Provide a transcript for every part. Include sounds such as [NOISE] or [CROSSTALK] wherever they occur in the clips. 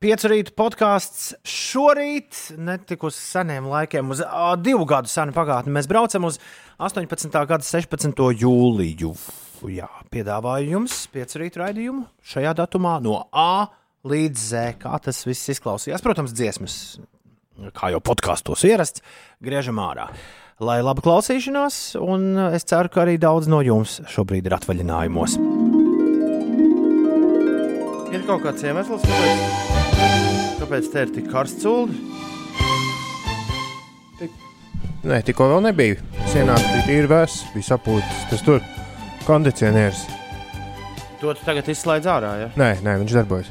Piecu rītu podkāsts šorīt, netik uz seniem laikiem, uz uh, divu gadu senu pagātni. Mēs braucam uz 18. gada 16. jūliju. Jā, piedāvāju jums piecu rītu raidījumu šajā datumā no A līdz Z. Kā tas viss izklausījās? Protams, dziesmas, kā jau podkāstos ierasts, griežam ārā. Lai laba klausīšanās, un es ceru, ka arī daudz no jums šobrīd ir atvaļinājumos. Ir kaut kāds iemesls, kāpēc, kāpēc te ir tik karsts ūdens? Nē, tikko vēl nebija. Sienās bija tīri vēss, bija sapūtis. Tas tur kondicionieris. To tu tagad izslēdz ārā. Ja? Nē, nē, viņš darbojas.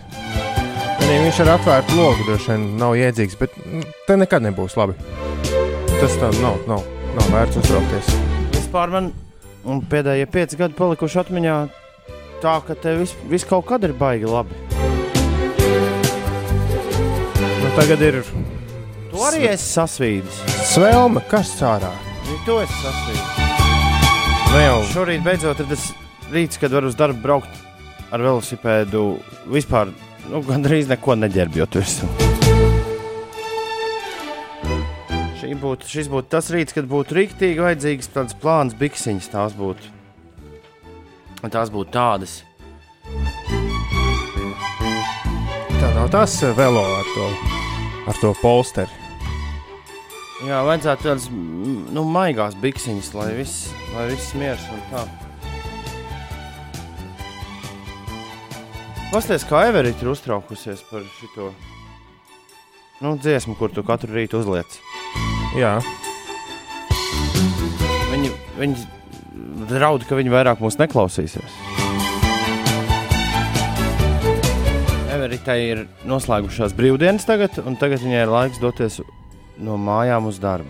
Nē, viņš ar atvērtu logu droši vien nav iedzīgs, bet mm, te nekad nebūs labi. Tas tā nav, nav, nav vērts uztraukties. Vispār man pēdējie pieci gadi palikuši atmiņā tā, ka tev viss vis kaut kad ir baigi labi. Nu, tagad ir Tu arī esi sasvīdis. svelme, kas cārā. Nu, Tu esi sasvīdis. Nu jau Šorīt beidzot ir tas rīts, kad var uz darbu braukt ar velosipēdu. Vispār nu, gandrīz neko neģērbjot virsū. Būtu, šis būtu tas rīts, kad būtu rīktīgi vajadzīgs tāds plāns, biksiņas. Tās būtu, tās būtu tādas. tā nav tas eh, velo ar to, ar to polsteri. Jā, vajadzētu tādas nu, maigās biksiņas, lai viss, lai viss miers un tā. Pastāstiet, kā Everita ir uztraukusies par šo nu, dziesmu, kur tu katru rītu uzliec. Jā, Viņi, viņi draud, ka viņi vairāk mūs neklausīsies. Everita ir noslēgušās brīvdienas tagad, un tagad viņai ir laiks doties no mājām uz darbu.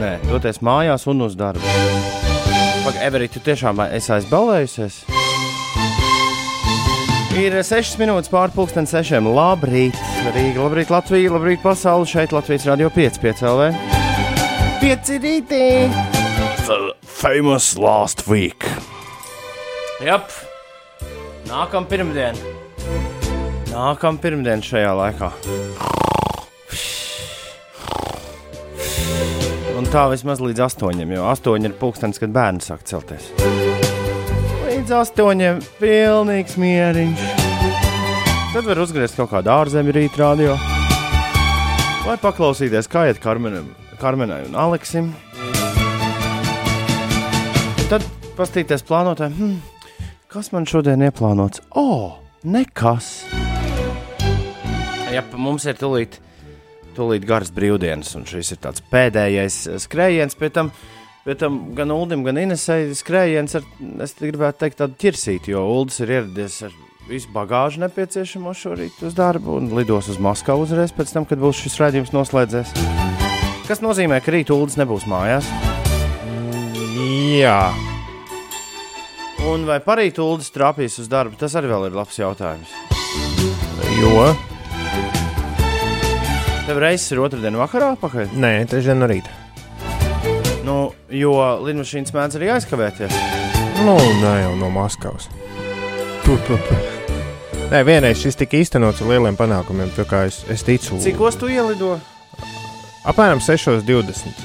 Nē, doties mājās un uz darbu. Pagaid, Everita, tu tiešām esi aizbalējusies? Ir 6 minūtes pāri pusdienas sešiem. Labrīt, Rīga, labrīt, Latvija, labrīt, pasaule. Šeit Latvijas radio 5, 5 LV. 5 rītī! The famous last week. Jap, nākamā pirmdiena. Nākamā pirmdiena šajā laikā. Un tā vismaz līdz astoņiem, jo astoņi ir pulkstenis, kad bērni sāk celties. Līdz astoņiem pilnīgs mieriņš. Tad var uzgriezt kaut kādu ārzemju rītu radio. Vai paklausīties, kā iet Karmenam, Karmenai un Aleksim. Tad paskatīties plānotājiem, hmm, kas man šodien ieplānots. O, oh, nekas. Ja mums ir tūlīt, tūlīt garas brīvdienas, un šis ir tāds pēdējais skrējiens, pēc tam, pēc tam gan Ulim, gan Inesai skrējiens ar, es gribētu teikt, tādu ķirsīti, jo Uldis ir ieradies ar visu bagāžu nepieciešamo šorīt uz darbu un lidos uz Maskavu uzreiz pēc tam, kad būs šis raidījums noslēdzies. Kas nozīmē, ka rīt Uldis nebūs mājās. jā. Un vai parīt Uldis trāpīs uz darbu, tas arī vēl ir labs jautājums. jo. Tev reizes ir otrdien vakarā pakaļ? Nē, trešdien no rīta. Nu, jo lidmašīnas mēdz arī aizkavēties. Nu, nē, jau no Maskavas. Tu, tu, tu. Nē, vienreiz šis tika īstenots ar lieliem panākumiem. Tā kā es, es ticu, Cik ostas tu ielido? apmēram 6.20.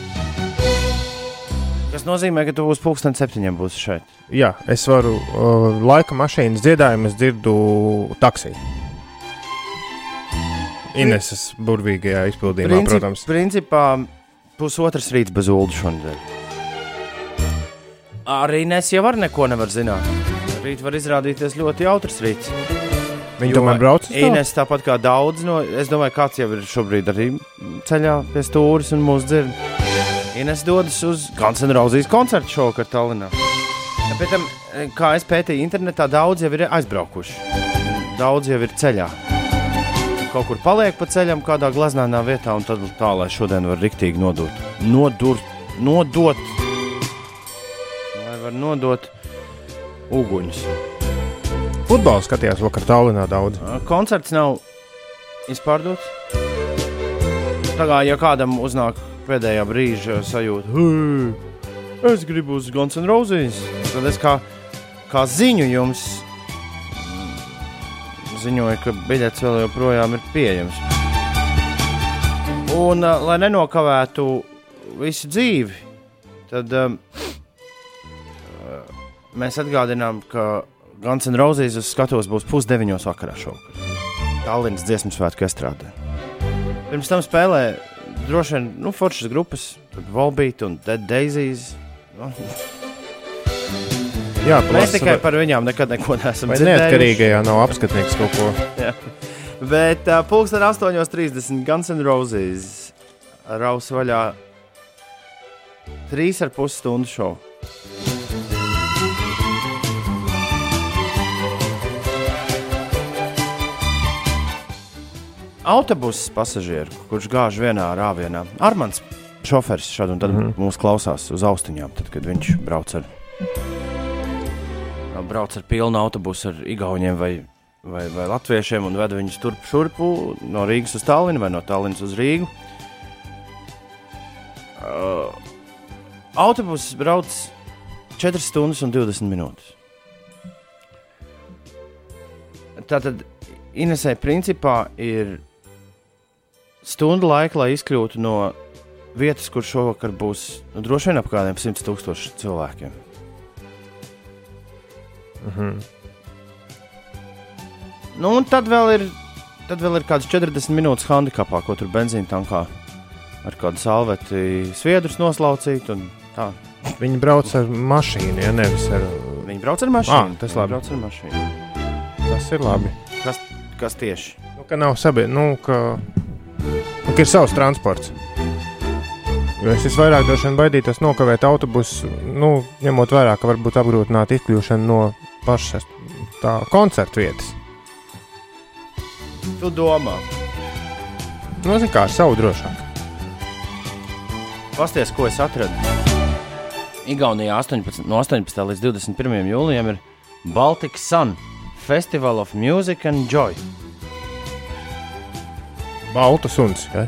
Tas nozīmē, ka tu būsi pulksten septiņiem būsi šeit. Jā, es varu uh, laika mašīnas dziedājumu, es dzirdu taksiju. Ineses burvīgajā izpildījumā, protams. Principā pusotrs rīts bez ulu šodien. Arī nes jau var neko nevar zināt. Rīt var izrādīties ļoti jautrs rīts. Viņi tomēr brauc? Ines tāpat kā daudz no, es domāju, kāds jau ir šobrīd arī ceļā pie stūres un mūsu dzird. Ines dodas uz N' Roses koncertu šovakar Tallinā. Pēc tam, kā es pētīju internetā, daudz jau ir aizbraukuši. Daudz jau ir ceļā. Kaut kur paliek pa ceļam, kādā glaznānā vietā, un tad tā, lai šodien var riktīgi nodot. Nodur, nodot. Lai var nodot uguņus. Futbolu skatījās vakar Tallinā daudz. Koncerts nav izpārdots. Tā kā ja kādam uznāk pēdējā brīža sajūta, es gribu uz Guns N' Roses, tad es kā, kā ziņu jums ziņoja, ka biļets vēl joprojām ir pieejams. Un, lai nenokavētu visu dzīvi, tad um, mēs atgādinām, ka Guns N' Roses uz skatuves būs pusdeviņos vakarā šovakar. Tallinas dziesmu svētku estrādē. Pirms tam spēlē droši vien nu, foršas grupas, Volbeat un Dead Daisies. Jā, mēs plasa- tikai par viņām nekad neko neesam dzirdējuši. neatkarīgajā nav apskatnieks kaut ko? Jā. Bet uh, pulksten 8.30 Guns N' Roses raus vaļā trīs ar pus stundu šovu. Autobuss pasažieru, kurš gāž vienā rāvienā. Armāns šoferis šādi un tad mm. -hmm. mūs klausās uz austiņām, tad, kad viņš brauc ar, brauc ar pilnu autobusu ar igauniem vai vai, vai latviešiem un veda viņus turp šurpu no Rīgas uz Tallinu vai no Tallinas uz Rīgu. Uh, autobuss brauc 4 stundas un 20 minūtes. Tātad Inesē principā ir stunda laika, lai izkļūtu no vietas, kur šovakar būs nu, droši vien ap kādiem 100 tūkstošiem cilvēkiem. Mhm. Nu, un tad vēl ir, tad vēl ir kāds 40 minūtes handikapā, ko tur benzīna tankā ar kādu salveti sviedrus noslaucīt. Viņi brauc ar mašīnu, ja nevis ar. Viņi brauc ar mašīnu. Ah, tas labi. Brauc ar mašīnu. Tas ir labi. Kas, kas tieši? Nu, ka nav sabiedrība, nu, ka, nu, ka ir savs transports. Jo es visvairāk droši vien baidītos nokavēt autobusu, nu, ņemot vērā, ka varbūt apgrūtināt izkļūšanu no pašas tā koncerta vietas. Tu domā, Nu, zin kā, ar savu drošāk. pasties, ko es atradu. Igaunijā 18, no 18. līdz 21. jūlijam ir Baltic Sun Festival of Music and Joy. Baltu suns. Ja?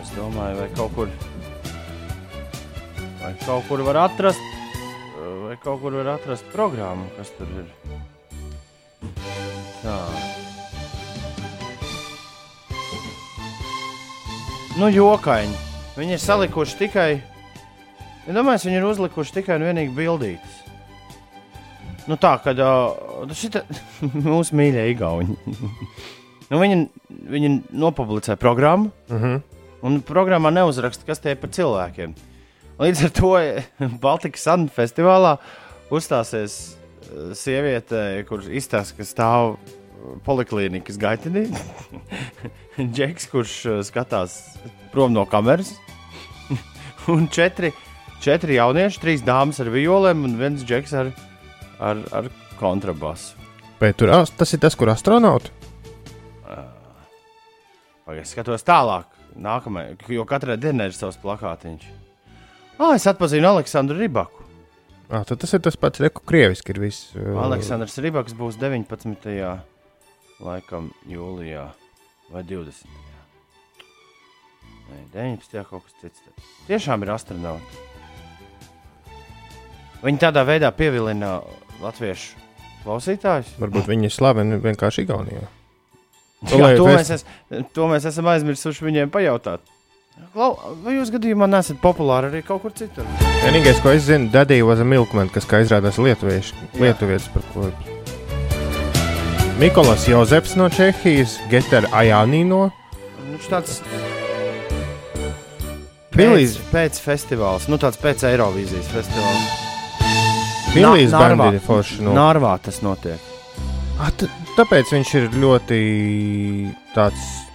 Es domāju, vai kaut kur, vai kaut kur var atrast, vai kaut kur var atrast programmu, kas tur ir. Tā. Nu, jokaini. Viņi ir salikuši tikai. Ja domāju, viņi ir uzlikuši tikai un vienīgi bildītas. Nu, tā kā šita [LAUGHS] mūsu mīļie Igauni. [LAUGHS] nu, viņi, viņi nopublicēja programmu, Uh -huh. Un programmā neuzraksta, kas tie ir par cilvēkiem. Līdz ar to [LAUGHS] Baltikas Sun festivālā uzstāsies eh, sieviete, kurš izstāsta, ka stāv poliklīnikas gaitenī. [LAUGHS] Džeks, kurš eh, skatās prom no kameras. [LAUGHS] un četri, četri jaunieši, trīs dāmas ar violēm un viens džeks ar, ar, ar kontrabasu. Bet tur, as- tas ir tas, kur astronauts. Pagaidiet, skatos tālāk. Nākamajā, jo katrai dienai ir savs plakātiņš. Ah, es atpazinu Aleksandru Ribaku. Ah, tad tas ir tas pats, reku krieviski ir viss. uh, Aleksandrs Rībaks būs 19. laikam jūlijā vai 20. Nē, 19. kaut kas cits. Tiešām ir astronauti. Viņi tādā veidā pievilina latviešu klausītājus. Varbūt viņi ir slaveni vienkārši Igaunijā. [LAUGHS] Jā, to, mēs es, to mēs esam aizmirsuši viņiem pajautāt. Vai jūs gadījumā nesat populāri arī kaut kur citur? Vienīgais, ko es zinu, Daddy was a milkman, kas, kā izrādās, lietuvietis, par ko. Mikolas Jozefs no Čehijas, Geter Ajānino. Nu, Viņš tāds Billijs pēc, pēc festivāls, nu tāds pēc Eirovīzijas Narvā. Bandi ir forši. No. Nārvā tas notiek. T- tāpēc viņš ir ļoti tāds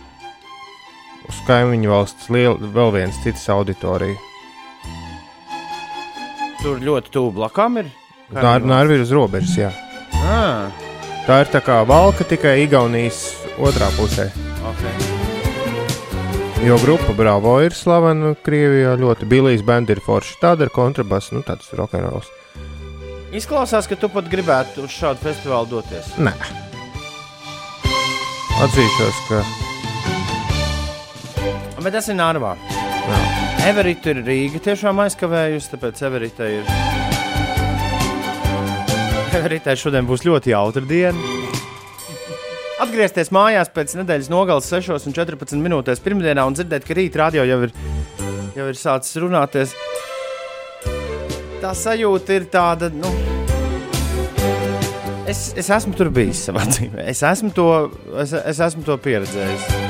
uz kaimiņu valsts liel, vēl viens cits auditorija. Tur ļoti tuvu blakām ir. Tā ir Nārvi ir uz robežas, jā. Ah, Tā ir tā kā valka tikai Igaunijas otrā pusē. okay. Jo grupa Bravo ir slavena Krievijā ļoti. Billijs Bandi ir forši. Tāda ir kontrabass, nu tāds rokenrols. Izklausās, ka tu pat gribētu uz šādu festivālu doties. Nē. Atzīšos, ka Bet tas ir Nārvā. Everita ir Rīga tiešām aizkavējusi, tāpēc Everita ir tā šodien būs ļoti jautra diena. Atgriezties mājās pēc nedēļas nogales 6,14 minūtēs pirmdienā un dzirdēt, ka rīt radio jau ir, jau ir sācis runāties. Tā sajūta ir tāda, nu, es, es esmu tur bijis savā dzīvē. Es esmu to, es, es esmu to pieredzējis.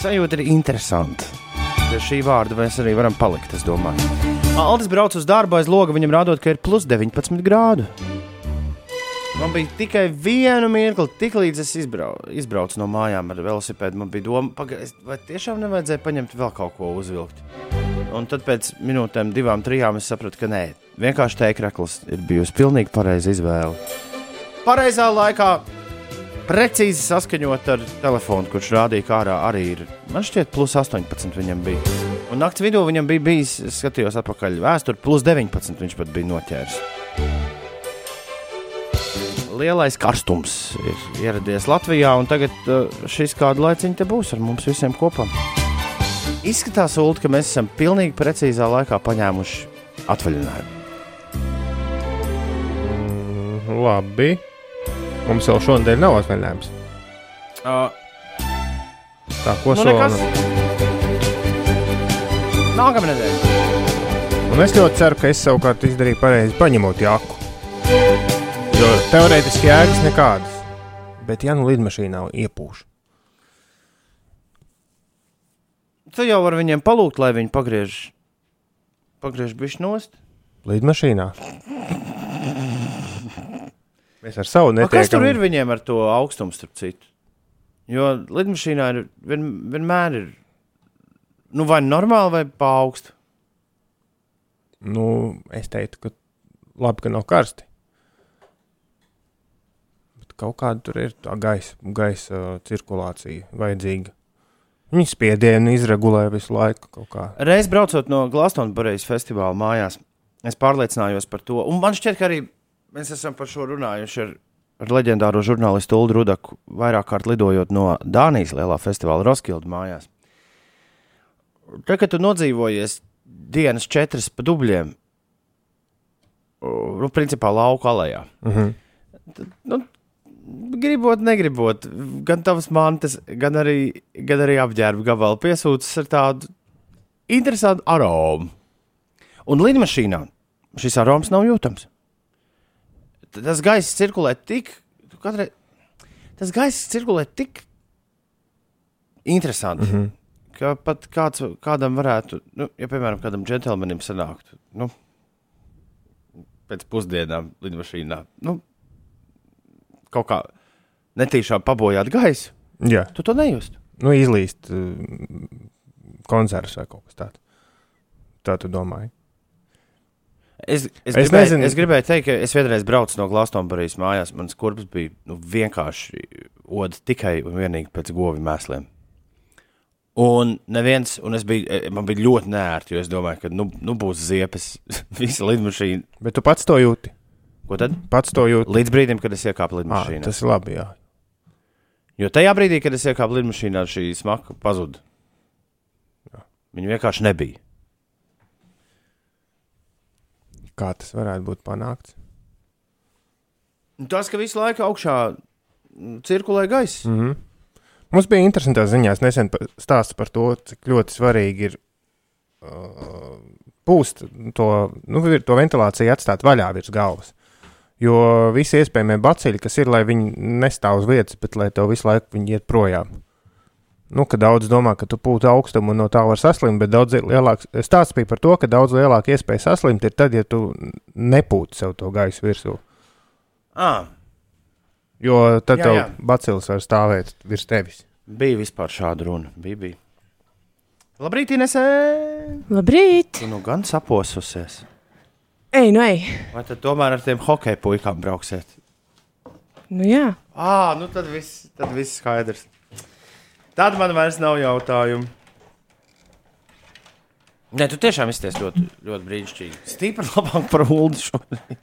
Sajūta ir interesanta. Pie šī vārda mēs arī varam palikt, es domāju. Aldis brauc uz darbu aiz loga, viņam rādot, ka ir plus 19 grādu. Man bija tikai viena mirkli, tik līdz es izbrau, izbraucu no mājām ar velosipēdu. Man bija doma, pagaid, vai tiešām nevajadzēja paņemt vēl kaut ko uzvilkt. Un tad pēc minūtēm, divām, trijām es sapratu, ka nē, vienkārši tēkraklis ir bijusi pilnīgi pareiza izvēle. Pareizā laikā, precīzi saskaņot ar telefonu, kurš rādīja, kā ārā arī ir. Man šķiet, plus 18 viņam bija. Un naktas vidū viņam bija bijis, skatījos atpakaļ vēsturē, plus 19 viņš pat bija noķēris lielais karstums ir ieradies Latvijā, un tagad uh, šis kādu laiciņu te būs ar mums visiem kopā. Izskatās, Ulu, ka mēs esam pilnīgi precīzā laikā paņēmuši atvaļinājumu. Labi. Mums jau šodien nav atvaļinājums. Uh, Tā, ko nu solam? Nākamā nedēļa. Un es ļoti ceru, ka es savukārt izdarīju pareizi paņemot jaku. Jo teorētiski jēgas nekādas. Bet, ja nu lidmašīnā iepūš, Tu jau vari viņiem palūgt, lai viņi pagriež, pagriež bišķi nost. lidmašīnā. Mēs ar savu A, Kas tur netiekam. ir viņiem ar to augstumu, starp citu? Jo lidmašīnā ir vien, vienmēr ir nu, vai normāli, vai pa augstu. Nu, es teiktu, ka labi, ka nav karsti. Bet kaut kāda tur ir tā gaisa, gaisa uh, cirkulācija vajadzīga. Viņi spiedienu izregulē visu laiku. Reiz braucot no Glastonburas festivāla mājās, es pārliecinājos par to. Un man šķiet, ka arī mēs esam par šo runājuši ar, ar leģendāro žurnālistu Ulu Rudaku, vairāk kārt lidojot no Dānijas lielā festivāla Roskildu mājās. Tad, kad tu nodzīvojies dienas četras pa dubļiem, nu, principā lauka alejā, Uh -huh. nu, gribot, negribot, gan tavas mantas, gan arī, gan arī apģērba gabalu piesūcas ar tādu interesantu aromu. Un lidmašīnā šis aroms nav jūtams. Tas gaiss cirkulē tik, katrai, tas gaiss cirkulē tik interesanti. Mm -hmm. Ka pat kāds, kādam varētu, nu, ja piemēram, kādam džentlmenim sanāktu, nu, pēc pusdienām lidmašīnā, nu, kaut kā netīšām pabojāt gaisu, Jā, tu to nejūti. nu izlīst uh, koncerts vai kaut kas tāds. Tā tu domāji? Es, es, Es gribēju, nezinu. es gribēju teikt, ka es vienreiz braucu no Glastonburgas mājās. Mans kurpes bija nu, vienkārši oda tikai un vienīgi pēc govi mēsliem. Un neviens, un es biju, eh, man bija ļoti nērti, jo es domāju, ka nu, nu būs ziepes, [LAUGHS] visa lidmašīna. Bet tu pats to jūti. Ko tad? Pats to jūti. Līdz brīdim, kad es iekāpu À, lidmašīnā. tas ir labi. Jā. Jo tajā brīdī, kad es iekāpu lidmašīnā, šī smaka pazuda. Viņa vienkārši nebija. Kā tas varētu būt panākts? Tas, ka visu laiku augšā cirkulē gaisa. Mm -hmm. Mums bija interesantās ziņās nesen pa- stāsts par to, cik ļoti svarīgi ir uh, pūst to, nu, to ventilāciju atstāt vaļā virs galvas. Jo visi iespējamie baciļi, kas ir, lai viņi nestāv uz vietas, bet lai tev visu laiku viņi iet projām. Nu, ka daudz domā, ka tu pūti augstumu un no tā var saslimt, bet daudz lielāks stāsts bija par to, ka daudz lielāka iespēja saslimt ir tad, ja tu nepūti sev to gaisu virsū. Ah, Jo tad Jā, tev jā. bacils var stāvēt virs tevis. bija vispār šāda runa. Bija, bija. Labrīt, Inesē! Labrīt! Tu nu gan saposusies. Ej, nu ej! Vai tad tomēr ar tiem hokeja puikām brauksiet? Nu jā, Ah, nu tad viss, tad viss skaidrs. Tad man vairs nav jautājumu. Nē, tu tiešām izties ļoti, ļoti brīnišķīgi. Stipri labāk par ulu šodien.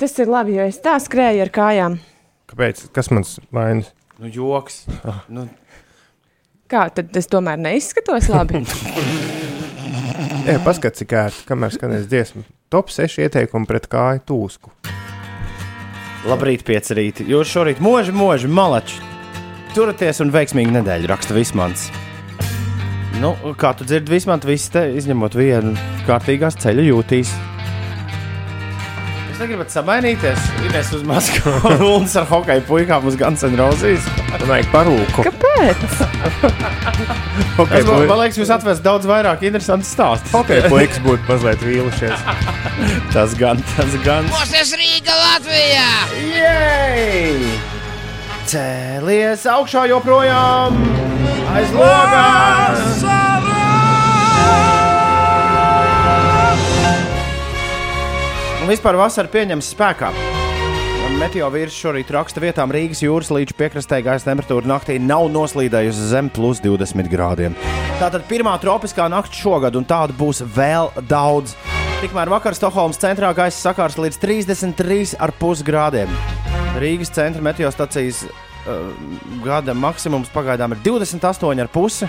tas ir labi, jo es tā skrēju ar kājām. Kāpēc? Kas man vainas? Nu, joks. [LAUGHS] Nu, Kā tad es tomēr neizskatos labi? [LAUGHS] Jā, paskatās, cik ērti, kamēr skanēs dziesma. top 6 ieteikumi pret kāju tūsku. Labrīt, pieci rīti. Jūs šorīt mūži, mūži, malači. Turieties un veiksmīgi nedēļu, raksta Vismans. Nu, kā tu dzirdi, Vismans, viss te izņemot vienu kārtīgās ceļu jūtīs. Jūs negribat samainīties? Ines uz Maskavu un [LAUGHS] ar hokeju puikām uz Guns N' Roses. Vajag parūku. Kāpēc? [LAUGHS] Okay, Es, man, man liekas, jūs atvest daudz vairāk interesantu stāstu. Hokeja puikas būtu mazliet vīlušies. [LAUGHS] Tas gan, tas gan. Mūsu Rīga Latvijā! Jej! Cēlies augšā joprojām aiz logas! Un vispār vasara pieņems spēkā. Meteo vīrs šorīt raksta vietām Rīgas jūras līča piekrastē gaisa temperatūra naktī nav noslīdējusi zem plus 20 grādiem. Tātad pirmā tropiskā nakts šogad, un tādu būs vēl daudz. Tikmēr vakar Stokholmas centrā gaisa sakārs līdz 33,5 grādiem. Rīgas centra meteostacijas uh, gada maksimums pagaidām ir 28,5,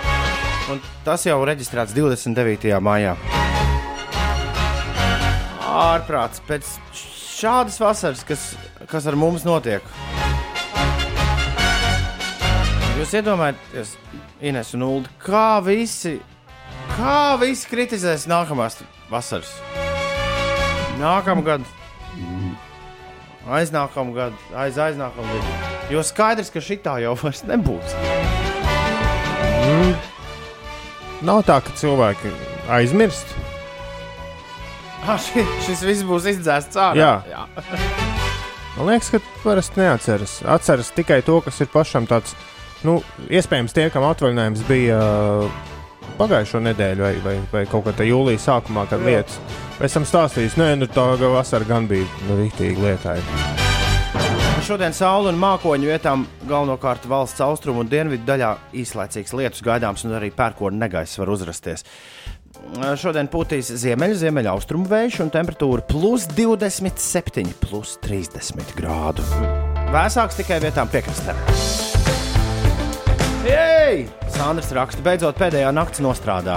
un tas jau reģistrēts 29. maijā. Ārprāts pēc šādas vasaras, kas, kas ar mums notiek. Jūs iedomājaties, Ines un Ulu, kā visi, kā visi kritizēs nākamās vasaras? Nākamgad, aiznākamgad, aiz aiznākamgad. Jo skaidrs, ka šitā jau vairs nebūs. Nav tā, ka cilvēki aizmirst. Ah, ši, šis viss būs izdzēsts ārā. Jā. Jā. Man liekas, ka parasti neatceras. Atceras tikai to, kas ir pašam tāds. Nu, iespējams, tie, kam atvaļinājums bija uh, pagājušo nedēļu vai, vai, vai kaut kādā jūlijā sākumā, kad Jā. lietas. Pēc tam stāstījis, nē, nu tā vasara gan bija nu, rīktīgi lietaina. Šodien saule un mākoņu vietām galvenokārt valsts austrumu un dienvidu daļā īslaicīgs lietus gaidāms un arī pērkona negaiss var uzrasties. Šodien pūtīs ziemeļu, ziemeļu austrumu vējš un temperatūra plus 27, plus 30 grādu. Vēsāks tikai vietām piekrastē. Jej! Sandrs raksta, beidzot pēdējā nakts nostrādā.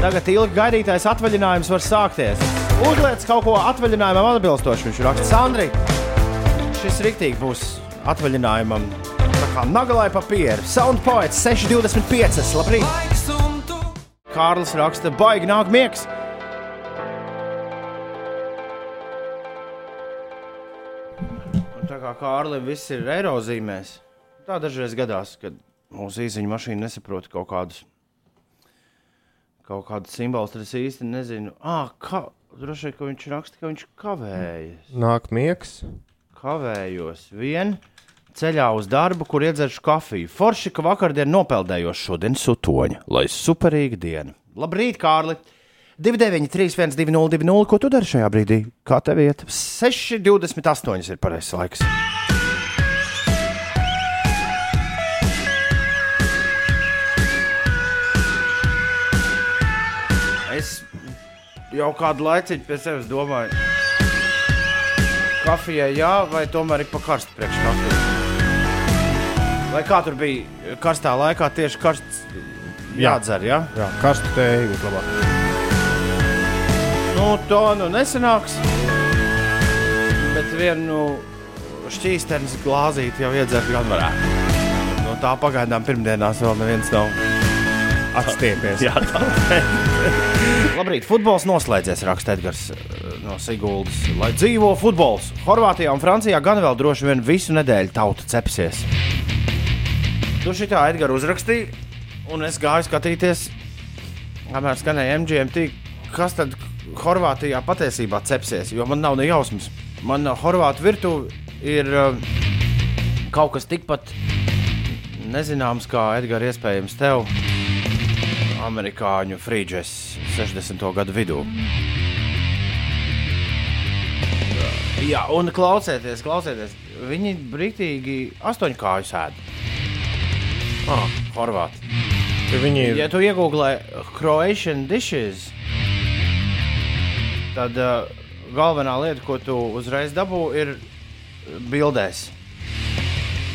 Tagad ilgi gaidītais atvaļinājums var sākties. Uzliec kaut ko atvaļinājumam atbilstoši. Viņš raksta, Sandri, šis rīktīgi būs atvaļinājumam. Tā kā nagalai papīra. Sound poets 625. Labrīt! Kārlis raksta, baigi nāk miegs. Kā Kārlim viss ir eirozīmēs, tā dažreiz gadās, kad mūsu īsiņa mašīna nesaprot kaut kādus, kaut kādus simbolus, es īsti nezinu, ah, kā, droši vien, ka viņš raksta, ka viņš kavējas Nāk miegs. kavējos vien ceļā uz darbu, kur iedzeršu kafiju. Forši, ka vakardien nopeldējos šodien sutoņa, lai superīga diena. Labrīt, Kārli! 293, 1202, ko tu dari šajā brīdī? Kā tev iet? 6,28 ir pareizais laiks. Es jau kādu laiku pie sevis domāju, kafijai jā, vai tomēr ir pa karstu priekš kafijas. Vai kā tur bija karstā laikā tieši karsts jādzer, jā? Jā, karstu tēju būtu labāk. Nu, to nu nesanāks. Bet vienu šķīstenes glāzīti jau iedzert gan varētu. No tā pagaidām pirmdienās vēl neviens nav. Atstiepies. [LAUGHS] Jā, tā [LAUGHS] Labrīt, futbols noslēdzies, raksta Edgars eh, no Siguldas. Lai dzīvo futbols! Horvātijā un Francijā gan vēl droši vien visu nedēļu tauta cepsies. Tu šitā Edgars uzrakstīja, un es gāju skatīties, kamēr skanēja MGMT, kas tad Horvātijā patiesībā cepsies, jo man nav ne jausmas. Man Horvātu virtuve ir eh, kaut kas tikpat nezināms, kā Edgars, iespējams, tev amerikāņu frīdžes 60. gadu vidū. Jā, un klausieties, klausieties, viņi brīvīgi astoņkāju sēž. Ah, Horvāti. Ja viņi ir Ja tu iegūlē Croatian dishes, tad uh, galvenā lieta, ko tu uzreiz dabū, ir bildēs.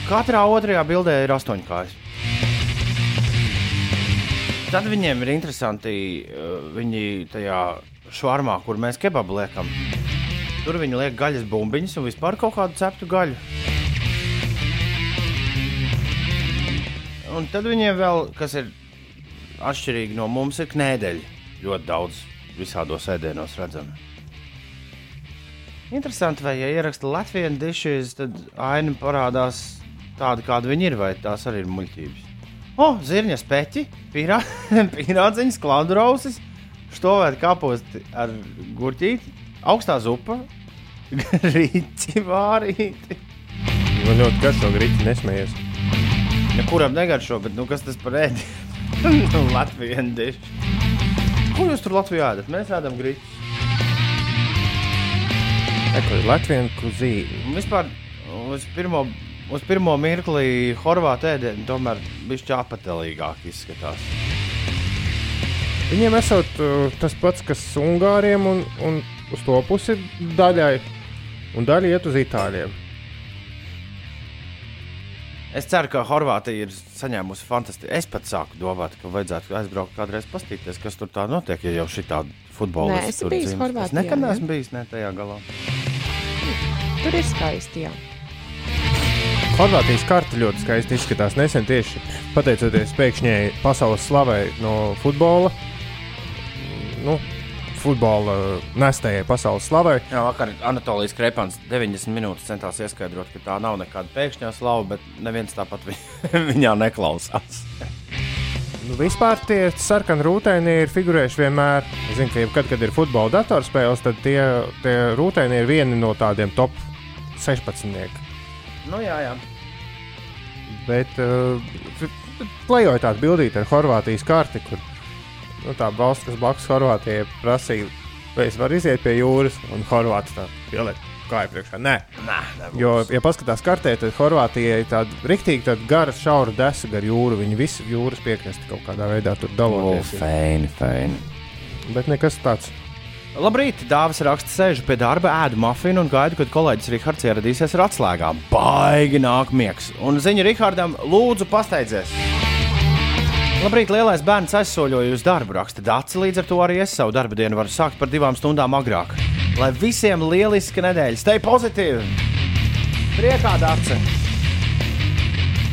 Katrā otrajā bildē ir astoņkājas. Tad viņiem ir interesanti, uh, viņi tajā švarmā, kur mēs kebabu liekam. Tur viņi liek gaļas bumbiņas un vispār kaut kādu ceptu gaļu. Un tad viņiem vēl, kas ir atšķirīgi no mums, ir knēdeļi. Ļoti daudz visādos ēdienos redzami. Interesanti, vai ja ieraksta Latvijas dišs, tad aina parādās tāda, kāda viņi ir, vai tās arī ir muļķības. Oh, zirņa speķi, pirā, [LAUGHS] pirādziņas, klaudrausis, štovēta kaposti ar gurķīti, augstā zupa, [LAUGHS] rīci vārīti. Man ļoti garšo grīķi nesmējies. Nekuram negaršo, bet nu, kas tas par ēdienu? [LAUGHS] Latvijas dišs. Ko jūs tur Latvijā ēdat? Mēs ēdam. Eko, Latvijas kuzīna. Vispār uz pirmo, uz pirmo mirkli horvātu ēdienu tomēr bija apatelīgāk izskatās. Viņiem esot uh, tas pats, kas Ungāriem, un, un uz to pusi daļai, un daļa iet uz Itāļiem. Es ceru, ka Horvātija ir saņēmusi fantastiski. Es pat sāku domāt, ka vajadzētu aizbraukt kādreiz paskatīties, kas tur tā notiek, ja jau šī tāda futbola esi bijis Es nekad ne? neesmu bijis ne tajā galā. Tur ir skaisti. Jā. Horvātijas karte ļoti skaisti izskatās. Nesen tieši pateicoties pēkšņai pasaules slavai no futbola, nu, futbola nestējai pasaules slavai. Jā, vakar Anatolijas Krepans 90 minūtes centās ieskaidrot, ka tā nav nekāda pēkšņā slava, bet neviens tāpat vi [LAUGHS] viņā neklausās. Nu, vispār tie sarkani rūtēni ir figurējuši vienmēr. Es zinu, ka jebkad, kad ir futbola datorspēles, tad tie, tie rūtēni ir vieni no tādiem top 16. Nu, jā, jā. Bet uh, plejoja tādu bildīti ar Horvātijas karti, kur nu, tā valsts, kas blakus Horvātijai prasīja, vai es varu iziet pie jūras, un Horvāts tā pieliek kāju priekšā. Nē, Nē, nebūs. jo, ja paskatās kartē, tad Horvātijai ir tāda rīktīgi tāda gara, šaura desa gar jūru. Viņi visi jūras piekrasti kaut kādā veidā tur daloties. feini, feini. Bet nekas tāds. Labrīt, Dāvis raksta, sēžu pie darba, ēdu mafiju un gaidu, kad kolēģis Rihards ieradīsies ar atslēgām. Baigi nāk miegs. Un ziņa Rihardam, lūdzu, pasteidzies. Labrīt, lielais bērns aizsoļoja uz darbu, raksta Dācis. Līdz ar to arī es savu darba dienu varu sākt par divām stundām agrāk. Lai visiem lieliska nedēļa, stay pozitīvi! Priekā, Dācis!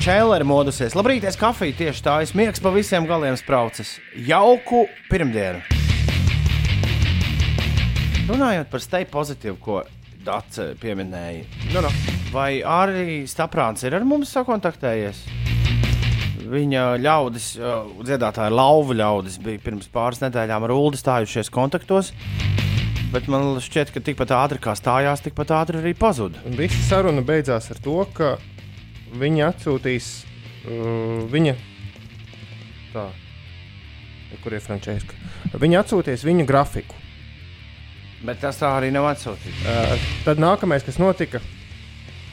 Čēlere modusies. Labrīt, es kafiju tieši tā, es miegs pa visiem galiem spraucas. Jauku pirmdienu! Runājot par stay pozitīvu, ko Dārsa pieminēja, Nu, nu. vai arī Staprāns ir ar mums sakontaktējies? Viņa ļaudis, dziedātāja lauva ļaudis, bija pirms pāris nedēļām ar Ulu stājušies kontaktos. Bet man šķiet, ka tikpat ātri kā stājās, tikpat ātri arī pazuda. Visa saruna beidzās ar to, ka viņi atsūtīs uh, viņa. Tā, kur ir Frančiska? Viņi atsūtīs viņa grafiku. Bet tas tā arī nav atsūtīts. Uh, tad nākamais, kas notika,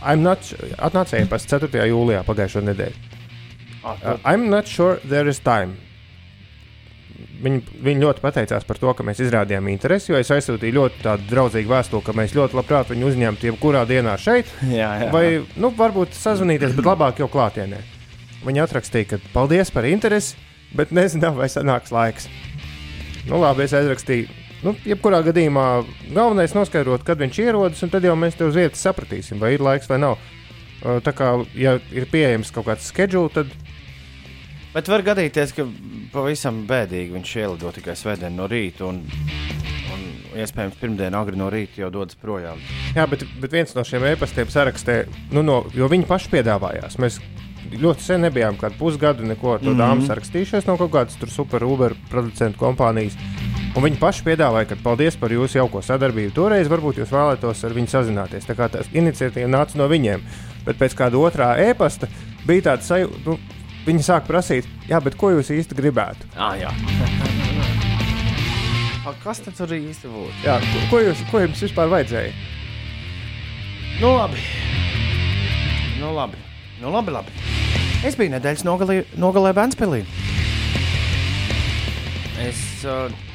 I'm not, atnāca e-pasta 4. jūlijā pagājušo nedēļu. Ah, Uh, I'm not sure there is time. Viņi, viņi ļoti pateicās par to, ka mēs izrādījām interesi, jo es aizsūtīju ļoti tādu draudzīgu vēstuli, ka mēs ļoti labprāt viņu uzņemtu jebkurā dienā šeit. [LAUGHS] jā, jā. Vai, nu, varbūt sazvanīties, bet labāk jau klātienē. Viņa atrakstīja, ka paldies par interesi, bet nezinu, vai sanāks laiks. Nu, labi, es aizrakstīju. Nu, jebkurā gadījumā galvenais ir noskaidrot, kad viņš ierodas, un tad jau mēs te uz vietas sapratīsim, vai ir laiks vai nav. Uh, Tā kā, ja ir pieejams kaut kāds schedule, tad Bet var gadīties, ka pavisam bēdīgi viņš ielido tikai svētdien no rīta. Un, un iespējams, pirmdien agri no rīta jau dodas projām. Jā, bet, bet viens no šiem e-pastiem sarakstē, nu, no, jo viņi paši piedāvājās. Mēs ļoti sen nebijām kādu pusgadu neko to mm -hmm. dāmu sarakstījušies no kaut kādas super Uber producentu kompānijas. Un viņi paši piedāvāja, ka paldies par jūsu jauko sadarbību. Toreiz varbūt jūs vēlētos ar viņu sazināties. Tā kā tā iniciatīva nāca no viņiem. Bet pēc kāda otrā e-pasta bija tāds sajūta, nu, viņi sāk prasīt, jā, bet ko jūs īsti gribētu? Ah, jā. [LAUGHS] A, kas tad tur īsti būtu? Jā, ko, ko, jūs, ko jums vispār vajadzēja? Nu, labi. Nu, labi. Nu, labi, labi. Es biju nedēļas nogalī, nogalē Vēnspilī. Es. Uh,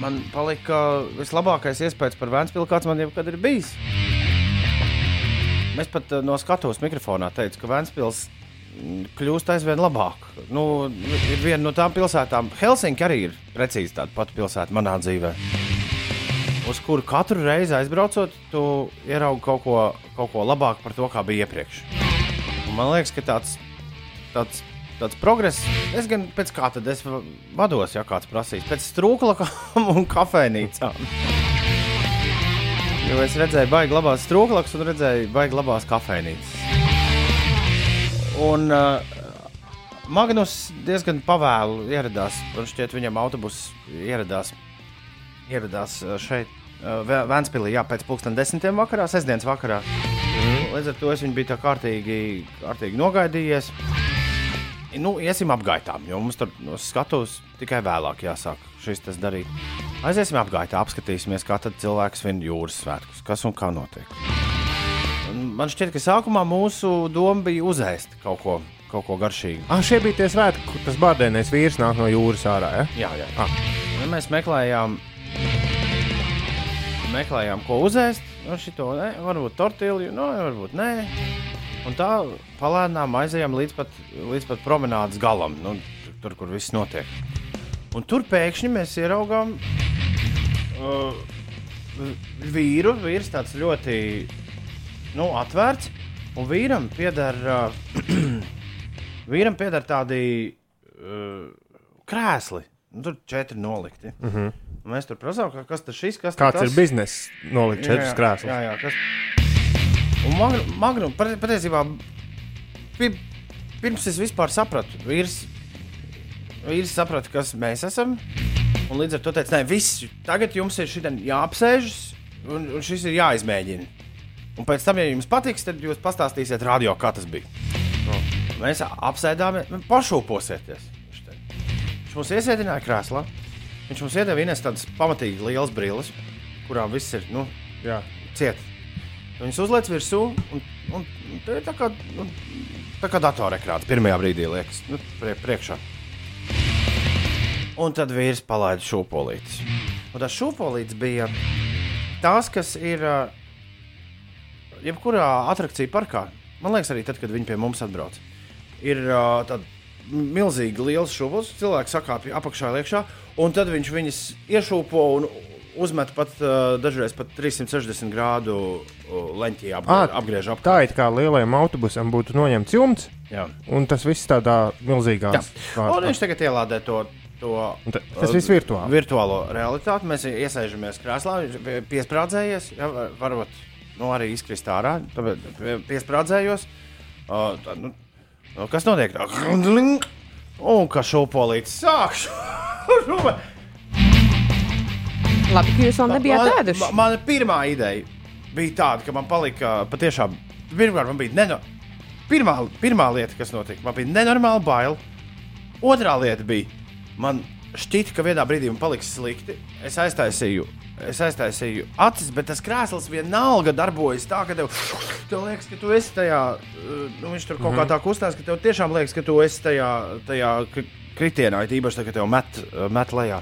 man palika vislabākais iespējas par Vēnspili, kāds man jebkad ir bijis. Mēs pat uh, no skatuves mikrofonā teicām, ka Vēnspils mm, kļūst aizvien labāk. Nu, ir viena no tām pilsētām, Helsinki arī ir precīzi tāda pati pilsēta manā dzīvē. Uz kuru katru reizi aizbraucot, tu ieraugi kaut ko, kaut ko labāku par to, kā bija iepriekš. Un man liekas, ka tāds, tāds, tāds progress, es gan pēc kā tad es vados, ja kāds prasīs, pēc strūklakām [LAUGHS] un kafejnīcām. Jo es redzēju, baigi labās strūklakas un redzēju, baigi labās kafejnīcas. Un uh, Magnus diezgan pavēlu ieradās. Man šķiet, viņam autobuss ieradās, ieradās uh, šeit, uh, Vē- Vēnspilī, jā, pēc pusdienas desmitiem vakarā, sestdienas vakarā. Mm. Līdz ar to es viņu biju tā kārtīgi, kārtīgi nogaidījies. Nu, iesim apgaitām, jo mums tur no skatuves tikai vēlāk jāsāk šis tas darīt. Aiziesim apgaitā, apskatīsimies, kā tad cilvēks svin jūras svētkus, kas un kā notiek. Un Man šķiet, ka sākumā mūsu doma bija uzēst kaut ko, kaut ko garšīgu. Ah, šie bija tie svētki, kur tas bārdēnais vīrs nāk no jūras ārā. Ja? Jā, jā. Ah. Un Mēs meklējām, meklējām, ko uzēst. Nu, šito, ne, varbūt tortilju, nu, varbūt nē. Un tā palēnām aizējām līdz pat, līdz pat promenādes galam, nu, tur, kur viss notiek. Un tur pēkšņi mēs ieraugām uh, vīru. Vīrs tāds ļoti nu, atvērts, un vīram pieder, uh, [CLEARS THROAT] vīram pieder tādi uh, krēsli. Nu, tur četri nolikti. Mm -hmm. Mēs tur prasām, ka- kas tas kas Kāds tas ir bizness nolikt četrus krēslus? Jā, jā, kas... Un Magnum, Magnum pati- patiesībā, pi, pirms es vispār sapratu, vīrs, vīrs saprata, kas mēs esam. Un līdz ar to teica, nē, viss, tagad jums ir šitam jāapsēžas, un, un šis ir jāizmēģina. Un pēc tam, ja jums patiks, tad jūs pastāstīsiet radio, kā tas bija. Nu, mēs apsēdāmies, pašūposieties. Viņš mums iesēdināja krēslā. Viņš mums iedeva Ines tādas pamatīgi lielas brilles, kurām viss ir nu, Jā. Viņus uzliek virsū, un, un tā ir tā kā, nu, tā kā datorekrāns pirmajā brīdī liekas, nu, prie, priekšā. Un tad vīrs palaida šūpolītes. Un tas šūpolītes bija tās, kas ir jebkurā attrakciju parkā. Man liekas, arī tad, kad viņi pie mums atbrauc. Ir tāda milzīga liela šūpoles, cilvēks sakāpja apakšā iekšā, un tad viņš viņas iešūpo un uzmet pat uh, dažreiz pat 360 grādu uh, leņķī apgriež, apgriež apkārt. Tā it kā lielajam autobusam būtu noņemts jumts, Jā. un tas viss tādā milzīgā. Un viņš tagad ielādē to. to ta- tas viss virtuāli. Virtuālo realitāti. Mēs iesaistāmies krēslā, piesprādzējies. Ja, var- varbūt nu, arī izkrist ārā. Tāpēc pie- piesprādzējos. Uh, tā, nu, nu, kas notiek? Tā, Un kā šūpolītis sākšu. Labi, ka jūs vēl nebijāt Man- ēduši. ma- Mana pirmā ideja bija tāda, ka man palika patiešām. Pirmkārt, man bija neno... pirmā, pirmā lieta, kas notika. Man bija nenormāli bail. Otrā lieta bija, man šķita, ka vienā brīdī man paliks slikti. Es aiztaisīju, es aiztaisīju acis, bet tas krēsls vienalga darbojas tā, ka tev, tev liekas, ka tu esi tajā. uh, Nu, viņš tur kaut kā tā kustās, ka tev tiešām liekas, ka tu esi tajā, tajā kritienā, it īpaši, tā, ka tev met, uh, met lejā.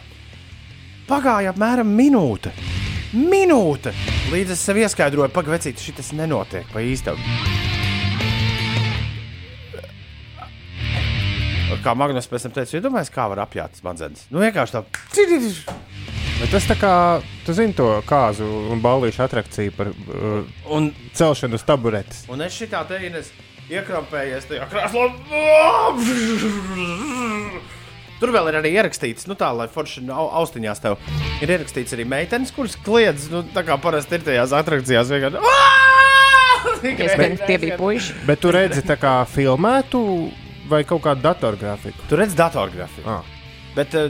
Pagāja apmēram minūte. Minūte! Līdz es sev ieskaidroju, pagaidīt, šis nenotiek pa īstam. Kā Magnus pēc tam teica, iedomājieties, kā var apjāt smadzenes. Nu, vienkārši tā. Bet tas tā kā, tu zini to kāzu un ballīšu atrakciju par uh, Un, celšanu uz taburetes. un es šitā te ienes iekrampējies tajā krēslā. Tur vēl ir arī ierakstīts, nu tā, lai forši au- austiņās tev ir ierakstīts arī meitenes, kuras kliedz, nu tā kā parasti ir tajās atrakcijās. vienkārši- [LAUGHS] Iespējams, tie bija puiši. Bet tu redzi tā kā filmētu vai kaut kādu datorgrafiku. Tu redz datorgrafiku. Ah. Bet uh,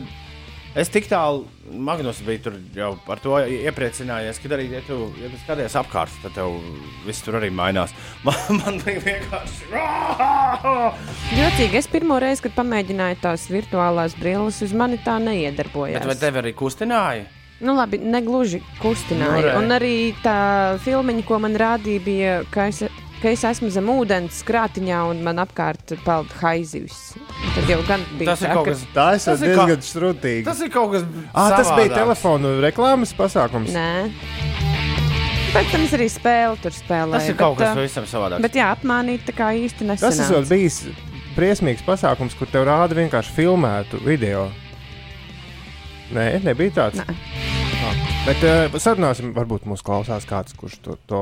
es tik tālu, Magnus bija tur jau par to iepriecinājies, ka arī, ja tu, ja tu skaties apkārt, tad tev viss tur arī mainās. [LAUGHS] Man, man bija vienkārši. Jocīgi, es pirmo reizi, kad pamēģināju tās virtuālās brilles, uz mani tā neiedarbojās. Bet vai tevi arī kustināja? Nu, labi, negluži Nu, kustināja. re. un arī tā filmiņa, ko man rādīja, bija, ka es, ka es esmu zem ūdens krātiņā un man apkārt peld haizivs. Tad jau gan bija Tas kaut ka- kas. Tā ir Tas ir kā- diezgan strūtīgi. Tas ir kaut kas. Ah, tas bija telefonu reklāmas pasākums. Nē. pēc tam es arī spēli tur spēlēju. Tas ir kaut bet, kas ā, pavisam savādāks. Bet jā, apmānīt tā kā īsti Tas nesanāca. esot bijis briesmīgs pasākums, kur tev rāda vienkārši filmētu video. Nē, nebija tāds. Nē. Ah, Bet uh, sarunāsim, varbūt mūsu klausās kāds, kurš to, to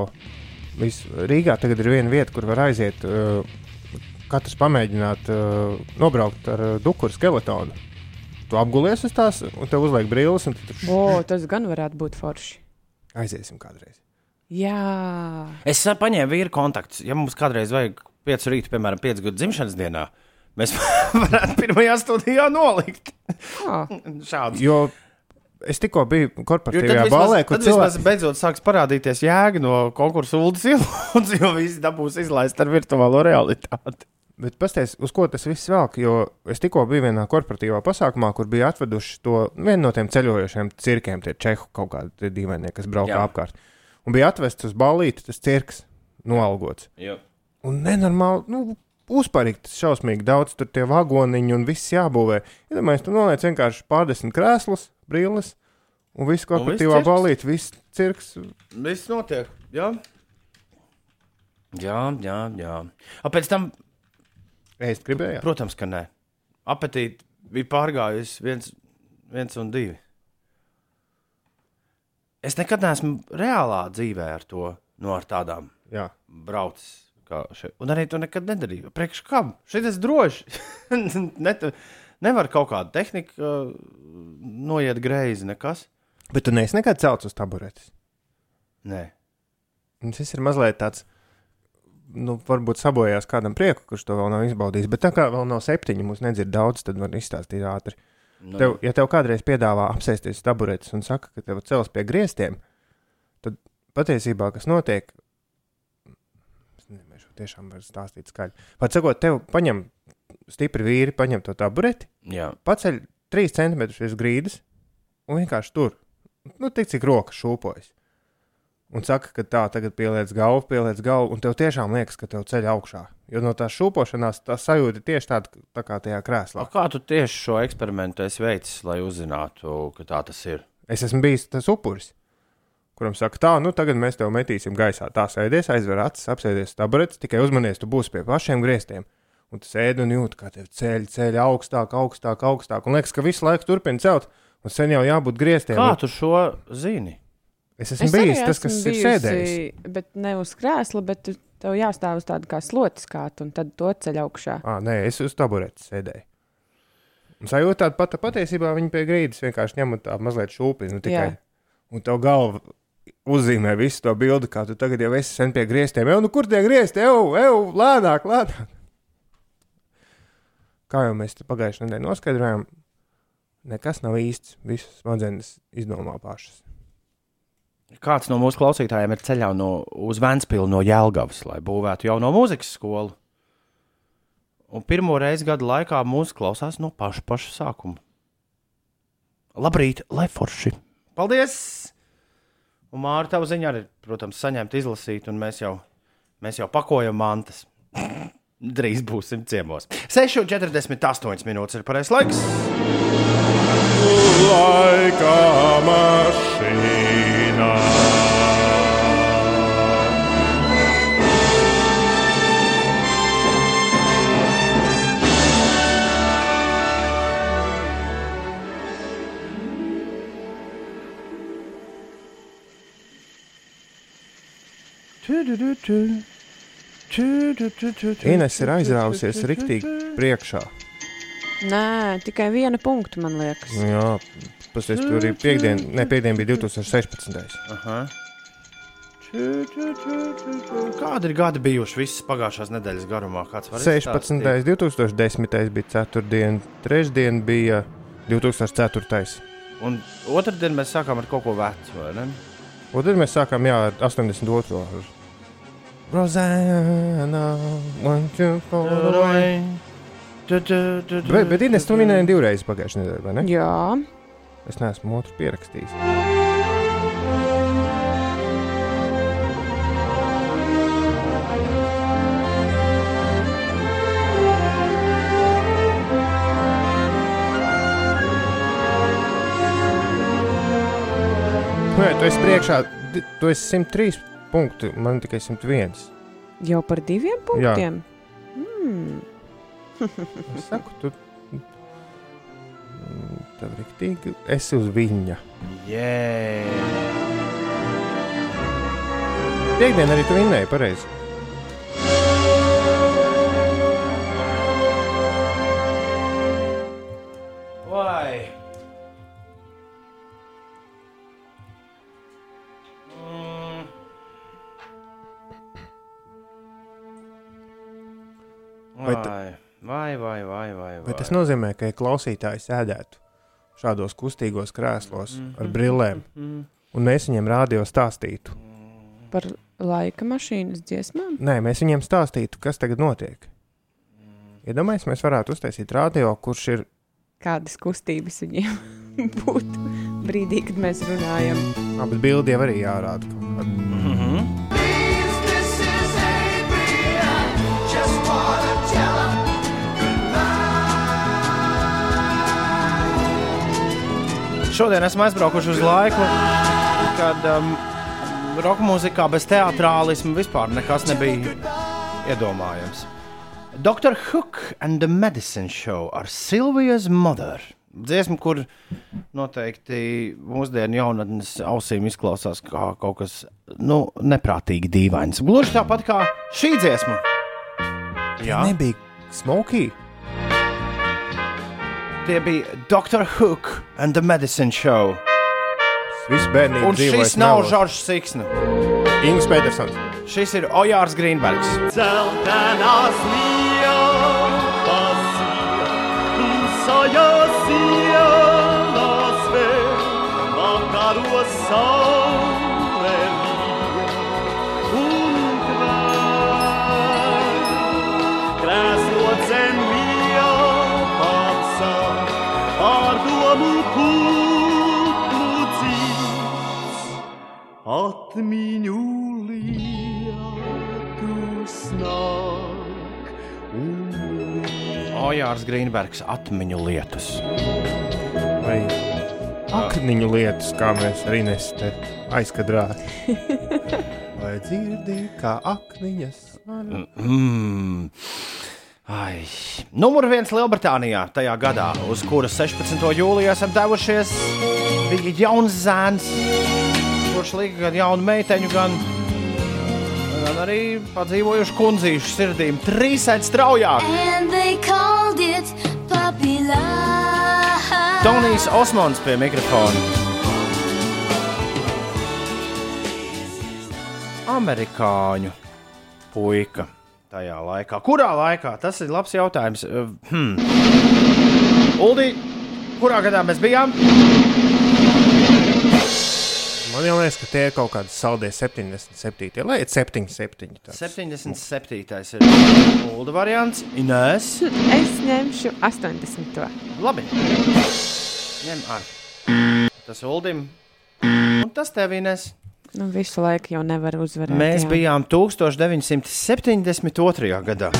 visu. Rīgā tagad ir viena vieta, kur var aiziet. Uh, katrs pamēģināt uh, nobraukt ar uh, dukuru skeletonu. Tu apgulies uz tās, un tev uzliek brilles, un tu O, tas gan varētu būt forši. aiziesim kādreiz. Jā, Es paņēmu vīru kontaktus. Ja mums kādreiz vajag 5 rīta, piemēram, 5 gadu dzimšanas dienā, mēs [LAUGHS] varētu pirmajā studijā nolikt šādu. Jo es tikko biju korporatīvajā balē, kur cilvēki. beidzot sāks parādīties jēga no konkursu ULDS ilūdzu, jo visi dabūs izlaist ar virtuālo realitāti. Bet pasties, uz ko tas viss velk? Jo es tikko biju vienā korporatīvā pasākumā, kur bija atveduši to vienu no tiem ceļojošiem cirkiem, tie čehu kaut kādi dīvainie, kas braukā Jā. apkārt. Un bija atvests uz ballīti tas cirks, noalgots. Jā. Un nenormāli, nu, uzparīgi tas šausmīgi daudz, tur tie vagoniņi un viss jābūvē. Iedomājieties, tu noliec vienkārši pārdesmit krēslus, brilles, un viss korporatīvā cirks. ballīte, viss cirks. Viss notiek. Jā, jā, jā. jā. A, pēc tam, Ēst gribēju. protams, ka nē. Apetīte bija pārgājusi viens, viens un divi. Es nekad neesmu reālā dzīvē ar to, no ar tādām Jā. braucis. kā še- Un arī to nekad nedarīju. Priekš kam? Šeit es droši. [LAUGHS] Net, nevar kaut kāda tehnika uh, noiet greizi, nekas. Bet tu neesi nekad celts uz taburetes. Nē. Un Tas ir mazliet tāds, nu, varbūt sabojājās kādam prieku, kurš to vēl nav izbaudījis. Bet tā kā vēl nav septiņi, mums nedzird daudz, tad var izstāstīt ātri. Nu, Tev, ja tev kādreiz piedāvā apsēsties uz taburetes un saka, ka tev cels pie griestiem, tad patiesībā kas notiek? Es nezinu, tiešām var stāstīt skaļi. Pat sakot, tev paņem stipri vīri, paņem to tabureti, Jā, paceļ 3 centimetrus virs grīdas un vienkārši tur. Nu, tik cik roka šūpojas. Un saka, ka tā tagad pieliec galvu, pieliec galvu, un tev tiešām liekas, ka tev ceļ augšā. Jo no tās šūpošanās tā sajūta ir tieši tāda tā kā tajā krēslā. A, kā tu tieši šo eksperimentu esi veicis, lai uzzinātu, ka tā tas ir? Es esmu bijis tas upuris, kuram saka, tā, nu tagad mēs tev metīsim gaisā. Tā sēdies, aizver acis, apsēdies taburetes, tikai uzmanies, tu būsi pie pašiem griestiem. Un tu sēdi un jūti, kā tev ceļ, ceļ augstāk, augstāk, augstāk. Un liekas, ka visu laiku turpina celt, un sen jau jābūt griestiem. Kā tu šo zini? Es esmu Es bijis tas, kas esmu ir sēdējis. bijusi, Bet ne uz krēsla, bet tu- tev jāstāv uz tāda kā slotas kāta, un tad to ceļ augšā. Ah, nē, es uz taburetes sēdēju. Un sajūta tāda pati patiesībā viņa pie grīdas vienkārši ņem un tā mazliet šūpina. Nu. Un tev galva uzzīmē visu to bildi, kā tu tagad jau esi sen pie griestiem. Jau, nu kur tie griezti? Eju, eju, lēnāk, lēnāk. Kā jau mēs pagājušajā nedēļā noskaidrojām, nekas nav īsts. Visas smadzenes izdomā pašas. Kāds no mūsu klausītājiem ir ceļā no, uz Vēncpilsnu no Jēlgavas, lai būvētu jauno mūzikas skolu? Un pirmo reizi gada laikā mūsu klausās no paša, paša sākuma. Labrīt, lai forši! Paldies! Un Mārta, tava ziņā arī, protams, saņemt, izlasīt, un mēs jau, mēs jau pakojam mantas. Drīz būsim ciemos. 6,48 minūtes ir pareizais laiks. Laika mašīnā. Ines ir aizrāvusies riktīgi priekšā. Nē, tikai viena punkta, man liekas. Jā, pasties, tur arī piekdien, ne, piekdien bija 2016. Aha. Kādi ir gadi bijuši visas pagājušās nedēļas garumā? Kāds var 16. 2010. bija ceturtdiena, trešdiena bija 2004. Un otrdien mēs sākām ar kaut ko vecu, vai ne? Un tad mēs sākām jā, ar 82. Rozēna, want you for away. Bet, bet Ines, tu minēji divreiz pagājušajā nedēļā, vai ne? Jā, Es neesmu otru pierakstījis. Nē, tu esi priekšā tu esi 103 punkti, man tikai 101. Jau par diviem punktiem. Mm. Es saku, tu tev riktīgi esi uz viņa. Jē, Piektdien arī tu vinnēji pareizi. vai. Vai ta- Vai, vai, vai, vai, vai. Vai tas nozīmē, ka ja klausītājs sēdētu šādos kustīgos krēslos ar brillēm, Mm. un mēs viņiem rādio stāstītu? Par laika mašīnas dziesmām. Nē, mēs viņiem stāstītu, kas tagad notiek. Iedomājieties, mēs varētu uztaisīt radio, kurš ir Kādas kustības viņiem [LAUGHS] būtu brīdī, kad mēs runājam? abas bildi jau arī jārāda. kāda. Mm -hmm. Šodien esmu aizbraukuši uz laiku, kad um, roka mūzikā bez teātrālisma vispār nekas nebija iedomājams. Dr. Hook and the Medicine Show ar Silvijas Mother. Dziesma, kur noteikti mūsdienu jaunatnes ausīm izklausās kā kaut kas nu, neprātīgi dīvains. Gluži tāpat kā šī dziesma. Jā, Nebija smoky. Tie bija Dr. Hook and the Medicine Show. Viss bērnības Un šis nav Žoržs Siksna. Ingūns Petersons. Šis ir Ojārs Grīnbergs. Celtenās liepas, klusajās ielās vēl vakaros saule atmiņu lietus nāk. Ojārs Grīnbergs atmiņu lietus. Vai akniņu lietas, kā mēs arī neste aizkadrā. [LAUGHS] Vai dzirdēji, kā akniņas? Mm. Ai. Numur viens Lielbritānijā tajā gadā, uz kuras 16. jūlijā esam devušies, bija jauns zēns, kurš lika gan jaunu meiteņu, gan, gan arī padzīvojušu kundzīšu sirdīm. Straujāk! It Puppy Love. Tonijs Osmans pie mikrofona. Amerikāņu puika tajā laikā. Kurā laikā? Tas ir labs jautājums. Uh, Hmm. Uldi, kurā gadā mēs bijām? Man jau liekas, ka tie ir kaut kādi saldie 77. Lai ir 77. tāds. 77. ir Ulda variants. Inês. Es ņemšu 80. Labi. Ņem ar. Tas Uldim. Un tas tev Inês. Nu, visu laiku jau nevar uzvarēt. Mēs jā. bijām 1972. gadā.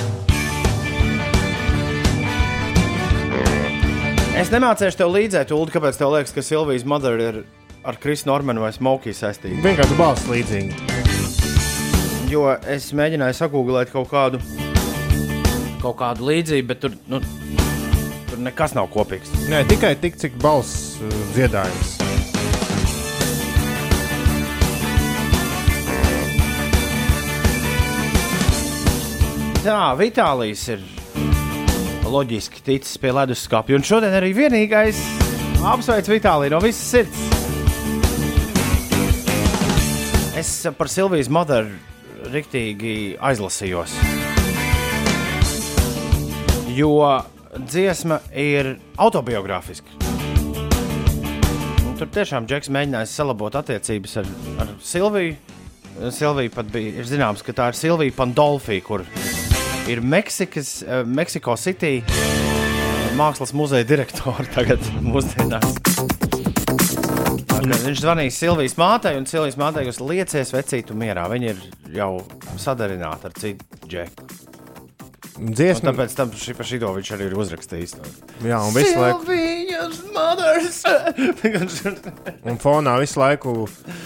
Es nemācīšu tev līdzēt, Ulu, kāpēc tev liekas, ka Silvijas Mother ir ar Krisu Normanu vai Smokiju saistīta. Vienkārši balss līdzīgi. Jo es mēģināju sagūglēt kaut kādu, kaut kādu līdzību, bet tur, nu, tur nekas nav kopīgs. Nē, tikai tik, cik balss uh, dziedājums. Tā, Vitālijas ir loģiski ticis pie leduskapja, un šodien arī vienīgais apsveic Vitāliju no visas sirds. Es par Silvijas Mother riktīgi aizlasījos. Jo dziesma ir autobiogrāfiska. Un Tur tiešām Džeks mēģinājis salabot attiecības ar, ar Silviju. Silvija pat bija ir zināms, ka tā ir Silvija Pandolfi, kur ir Meksikas, eh, Meksiko City mākslas muzeja direktore tagad mūsdienās. Kā Viņš zvanīja Silvijas mātei, un Silvijas mātei jūs liecies vecītu mierā. Viņa ir jau sadarināta ar citu džeku. Un Dziesma, tāpēc tam šī, par šito viņš arī ir uzrakstījis. jā, un visu laiku, Silvija! Indians mothers. [LAUGHS] Un fonā visu laiku,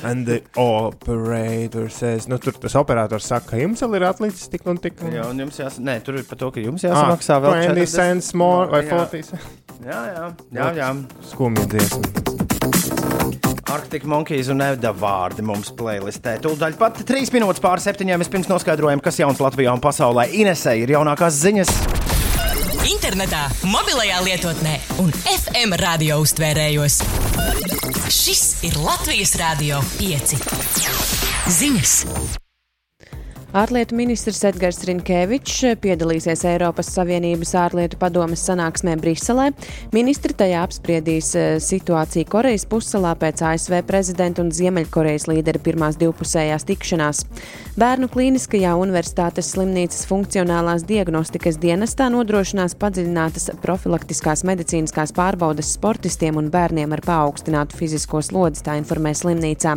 and the operator says, nu tur tas operators saka, ka jums vēl ir atlicis tik un tik. jā, un jums jāsaka, nē, tur ir par to, ka jums Ah, jāsamaksā vēl 20 40 cents more vai Jā. 40 cents. Jā, jā, jā. jā. Skumja dziesma. Arctic Monkeys un Evda vārdi mums playlistē. Tūdaļ pat trīs minūtes pār septiņiem. Vispirms noskaidrojam, kas jauns Latvijā un pasaulē. Inesē ir jaunākās ziņas. Internetā, mobilajā lietotnē un FM radio uztvērējos. Šis ir Latvijas Rādio 5. Ziņas! Ārlietu ministrs Edgars Rinkevičs piedalīsies Eiropas Savienības ārlietu padomes sanāksmē Briselē. Ministri tajā apspriedīs eh, situāciju Korejas pussalā pēc ASV prezidenta un Ziemeļkorejas līdera pirmās divpusējās tikšanās. Bērnu klīniskajā universitātes slimnīcas funkcionālās diagnostikas dienestā nodrošinās padziļinātas profilaktiskās medicīniskās pārbaudes sportistiem un bērniem ar paaugstinātu fizisko slodzi, tā informē slimnīcā.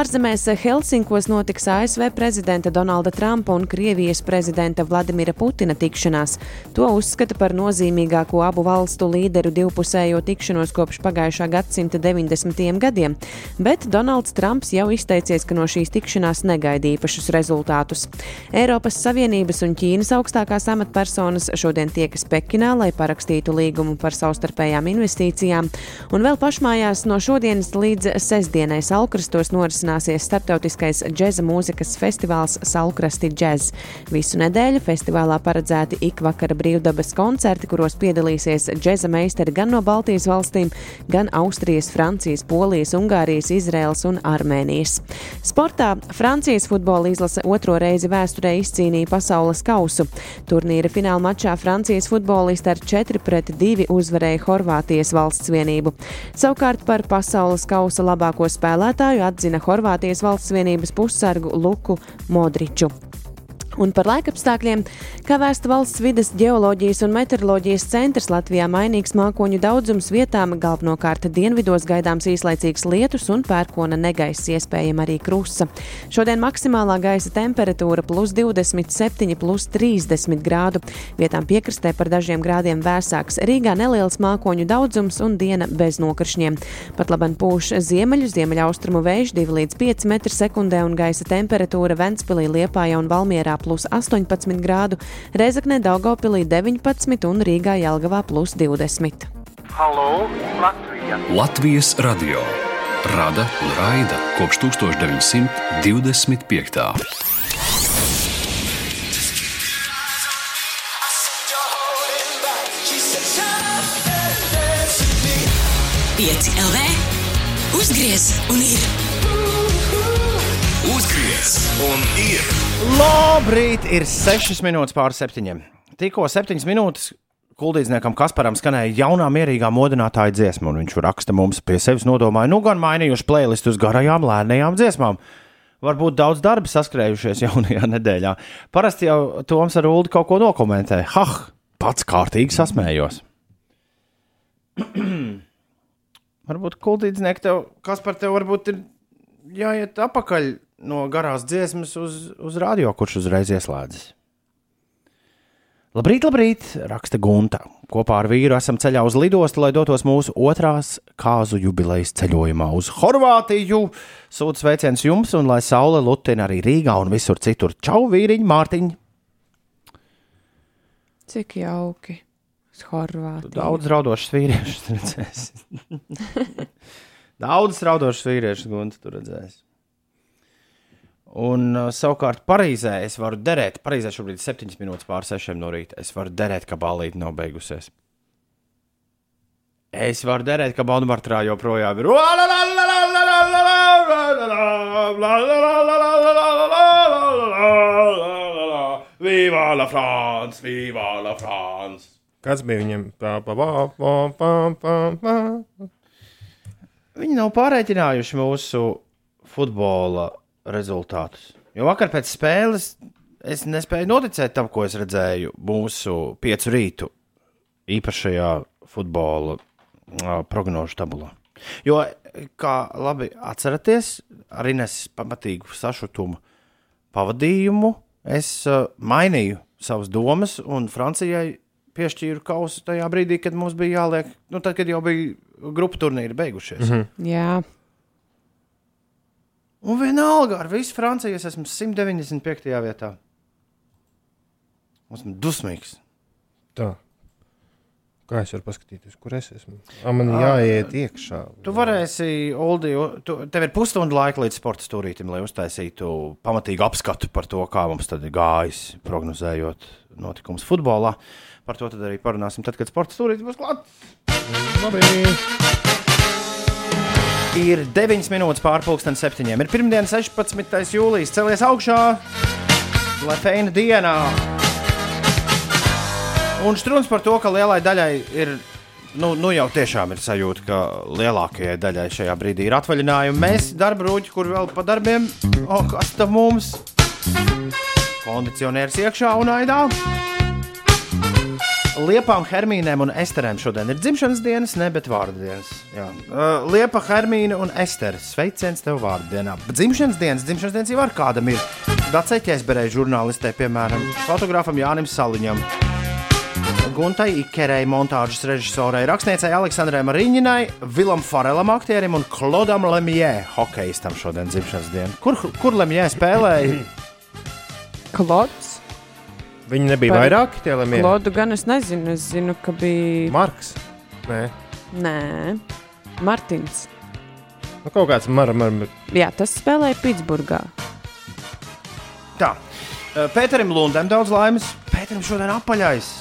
Ārzemēs Helsinkos notiks ASV prezidenta Donalda Trumpa un Krievijas prezidenta Vladimira Putina tikšanās. To uzskata par nozīmīgāko abu valstu līderu divpusējo tikšanos kopš pagājušā gadsimta 90. gadiem, bet Donalds Trumps jau izteicies, ka no šīs tikšanās negaida īpašus rezultātus. Eiropas Savienības un Ķīnas augstākās amatpersonas šodien tiekas Pekinā, lai parakstītu līgumu par savstarpējām investīcijām, un vēl pašmājās no šodienas līdz sestdienai Salkrastos norisināsies starptautiskais džeza mūzikas festivāls Salkrasti Jazz. Visu nedēļu festivālā paredzēti ikvakara brīvdabas koncerti, kuros piedalīsies džeza meistari gan no Baltijas valstīm, gan Austrijas, Francijas, Polijas, Ungārijas, Izraels un Armēnijas. Sportā Francijas futbola izlase otro reizi vēsturē izcīnīja pasaules kausu. Turnīra fināla mačā Francijas futbolisti ar 4 pret 2 uzvarēja Horvātijas valsts vienību. Savukārt par pasaules kausa labāko spēlētāju atzina Horvātijas valsts vienības pussargu Luku Modriču. 8. Un par laikapstākļiem, kā vēsta valsts vidas geoloģijas un meteoroloģijas centrs Latvijā, mainīgs mākoņu daudzums vietām, galvenokārt dienvidos gaidāms īslaicīgs lietus un pērkona negaiss, iespējama arī krusta. Šodien maksimālā gaisa temperatūra plus 27, plus 30 grādu. Vietām piekrastē par dažiem grādiem vēsāks. Rīgā neliels mākoņu daudzums un diena bez nokrišņiem. Pat laban pūš ziemeļu, ziemeļaustrumu vējš 2 līdz 5 m2 un gaisa temperatūra Ventspilī, Liepājā un Valmierā plus 18 grādu, Rezaknē Daugopilī 19 un Rīgā Jelgavā plus 20. Halo, Latvija! Latvijas radio rada un raida kopš 1925. Pieci LV uzgriez un ir. Uzgriez un ir! Labrīt, ir 6 minūtes pār 7. Tikko 7 minūtes kuldīdzniekam Kasparam skanēja jaunā mierīgā modinātāja dziesma, un viņš raksta mums pie sevis nodomāja, nu gan mainījuši playlistu uz garajām, lēnajām dziesmām. Varbūt daudz darba saskrējušies [LAUGHS] jaunajā nedēļā. Parasti jau Toms ar Ulu kaut ko nokomentē. Hah, pats kārtīgi sasmējos. [CLEARS THROAT] varbūt kuldīdznieki tev, kas par tevi varbūt ir jāiet apakaļ no garās dziesmas uz, uz radio, kurš uzreiz ieslēdzas. Labrīt, labrīt, raksta Gunta. Kopā ar vīru esam ceļā uz lidostu, lai dotos mūsu otrās kāzu jubilejas ceļojumā uz Horvātiju. Sūta sveiciens jums, un lai saule lutina arī Rīgā un visur citur. Čau, vīriņ, Mārtiņ! Cik jauki! Uz Horvātiju. Daudz raudošas vīriešus redzēs. [LAUGHS] Daudz raudošas vīriešus, Gunta, tur redzēs. Un uh, savukārt Parīzē es varu derēt, Parīzē šobrīd ir 7 minūtes pār 6 no rīta. Es varu derēt, ka balīti nav beigusies. Es varu derēt, ka Bonmartrā joprojām ir. Viva la France, viva la France! Kas bija viņam? Tā, pa, pa, pa, pa, pa, pa. Viņi nav pārreķinājuši mūsu futbola rezultātus. Jo vakar pēc spēles es nespēju noticēt tam, ko es redzēju mūsu piecu rītu īpašajā futbola prognožu tabulā. Jo, kā labi atceraties, arī nes pamatīgu sašutumu pavadījumu, es mainīju savas domas, un Francijai piešķīru kausu tajā brīdī, kad mums bija jāliek, nu, tad, kad jau bija grupu turnīri beigušies. Mm -hmm. Jā, Un vienalga, ar visu Franciju es esmu 195. vietā. Esmu dusmīgs. Tā. Kā es varu paskatīties, kur es esmu? A, man jāiet iekšā. Tu varēsi, Oldi, tu, tev ir pusstunda laika līdz sporta stūrītam, lai uztaisītu pamatīgu apskatu par to, kā mums tad ir gājis, prognozējot notikumus futbolā. Par to arī parunāsim, tad, kad sporta stūrītis būs klāts. Labi. Ir 9 minūtes pārpusdienas septiņiem. Ir pirmdiena, 16. jūlijas. Celies augšā, feina dienā. Un strūns par to, ka lielai daļai ir. Nu, nu jau tiešām ir sajūta, ka lielākajai daļai šajā brīdī ir atvaļinājumi. Mēs darba rūķi, kur vēl pa darbiem, o, kas tam mums? Kondicionieris iekšā un aidā. Liepām, Hermīnēm un Esterēm šodien ir dzimšanas dienas, ne bet vārdu dienas. Jā. Uh, Liepa, Hermīna un Estere. Sveiciens tev vārdu dienā. Dzimšanas dienas, dzimšanas dienas jau ar kādam ir. Dacēķēs berēja žurnālistē, piemēram, fotografam Jānim Saliņam. Guntai Ikerei, montāžas režisorai, rakstniecei Aleksandrai Mariņinai, Vilam Farelam, aktierim un Klodam Lemjē, hokeistam šodien dzimšanas diena. Kur, kur Lemjē spēlēja? Klods. Viņi nebija Par- vairāki tie lemjē. Klodu gan es nezinu. Es zinu, ka bija. Marks. Nē, Nē, Martins. nu, kaut kāds mar, mar, mar. Jā, tas spēlēja Pitsburgā. Tā. Uh, Pēterim Lundam daudz laimes. Pēterim šodien apaļais.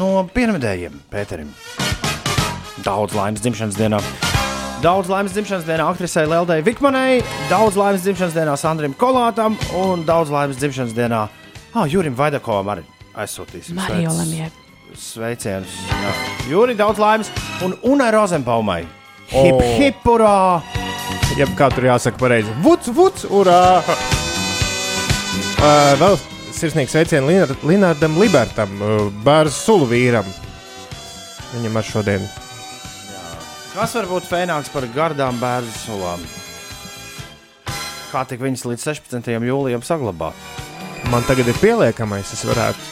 No pienvedējiem Pēterim. Daudz laimes dzimšanas dienā. Daudz laimes dzimšanas dienā aktrisei Leldai Vikmanai, daudz laimes dzimšanas dienā Sandram Kolātam un daudz laimes dzimšanas dienā ah, Jurim Vaidakovam arī aizsūtīsim. Sveic- Lemjē. Sveicienus. Jā. Juri, daudz laimes un Unai Rozenbaumai. Hip, O. hip, urā! Jeb kā tur jāsaka pareizi. Vuc, vuc, urā! Uh, vēl sirsnīgs sveiciens Linar- Linardam Libertam, uh, bērnu sulu vīram. Viņam ar šodien. Kas var būt fēnāks par gardām bērnu sulām? Kā tik viņas līdz 16. jūlijam saglabāt? Man tagad ir pieliekamais, es varētu.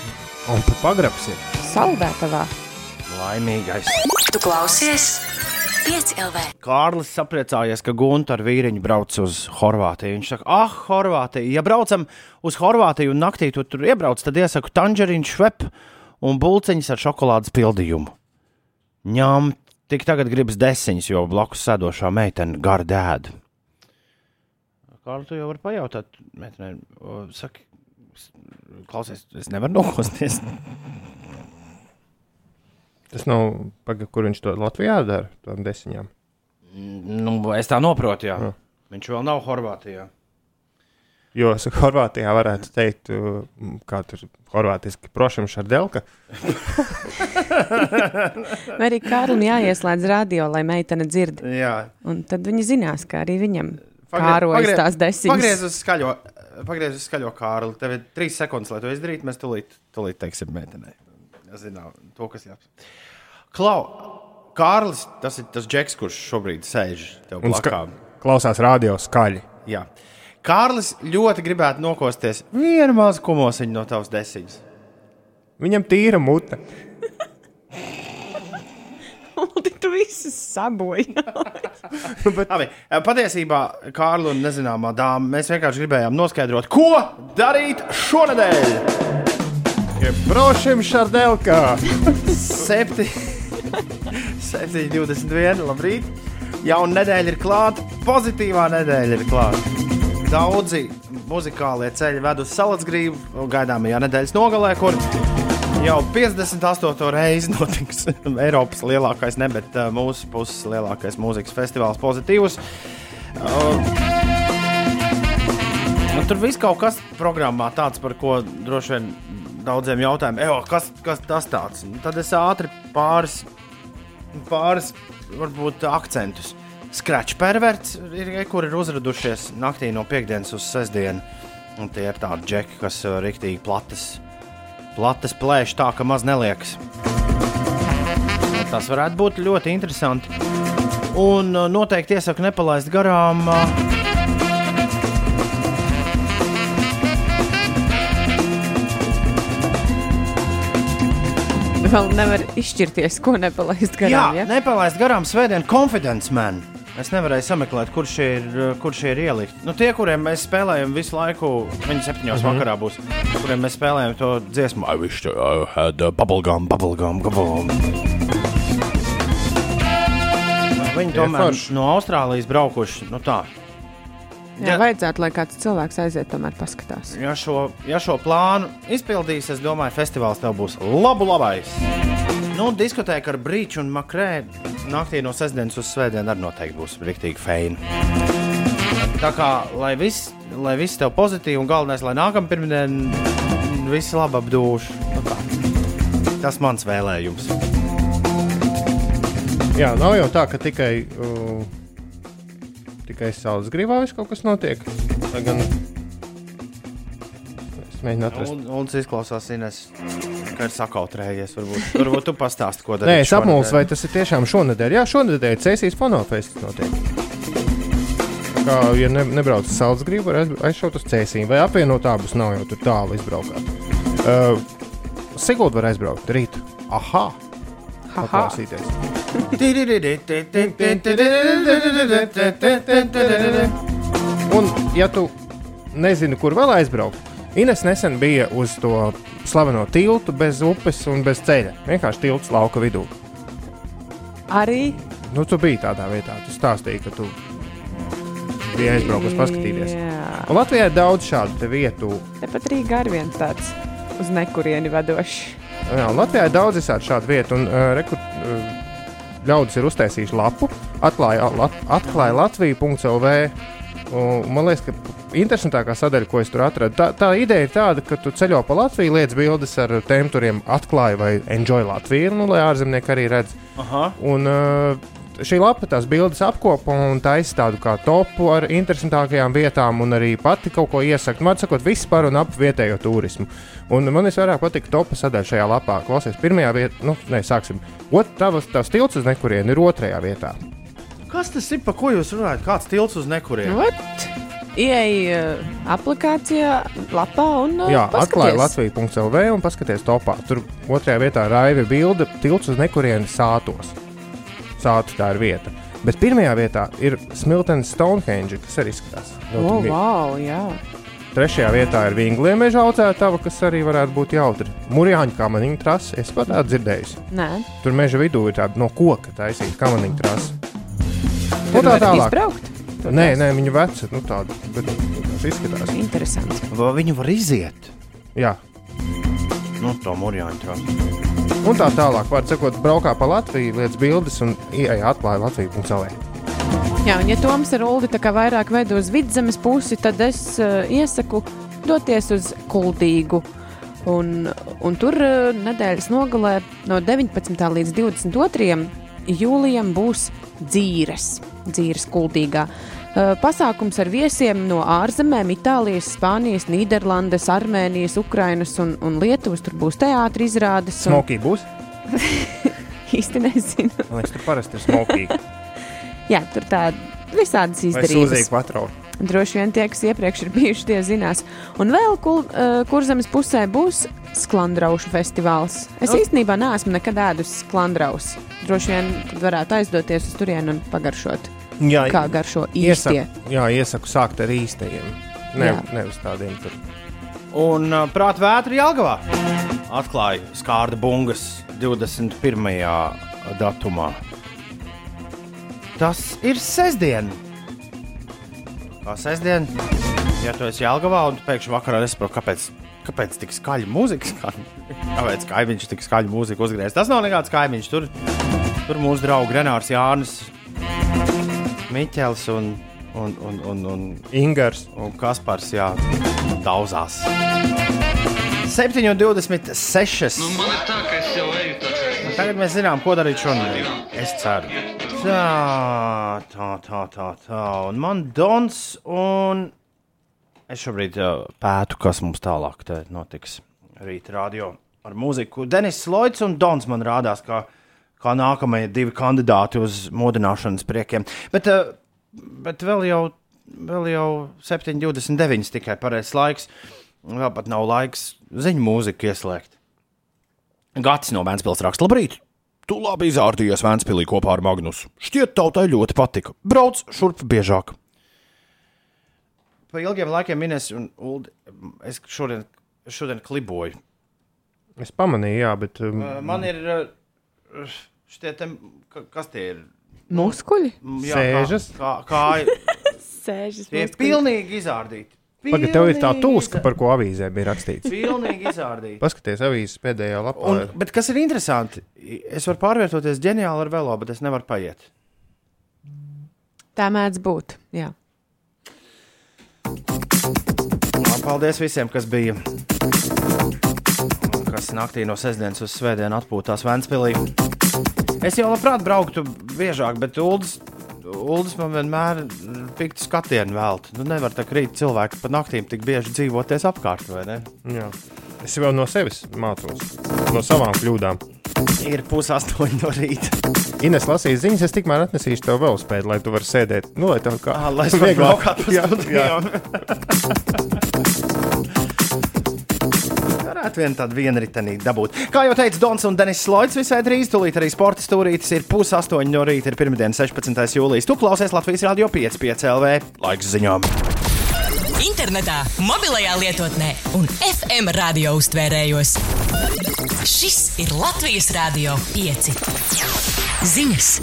Un pa pagrabs ir. Saldētavā. Laimīgais. Tu klausies? 5 LV. Kārlis sapriecājies, ka Gunta ar vīriņu brauc uz Horvātiju. Viņš saka, ah, Horvātija. Ja braucam uz Horvātiju un naktī tu tur iebrauc, tad iesaku tanģerīnu švepu un bulciņus ar šokolādes pildījumu. Ņem, tik tagad gribas desiņas, jo blakus sēdošā meitene gar dēdu. Kārli, tu jau vari pajautāt, meitenei, saki, klausies, es nevaru nokosties. Tas nav, paga, kur viņš to Latvijā dara, tādām desiņām. Nu, es tā noprotu, jā. Jā. Viņš vēl nav Horvātijā. Jo es Horvātijā varētu teikt, kā tur horvātiski prošam šardelka. Vai arī Kārlim jāieslēdz radio, lai meitene dzird. Jā, Un tad viņi zinās, ka arī viņam Pagrie- kārojas pagrie- tās desiņas. Pagriez uz skaļo, pagriez skaļo Kārli. Tev ir trīs sekundes, lai to izdarītu. Mēs tūlīt, tūlīt teiksim, meitenei. Es zinu, to, kas jāsaka. Klau, Kārlis, tas ir tas džeks, kurš šobrīd sēž tev blakām. klausās radio skaļi. Jā. Kārlis ļoti gribētu nokosties vienu mazu kumosiņu no tavas desiņas. Viņam tīra mute. Uldi, tu visus saboji. [LAUGHS] [LAUGHS] Labi, patiesībā Kārlis un nezināmā dāma mēs vienkārši gribējām noskaidrot, ko darīt šonadēļ. Prošam šardelka! 7, 7, 21. Labrīt! Jauna nedēļa ir klāta, pozitīvā nedēļa ir klāta. Daudzi muzikālie ceļi ved uz Salacgrību gaidāmajā nedēļas nogalē, kur jau 58. reizi notiks [LAUGHS] Eiropas lielākais, ne bet uh, mūsu puses lielākais mūzikas festivāls pozitīvs. Uh, nu, tur viss kaut kas programmā tāds, par ko droši vien daudziem jautājumiem, "Ejo, kas, kas tas tāds? Nu, Tad es ātri pāris, pāris varbūt akcentus. Scratch perverts ir, kur ir uzradušies naktī no piekdienas uz sestdienu. Un tie ir tādi džeki, kas uh, riktīgi platas, platas plēš tā, ka maz neliekas. Tas varētu būt ļoti interesanti. Un uh, noteikti iesaku nepalaist garām. Uh, Vēl nevar izšķirties, ko nepalaist Jā, garām. Ja? nepalaist garām svētdienu Confidence Man. Es nevarēju sameklēt, kurš ir, kurš ir ielikt. Nu, tie, kuriem mēs spēlējam visu laiku, viņi septiņos Mhm. vakarā būs, kuriem mēs spēlējam to dziesmu. I wish I had a bubblegum, bubblegum, bubblegum. Viņi tomēr forši. no Austrālijas braukuši. Nu tā. Jā, Ja- vajadzētu, lai kāds cilvēks aiziet, tomēr paskatās. Ja šo, ja šo plānu izpildīs, es domāju, festivāls tev būs labu labais. Nu, diskotēka ar brīču un makrē naktī no sestdienas uz svētdienu arī noteikti būs rīktīgi feina. Tā kā, lai viss, lai viss tev pozitīvi un galvenais, lai nākamā pirmdiena viss labi apdūš. Nu. Tas mans vēlējums. Jā, nav jau tā, ka tikai, uh, tikai saules gribā viss kaut kas notiek. Lai gan es mēģinu atrast. Un, un tas izklausās, Ines, ka ir sakautrējies. Varbūt, varbūt tu pastāsti, ko darīt. Nē, es apmulsu, vai tas ir tiešām šonadēļ. Jā, šonadēļ Cēsīs fonofests notiek. Tā Kā, ja ne, nebrauc uz saules gribu, var aiz- aizšaut uz Cēsīm. Vai apvienot abus nav jau tur tālu izbraukāt. Uh, Sigūda var aizbraukt rīt. Aha! Haha. Paklausīties. Un, ja tu nezini, kur vēl aizbraukt, Ines nesen bija uz to slaveno tiltu bez upes un bez ceļa. Vienkārši tilts lauka vidū. Arī Nu, tu biji tādā vietā, tu stāstīji, ka tu biji aizbraucis paskatīties. Jā. Un Latvijā ir daudz šādu vietu. Tepat Rīgā ir viens tāds uz nekurieni vadošs. Jā, Latvijā ir daudz šādu vietu. Un, uh, reku, uh, ļaudis ir uztaisījuši lapu, atklāja, lat, atklāja Latviju.CLV. Un Man liekas, ka interesantākā sadaļa, ko es tur atradu, tā, tā ideja ir tāda, ka tu ceļo pa Latviju, liec bildes ar tēmturiem, atklāja vai enjoy Latviju, nu, lai ārzemnieki arī redz. Aha. Un uh, šī lapa tās bildes apkopo un taisa tādu kā topu ar interesantākajām vietām, un arī pati kaut ko iesaka. Man sakot, viss par un ap vietējo turismu. Un man visvairāk patīk topa sadaļa šajā lapā. Klausies, pirmajā vietā, nu, nē, sāksim. Ot, tavs, tavs tilts uz nekurienu ir otrajā vietā. Kas tas ir? Par ko jūs runājat? Kāds tilts uz nekurienu? Ot, Ieej uh, aplikācijā, lapā un uh, Jā, atklāja. Latviju.CLV un paskaties topā. Tur otrajā vietā raiva bilde tilts uz nekurienu sātos. Sātu tā ir vieta. Bet pirmajā vietā ir Smiltenes Stonehenge, kas arī izskatās. Oh, wow, jā. Trešajā vietā ir Vinglija meža audzētava, kas arī varētu būt jautri. Mūrjāņu kamaniņu trase, es pat tādu dzirdēju. Nē, Tur meža vidū ir tāda no koka taisīta kamaniņu trase. Tur Un tā tālāk. izbraukt. Tur Nē, nē, viņa veca, nu tāda, bet vienkārši izskatās. Interesanti. Vai viņi var iziet? Jā. Nu, to mūrjāņu trāsu. Un tā tālāk, var sakot, braukā pa Latviju, liec bildes un ieeja atklāja Latviju.CLV. Jā, un ja Toms ar Ulu tā kā vairāk veido uz vidzemes pusi, tad es uh, iesaku doties uz Kuldīgu. Un, un tur uh, nedēļas nogalē no 19. līdz 22. jūlijam būs dzīves, dzīves kuldīgā. Uh, pasākums ar viesiem no ārzemēm, Itālijas, Spānijas, Nīderlandes, Armēnijas, Ukrainas un, un Lietuvas. Tur būs teātris izrādes. Un, Smokī būs? [LAUGHS] īsti nezinu. Man liekas, tur parasti ir smokī. [LAUGHS] Jā, tur tādas visādas Vai izdarības. sūzīgi patroli. Droši vien tie, kas iepriekš ir bijuši, tie zinās. Un vēl kul, uh, kurzemes pusē būs sklandraušu festivāls. Es Nu. īstenībā neesmu nekad ēdusi sklandrausu. Droši vien varētu aizdoties uz turieni un pagaršot, Jā, kā garšo īstie. iesaku, jā, iesaku sākt ar īstajiem. Ne, Jā. nevis tādiem tur. Un prāta vētra Jālgavā atklāja skārda bungas 21. datumā. Tas ir sestdien. Kā sestdien, ja tu esi Jālgavā un tu pēkšņi vakarā nesaproti, kāpēc, kāpēc tik skaļa mūzika skan. [LAUGHS] Kāpēc kaimiņš tik skaļu mūziku uzgriež? Tas nav nekāds kaimiņš. Tur, tur mūsu draugs Renārs Jānis, Miķels un, un, un, un, un Ingars. Un Kaspars, jā, daudzās. 7,26. Nu, man ir tā, ka es jau eju tāds. Tagad mēs zinām, ko darīt šodien. Es ceru. Tā, tā, tā, tā. tā. Un man Dons, un es šobrīd uh, pētu, kas mums tālāk te notiks. Rīt radio ar mūziku. Denis Lloyds un Dons man rādās, kā, kā nākamie divi kandidāti uz modināšanas priekiem. Bet, uh, bet vēl jau, vēl jau 7,29 tikai pareizs laiks. Vēl pat nav laiks ziņu mūziku ieslēgt. Gatis no Vēncpils raksta, labrīt! Tu labi izrādījies Vēncpilī kopā ar Magnusu. Šķiet, tautai ļoti patika. Brauc šurp biežāk. Pa ilgiem laikiem minēs, un Uldi, es šodien, šodien kliboju. Es pamanīju, jā, bet. Um, Man ir šitie, ka- kas tie ir? Muskuļi? Jā, Sēžas? Kā, kā, kā [LAUGHS] Sēžas. tie ir pilnīgi izrādīti. Pagaid, tev ir tā tūska, par ko avīzē bija rakstīts. Pilnīgi izrādīti. Paskaties, avīzes pēdējā lapā. Un, bet kas ir interesanti, es varu pārvietoties ģeniāli ar velo, bet es nevaru paiet. Tā mēdz būt. Jā. Un Paldies visiem, kas bija. Kas naktī no sestdienas uz svētdienu atpūtās Vēnspīlī. Es jau labprāt brauktu biežāk, bet Uldis, Uldis man vienmēr piktu skatienu veltu. Nu, nevar tā krīt cilvēki pa naktīm tik bieži dzīvoties apkārt, vai ne? Jā. Es jau no sevis mācos, no savām kļūdām. Ir pusaustoņi no rīta. Ines lasīs ziņas, es tikmēr atnesīšu tev vēl spēju, lai tu varētu sēdēt. Nu, lai tev kā Ah, lai [LAUGHS] es pa Jā, studijām. jā. [LAUGHS] Varētu vien tādu vienritenīgu dabūt. Kā jau teica Dons un Denis Loits, visai drīz tūlīt arī sporta stūrītis ir pusaustoņi no rīta, ir pirmdiena, 16. jūlijas. Tu klausies Latvijas Rādio 5,5 LV laiks ziņām. Internetā, mobilajā lietotnē un FM radio uztvērējos. Šis ir Latvijas Rādio 5. Ziņas!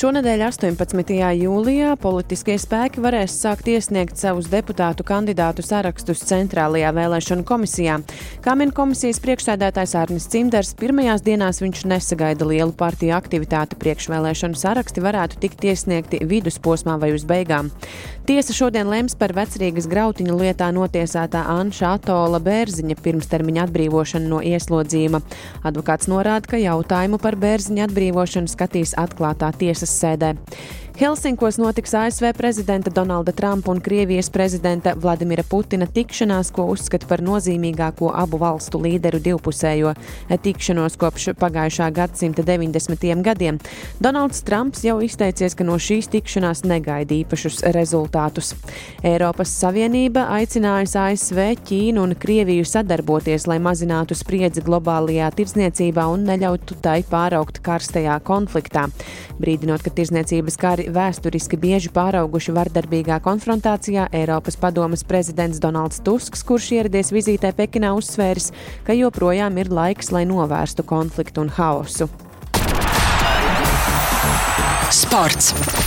Šonadēļ, 18. jūlijā, politiskie spēki varēs sākt iesniegt savus deputātu kandidātu sarakstus Centrālajā vēlēšanu komisijā. Kā min komisijas priekšsēdētājs Arnis Cimders, pirmajās dienās viņš nesagaida lielu partiju aktivitāti. Priekšvēlēšanu saraksti varētu tikt iesniegti vidusposmā vai uz beigām. Tiesa šodien lems par vecrīgas grautiņu lietā notiesātā Anša Atola Bērziņa pirmstermiņa atbrīvošanu no ieslodzījuma. Advokāts norāda, ka jautājumu par Bērziņa atbrīvošanu skatīs atklātā tiesas sēdē. Helsinkos notiks ASV prezidenta Donalda Trumpa un Krievijas prezidenta Vladimira Putina tikšanās, ko uzskata par nozīmīgāko abu valstu līderu divpusējo tikšanos kopš pagājušā gadsimta 90. gadiem. Donalds Trumps jau izteicies, ka no šīs tikšanās negaida īpašus rezultātus. Eiropas Savienība aicinājusi ASV, Ķīnu un Krieviju sadarboties, lai mazinātu spriedzi globālajā tirdzniecībā un neļautu tai pāraukt karstajā konfliktā. Brīdinot, ka tirdzniecības kari vēsturiski bieži pārauguši vardarbīgā konfrontācijā, Eiropas padomas prezidents Donalds Tusks, kurš ieradies vizītē Pekinā, uzsvēris, ka joprojām ir laiks, lai novērstu konfliktu un haosu. Sports!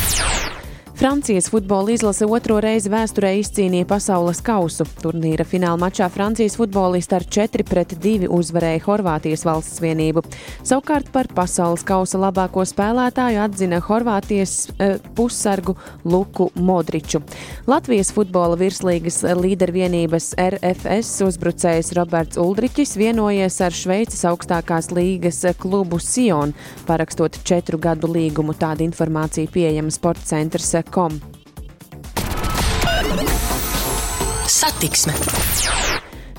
Francijas futbola izlase otro reizi vēsturē izcīnīja pasaules kausu. Turnīra fināla mačā Francijas futbolisti ar 4-2 uzvarēja Horvātijas valsts vienību. Savukārt par pasaules kausa labāko spēlētāju atzina Horvātijas e, pussargu Luku Modriču. Latvijas futbola virslīgas līdervienības RFS uzbrucējs Roberts Uldriķis vienojies ar Šveices augstākās līgas klubu Sion, parakstot četru gadu līgumu. Tāda informācija pieejama sporta centrs kom. Satiksme!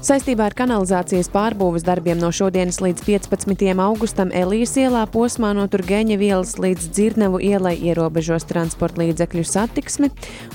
Saistībā ar kanalizācijas pārbūves darbiem no šodienas līdz 15. augustam Elijas ielā posmā no Turgeņa ielas līdz Dzirnevu ielai ierobežos transporta līdzekļu satiksmi,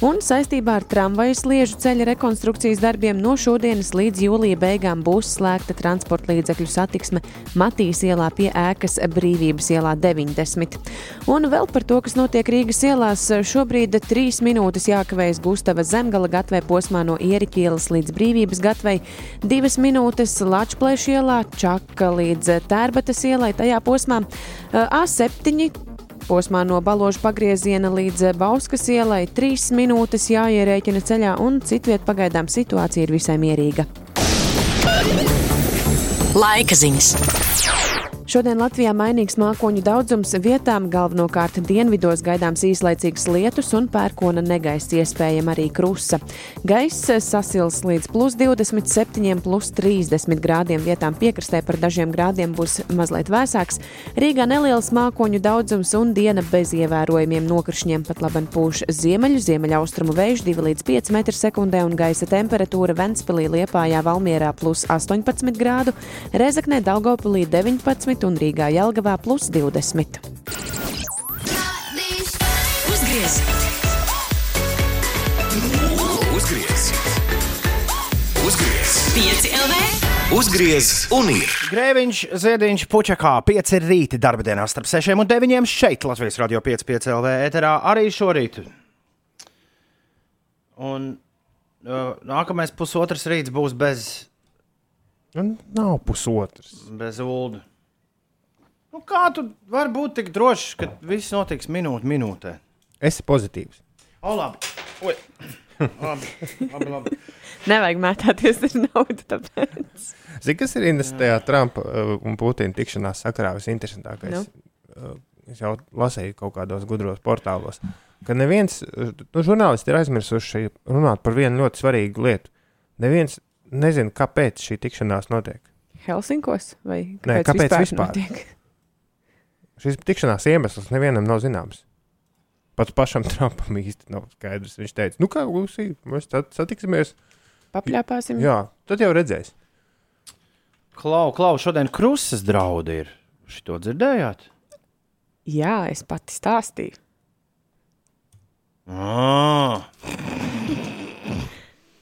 un saistībā ar tramvaju sliežu ceļa rekonstrukcijas darbiem no šodienas līdz jūlija beigām būs slēgta transporta līdzekļu satiksme Matīs ielā pie ēkas Brīvības ielā 90. Un vēl par to, kas notiek Rīgas ielās, šobrīd trīs minūtes jākavējas Gustava Zemgala gatvē posmā no Ieriķa ielas līdz Brīvības gatvei. Divas minūtes Latvijas ielā, Čaka līdz Tērbatas ielai, tajā posmā A7. Posmā no Baloža pagrieziena līdz Bauskas ielai trīs minūtes jāierēķina ceļā, un citviet pagaidām situācija ir visai mierīga. Laika ziņas! Šodien Latvijā mainīgs mākoņu daudzums vietām, galvenokārt dienvidos gaidāms īslaicīgs lietus un pērkona negaisa, iespējama arī krusa. Gaiss sasils līdz plus 27, plus 30 grādiem, vietām piekrastē par dažiem grādiem būs mazliet vēsāks. Rīgā neliels mākoņu daudzums un diena bez ievērojumiem nokrišņiem, pat laban pūš ziemeļu, ziemeļaustrumu vējš 2 līdz 5 m2 un gaisa temperatūra Ventspilī, Liepājā, Valmierā plus 18 grādu, Rezaknē, Daugopilī 19 un Rīgā Jelgavā plus 20. Uzgriez! Uzgriez! Uzgriez! 5 LV! Uzgriez un ir. Grēviņš, Ziediņš, Puķakā, 5 ir rīta darba dienā starp 6 un 9 šeit Latvijas radio 5,5 LV ēterā arī šorīt. Un uh, nākamais pusotrs rīts būs bez, Un nav pusotrs. bez ulu. Nu, kā tu vari būt tik drošs, ka viss notiks minūte minūtē? Esi pozitīvs. O, labi. Oi. labi, labi, labi. Nevajag mētāties ar naudu. Tāpēc. Zini, kas ir tajā Trumpa uh, un Putina tikšanās sakarā visinteresantākais? Nu? Uh, es jau lasīju kaut kādos gudros portālos, ka neviens, uh, nu, žurnālisti ir aizmirsuši runāt par vienu ļoti svarīgu lietu. Neviens nezina, kāpēc šī tikšanās notiek. Helsinkos vai Nē, kāpēc vispār? notiek? Šis tikšanās iemesls nevienam nav zināms. Pats pašam [LAUGHS] Trumpam īsti nav skaidrs. Viņš teica, nu kā Lūsija, mēs sat- satiksimies. Papļāpāsim. Jā, tad jau redzēs. Klau, klau, šodien krusas draudi ir. Šito dzirdējāt? Jā, es pati stāstīju. Ah,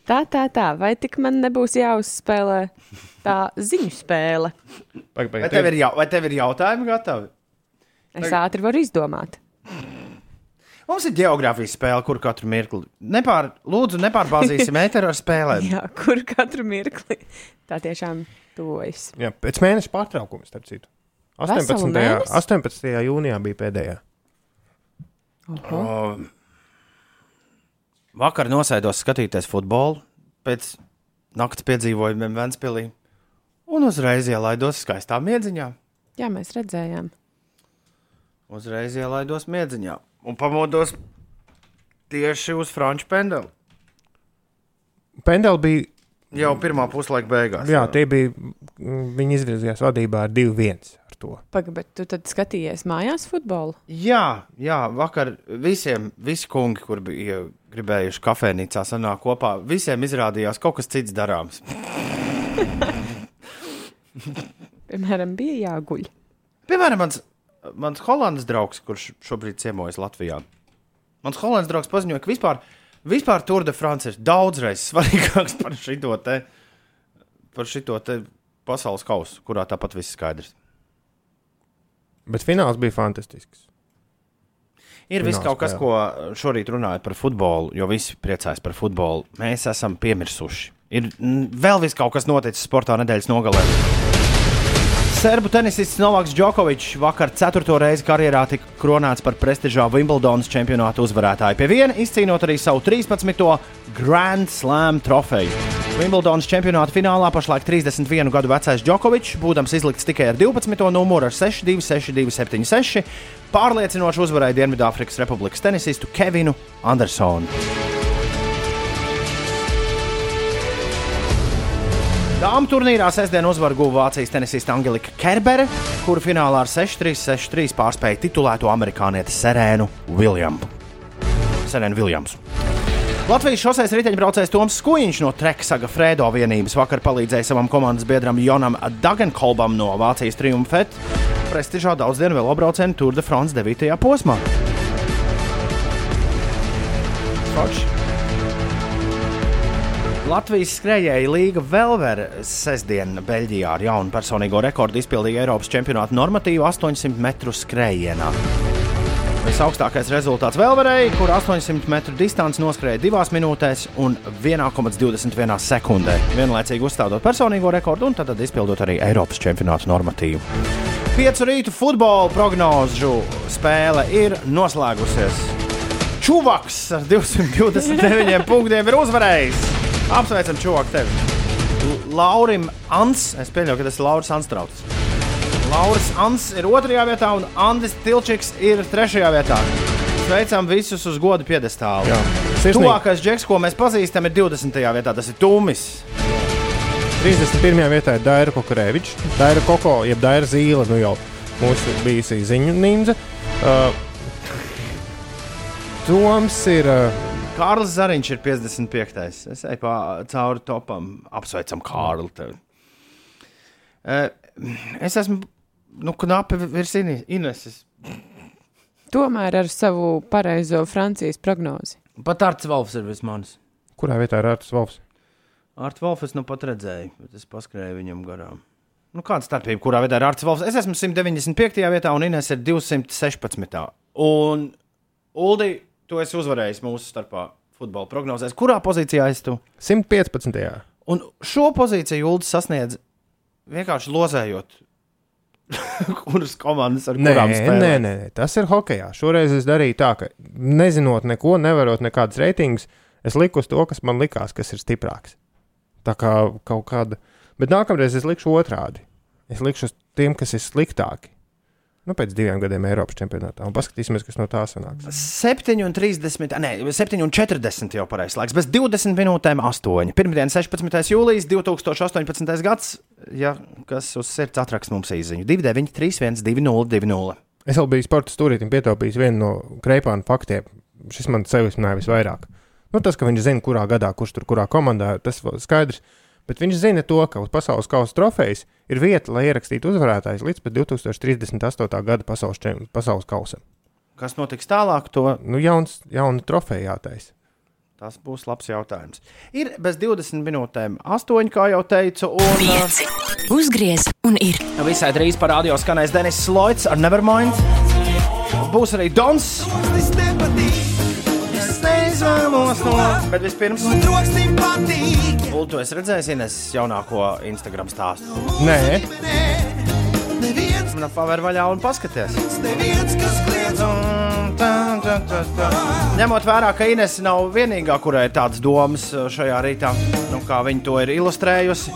Tā, tā, tā. Vai tik man nebūs jāuzspēlē tā ziņu spēle? Vai, tev ir jau, vai tev ir jautājumi gatavi? Es ātri varu izdomāt. Mums ir geogrāfijas spēle, kur katru mirkli. Nepār, lūdzu, nepārbāzīsim ēteru [LAUGHS] ar spēlēm. Jā, kur katru mirkli tā tiešām tuvojas. Jā, pēc mēneša pārtraukuma, starp citu. 18. Veselu mēnesi? 18. jūnijā bija pēdējā. Oho. O, vakar nosēdos skatīties futbolu pēc naktas piedzīvojumiem Vēnspilī un uzreiz ielaidos skaistā miedziņā. Jā, mēs redzējām. Uzreiz ielaidos miedziņā un pamodos tieši uz franču pendeli. Pendeli bija, Jau pirmā puslaika beigās. jā, tie bija, mm, viņi izvirzījās vadībā ar 2-1 ar to. Pagaid, bet tu tad skatījies mājās futbolu? Jā, jā, vakar visiem, visi kungi, kur bija gribējuši kafejnīcā sanākt kopā, visiem izrādījās kaut kas cits darāms. [LAUGHS] Piemēram, bija jāguļ. Piemēram, mans, mans holandas draugs, kurš šobrīd ciemojas Latvijā. Mans holandas draugs paziņoja, ka vispār, vispār Tour de France ir daudzreiz [LAUGHS] svarīgāks par šito te, par šito te pasaules kausu, kurā tāpat viss skaidrs. Bet fināls bija fantastisks. Ir viss kaut kas, ko šorīt runājot par futbolu, jo visi priecājas par futbolu. Mēs esam piemirsuši. Ir vēl viss kaut kas noticis sportā nedēļas nogalē. Serbu tenisists Novaks Džokovičs vakar ceturto reizi karjerā tika kronēts par prestižā Wimbledonas čempionāta uzvarētāju. Pie viena izcīnot arī savu 13. Grand Slam trofeju. Wimbledonas čempionāta finālā pašlaik 31 gadu vecais Džokovičs, būdams izlikts tikai ar 12. numuru ar 6-2, 6-2, 7-6, pārliecinoši uzvarēja Dienvidāfrikas Republikas tenisistu Kevinu Andersonu. Dāmas turnīrā sestdien uzvaru guva Vācijas tenisiste Angelika Kerbere, kuru finālā ar 6-3, 6-3 pārspēja titulēto amerikānieti Serēnu Williamsu. Serēnu Williamsu. Latvijas šoseis riteņbraucējs Toms Skuiņš no Treksaga Fredo vienības vakar palīdzēja savam komandas biedram Jonam Dagenkolbam no Vācijas Triumfet prestižā daudzdienu velobrauciena Tour de France 9. posmā. Forši. Latvijas skrejēja Līga Velvera sestdien Beļģijā ar jaunu personīgo rekordu izpildīja Eiropas čempionāta normatīvu 800 metru skrējienā. Visaugstākais rezultāts Velverei, kur 800 metru distanci noskrēja 2 minūtēs un 1,21 sekundē. Vienlaicīgi uzstādot personīgo rekordu un tad izpildot arī Eiropas čempionāta normatīvu. Piecu rītu futbola prognožu spēle ir noslēgusies. Čuvaks ar 229 punktiem ir uzvarējis. Apsveicam, čuvak, tevi. Laurim Ans, es pieļauju, ka tas ir Lauris Anstrauts. Lauris Ans ir otrajā vietā, un Andris Tilčiks ir trešajā vietā. Sveicam visus uz godu piedestālu. Tuvākais džeks, ko mēs pazīstam, ir 20. vietā. Tas ir Tūmis. 31. vietā ir Daira Kokorevičs. Daira Koko, jeb Daira Zīle, nu jau mūsu bijusī ziņu ninja. Uh, Toms ir. Uh, Kārlis Zariņš ir 55. Es eju pa cauri topam. Apsveicam Kārli. tevi. Eh, Es esmu nu, knapi virs Ine- Ineses. Tomēr ar savu pareizo Francijas prognozi. Pat Arts Valfs ir virs manis. kurā vietā ir Arts Valks? Arts Volfs es nu pat redzēju, bet es paskrēju viņam garām. Nu, kāda starpība, kurā veidā ir Arts Volfs? Es esmu 195. vietā, un Inês ir 216. Un Uldi, tu esi uzvarējis mūsu starpā futbola prognozēs. Kurā pozīcijā esi tu? 115. Un šo pozīciju Uldis sasniedz vienkārši lozējot. [LAUGHS] Kuras komandas ar Nē, kurām nē, spēlē? nē, nē, tas ir hokeja. Šoreiz es darīju tā, ka nezinot neko, nevarot nekādas reitingus, es liku uz to, kas man likās, kas ir stiprāks. Tā kā kaut kāda. Bet nākamreiz es likšu otrādi. Es likšu uz tiem, kas ir sliktāki. Nu, pēc diviem gadiem Eiropas čempionātā. Un paskatīsimies, kas no tā sanāks. 7,30, nē, 7,40 jau pareizais laiks, bez 20 minūtēm 8. Pirmdien, 16. jūlijas 2018. gads, ja kas uz sirds atraks mums īziņu 293, 202. Es vēl biju sporta stūrītam pietaupījis vienu no kreipānu faktiem. Šis man sevi smināja visvairāk. Nu, tas, ka viņš zina, kurā gadā, kurš tur kurā komandā, tas skaidrs. Bet viņš zina to, ka uz pasaules kausa trofejas ir vieta, lai ierakstītu uzvarētājus līdz pat 2038. gada pasaules, čem, pasaules kausam. Kas notiks tālāk, to Nu, jauns, jauna trofeja jātaisa. tas būs labs jautājums. Ir bez 20 minūtēm 8, kā jau teicu, un uh, 5. Uzgriez un ir. visai drīz parādījā skanēs Denis Sloits ar Nevermind. Būs arī Dons. Bet vispirms, Ulu, tu esi redzējis Ines jaunāko Instagram stāstu. Nē, Man pavēr vaļā un paskaties. Ņemot vērā, ka Ines nav vienīgā, kurai ir tādas domas uh, šajā rītā, nu, kā viņa to ir ilustrējusi,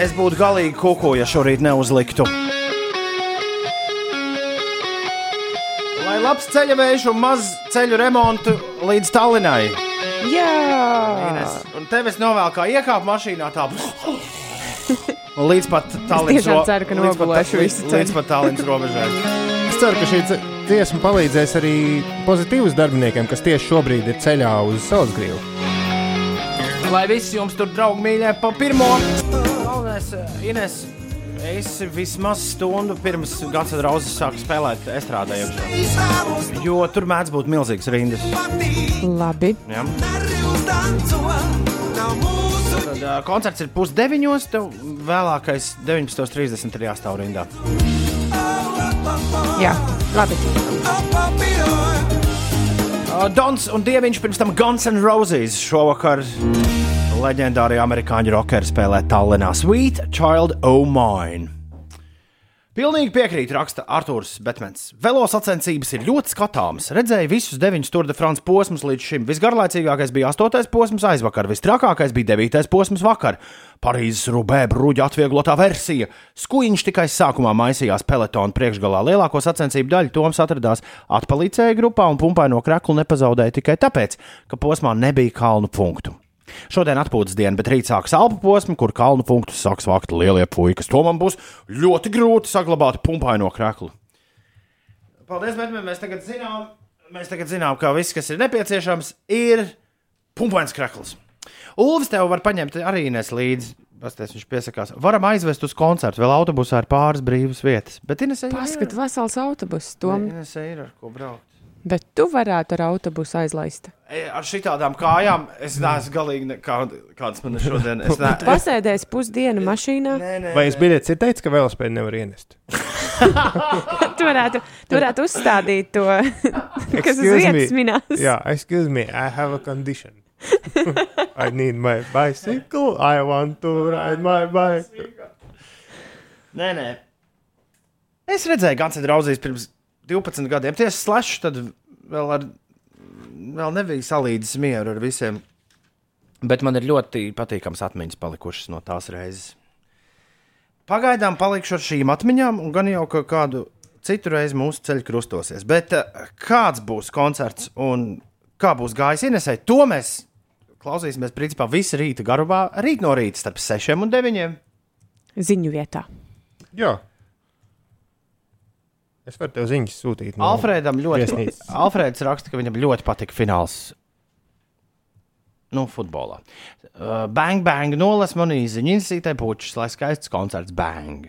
es būtu galīgi kuku, ja šorīt neuzliktu. Labs ceļavējš un maz ceļu remontu līdz Tallinai. Jā, Ines, un tev es novēlu, kā iekāpu mašīnā tā. Un līdz pat Tallinas tiešām ro- ceru, ka līdz pat- līdz-. Līdz pat Tallinas robežai. es ceru, ka šī dziesma palīdzēs arī pozitīvus darbiniekiem, kas tieši šobrīd ir ceļā uz Salzgrīvu. Lai viss jums tur, draugi, mīļie, pa pirmo. Eh, Ines, es vismaz stundu pirms Gans Rauzes sāku spēlēt estrādē. Jo tur mēdz būt milzīgs rindas. labi. Ja? Tad, uh, koncerts ir pusdeviņos, tev vēlākais 19.30 ir jāstāv rindā. Jā, labi. Uh, Dons un Dieviņš pirms tam Guns N' Roses šovakar leģendārajā amerikāņu rockeru spēlē Tallinā Sweet Child O' Mine. Pilnīgi piekrīt, raksta Arthurs Betmans. Velo sacensības ir ļoti skatāmas. Redzēju visus deviņus Tour de France posmus līdz šim. Visgarlaicīgākais bija astotais posms aizvakar, vistrakākais bija devītais posms vakar. Parīzes rubē bruģa atvieglotā versija. Skuiņš tikai sākumā maisījās pelotona priekšgalā. Lielāko sacensību daļu Toms atradās atpalīdzēja grupā un pumpaino kreklu nepazaudēja tikai tāpēc, ka posmā nebija kalnu punktu. Šodien atpūtas diena, bet rīt sāksies alpu posms, kur kalnu punktus sāks vākt lielie puikas. To man būs ļoti grūti saglabāt pumpaino kreklu. Paldies, bet mēs tagad zinām, mēs tagad zinām, ka viss, kas ir nepieciešams, ir pumpains krekls. Ulvis tev var paņemt arī nes līdzi. Pastāties, viņš piesakās. Varam aizvest uz koncertu, vēl autobusā ir pāris brīvas vietas. Bet Paskat, ir. vesels autobus. Tom, Inesē ir ar ko braukt. Bet tu varētu ar autobusu aizlaist. Ar šitādām kājām es neesmu galīgi nekād, kādas man ir šodien. Es ne, Pasēdēs pusdienu mašīnā. Nē, nē. Vai es biļetes ir teicis, ka velospēdu nevar ienest? [LAUGHS] Tu varētu, tu varētu uzstādīt to, kas uz Excuse vietas me. minās. Jā, excuse me, I have a condition. [LAUGHS] I need my bicycle. I want to ride my bicycle. Nē, nē. Es redzēju, gan draudzīs pirms 12 gadiem. Tieši slēdz, tad vēl, ar, vēl nebija salīdzināts mieru ar visiem. Bet man ir ļoti patīkams atmiņas palikušas no tās reizes. Pagaidām palikšu ar šīm atmiņām, un gan jau ka kādu citu reizi mūsu ceļš krustosies. Bet eh, kāds būs koncerts un kā būs gājis Inesai, to mēs klausīsimies principā visu rīta garumā, rīt no rīta starp 6 un 9. Ziņu vietā. Jā. Es varu tev ziņas sūtīt. No Alfrēdam ļoti viesnīcas. [LAUGHS] Alfrēds raksta, ka viņam ļoti patika fināls. Nu, futbolā. Uh, bang, bang, nolas man īziņa, insītē puķis, lai skaists koncerts. Bang!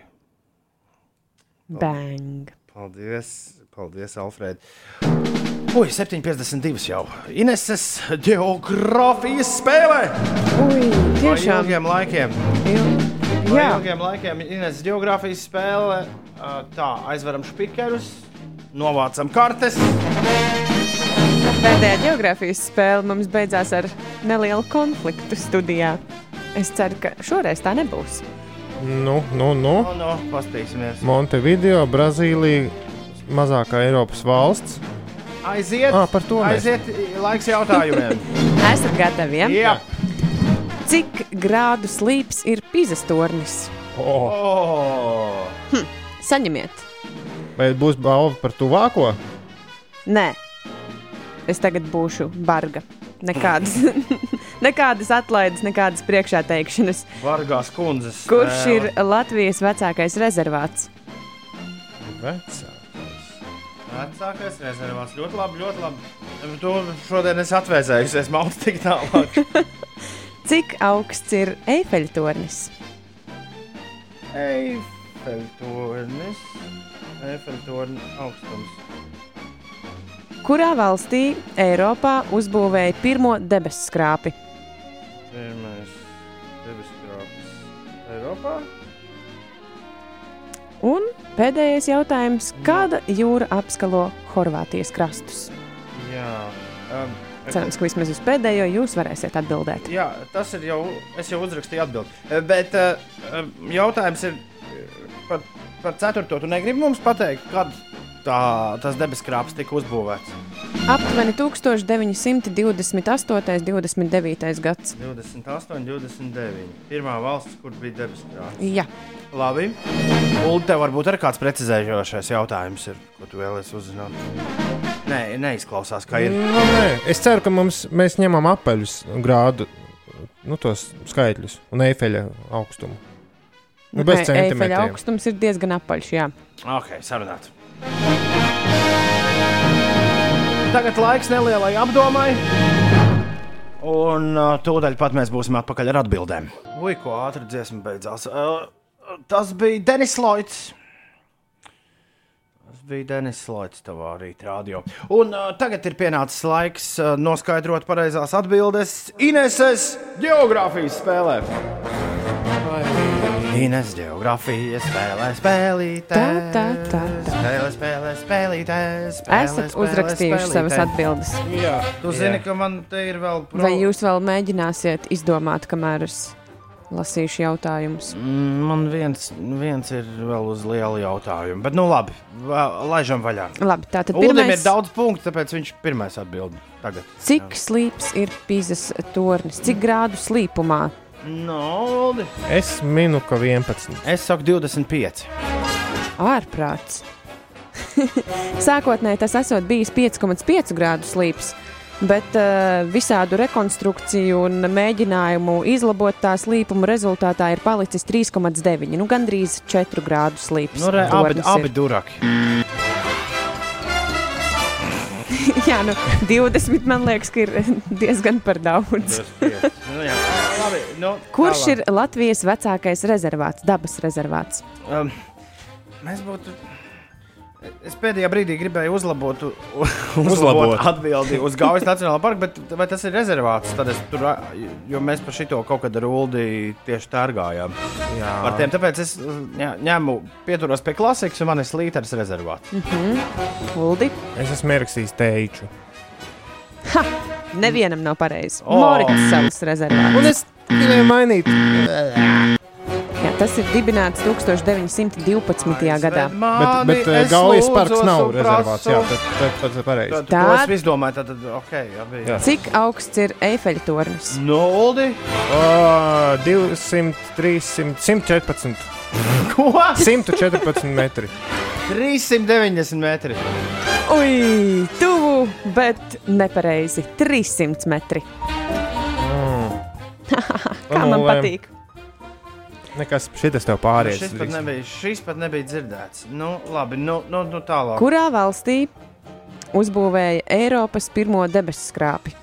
Bang. Paldies, paldies Alfred. Ui, 7,52 jau. Ineses geogrāfijas spēlē. Ui, tiešām. ilgiem laikiem. Il- Jā. ilgiem laikiem Ineses geogrāfijas spēle. Tā, aizveram špikerus, novācam kartes. Pēdējā geogrāfijas spēle mums beidzās ar nelielu konfliktu studijā. Es ceru, ka šoreiz tā nebūs. Nu, nu, nu. No, no, pastīsimies. Montevideo, Brazīlija, mazākā Eiropas valsts. Aiziet, Ah, par to mēs. aiziet, laiks jautājumiem. [LAUGHS] Esat gatavi? Ja? Jā, Cik grādu slīps ir Pīzes tornis? Oh. oh. Saņemiet! Vai būs balva par tuvāko? Nē, es tagad būšu barga. Nekādas, [LAUGHS] nekādas atlaides, nekādas priekšāteikšanas. Vargās kundzes. Kurš ir Latvijas vecākais rezervāts? Vecā. Vecākais rezervāts. Ļoti labi, ļoti labi. To šodien es atvēsēju, es maltu tik tālāk. [LAUGHS] Cik augsts ir Eifeļtornis? Eiffeltornis. Eiffeltornis augstums. Kurā valstī Eiropā uzbūvēja pirmo debesu skrāpi? Pirmais debeskrāpes Eiropā. Un pēdējais jautājums - kāda jūra apskalo Horvātijas krastus? Jā. Um, Cerams, ka vismaz uz pēdējo jūs varēsiet atbildēt. Jā, tas ir jau. Es jau uzrakstīju atbildi. Eh, Bet uh, jautājums ir par, par ceturto. Tu negribi mums pateikt, kad tā, tas debeskrāps tika uzbūvēts? Aptuveni 1928. 29. gads. 28, 29. Pirmā valsts, kur bija debeskrāps. Jā, Labi. Un tev varbūt arī kāds precizējošais jautājums, ir, ko tu vēlēsies uzzināt. Nē, neizklausās, kā ir. Nu, nē. Es ceru, ka mums, mēs ņemam apaļus grādu, nu, tos skaitļus un eifeļa augstumu. Nu, bez centimetriem. augstums ir diezgan apaļš. Jā. Ok, sarunāt. Tagad laiks nelielai apdomai. Un uh, tūdaļ pat mēs būsim atpakaļ ar atbildēm. Ui, ko ātri dziesma beidzās. Uh, tas bija Denis Loits. Tas bija Denis Loits, tavā rītā radio. Un uh, tagad ir pienācis laiks uh, noskaidrot pareizās atbildes Ineses geogrāfijas spēlē. Ines geogrāfijas spēlē, spēlītē. Tā, tā, tā, tā. Spēlē, spēlē, spēlītē. Esat uzrakstījuši savas atbildes. Jā, tu zini, ka man te ir vēl. Vai jūs vēl mēģināsiet izdomāt, kamēr es lasīšu jautājumus? Mm, Man viens, viens ir vēl uz lielu jautājumu. Bet, nu, labi, laižam vaļā. Labi, tātad Ulim pirmais. ir daudz punktu, tāpēc viņš pirmais atbild. Tagad. Cik slīps ir Pīzes tornis? Cik grādu slīpumā? No. Es minu, ka 11. Es saku 25. Ārprāts. [LAUGHS] Sākotnēji tas esot bijis 5,5 grādu slīps, bet uh, visādu rekonstrukciju un mēģinājumu izlabot tā slīpuma rezultātā ir palicis 3,9. Nu, gandrīz 4 grādu slīps. Nu, re, abi, abi duraki. [LAUGHS] Jā, nu, 20 man liekas, ka ir [LAUGHS] diezgan par daudz. nu, jā. Nu, Kurš tālāk. ir Latvijas vecākais rezervāts, dabas rezervāts? Um, mēs būtu. Es pēdējā brīdī gribēju uzlabot, u- [LAUGHS] uzlabot Uzlabot. atbildi uz Gaujas Nacionālā parka, bet vai tas ir rezervāts? Tad es tur, jo mēs par šito kaut kad ar Uldi tieši tērgājām. Jā. Par tiem, tāpēc es jā, ņēmu, pieturos pie klasikas, un man ir slīters rezervāts. Uldi? Es esmu ierakstījis teiču. Ha! Nevienam nav pareizi. Oh. Morits savs rezervāts. Un es gribēju mainīt. Jā, tas ir dibināts 1912. gadā. Bet, bet eh, Gaujas parks nav rezervāts. Jā, tad, tad pareizi. Tā- to es izdomāju, tad, tad ok, jā, Jā. Cik augsts ir Eifeļa tornis? No Uldi? O, 200, 300, 114. [LAUGHS] Ko? 114 metri. 390 metri. Ui, tuvu, bet nepareizi. 300 metri. [LAUGHS] Kā man Nulēm. patīk. Nekas, šitas tev pāries. Šis pat nebija, šis pat nebija dzirdēts. Nu, labi, nu, nu, nu tālāk. Kurā valstī uzbūvēja Eiropas pirmo debesu skrāpi?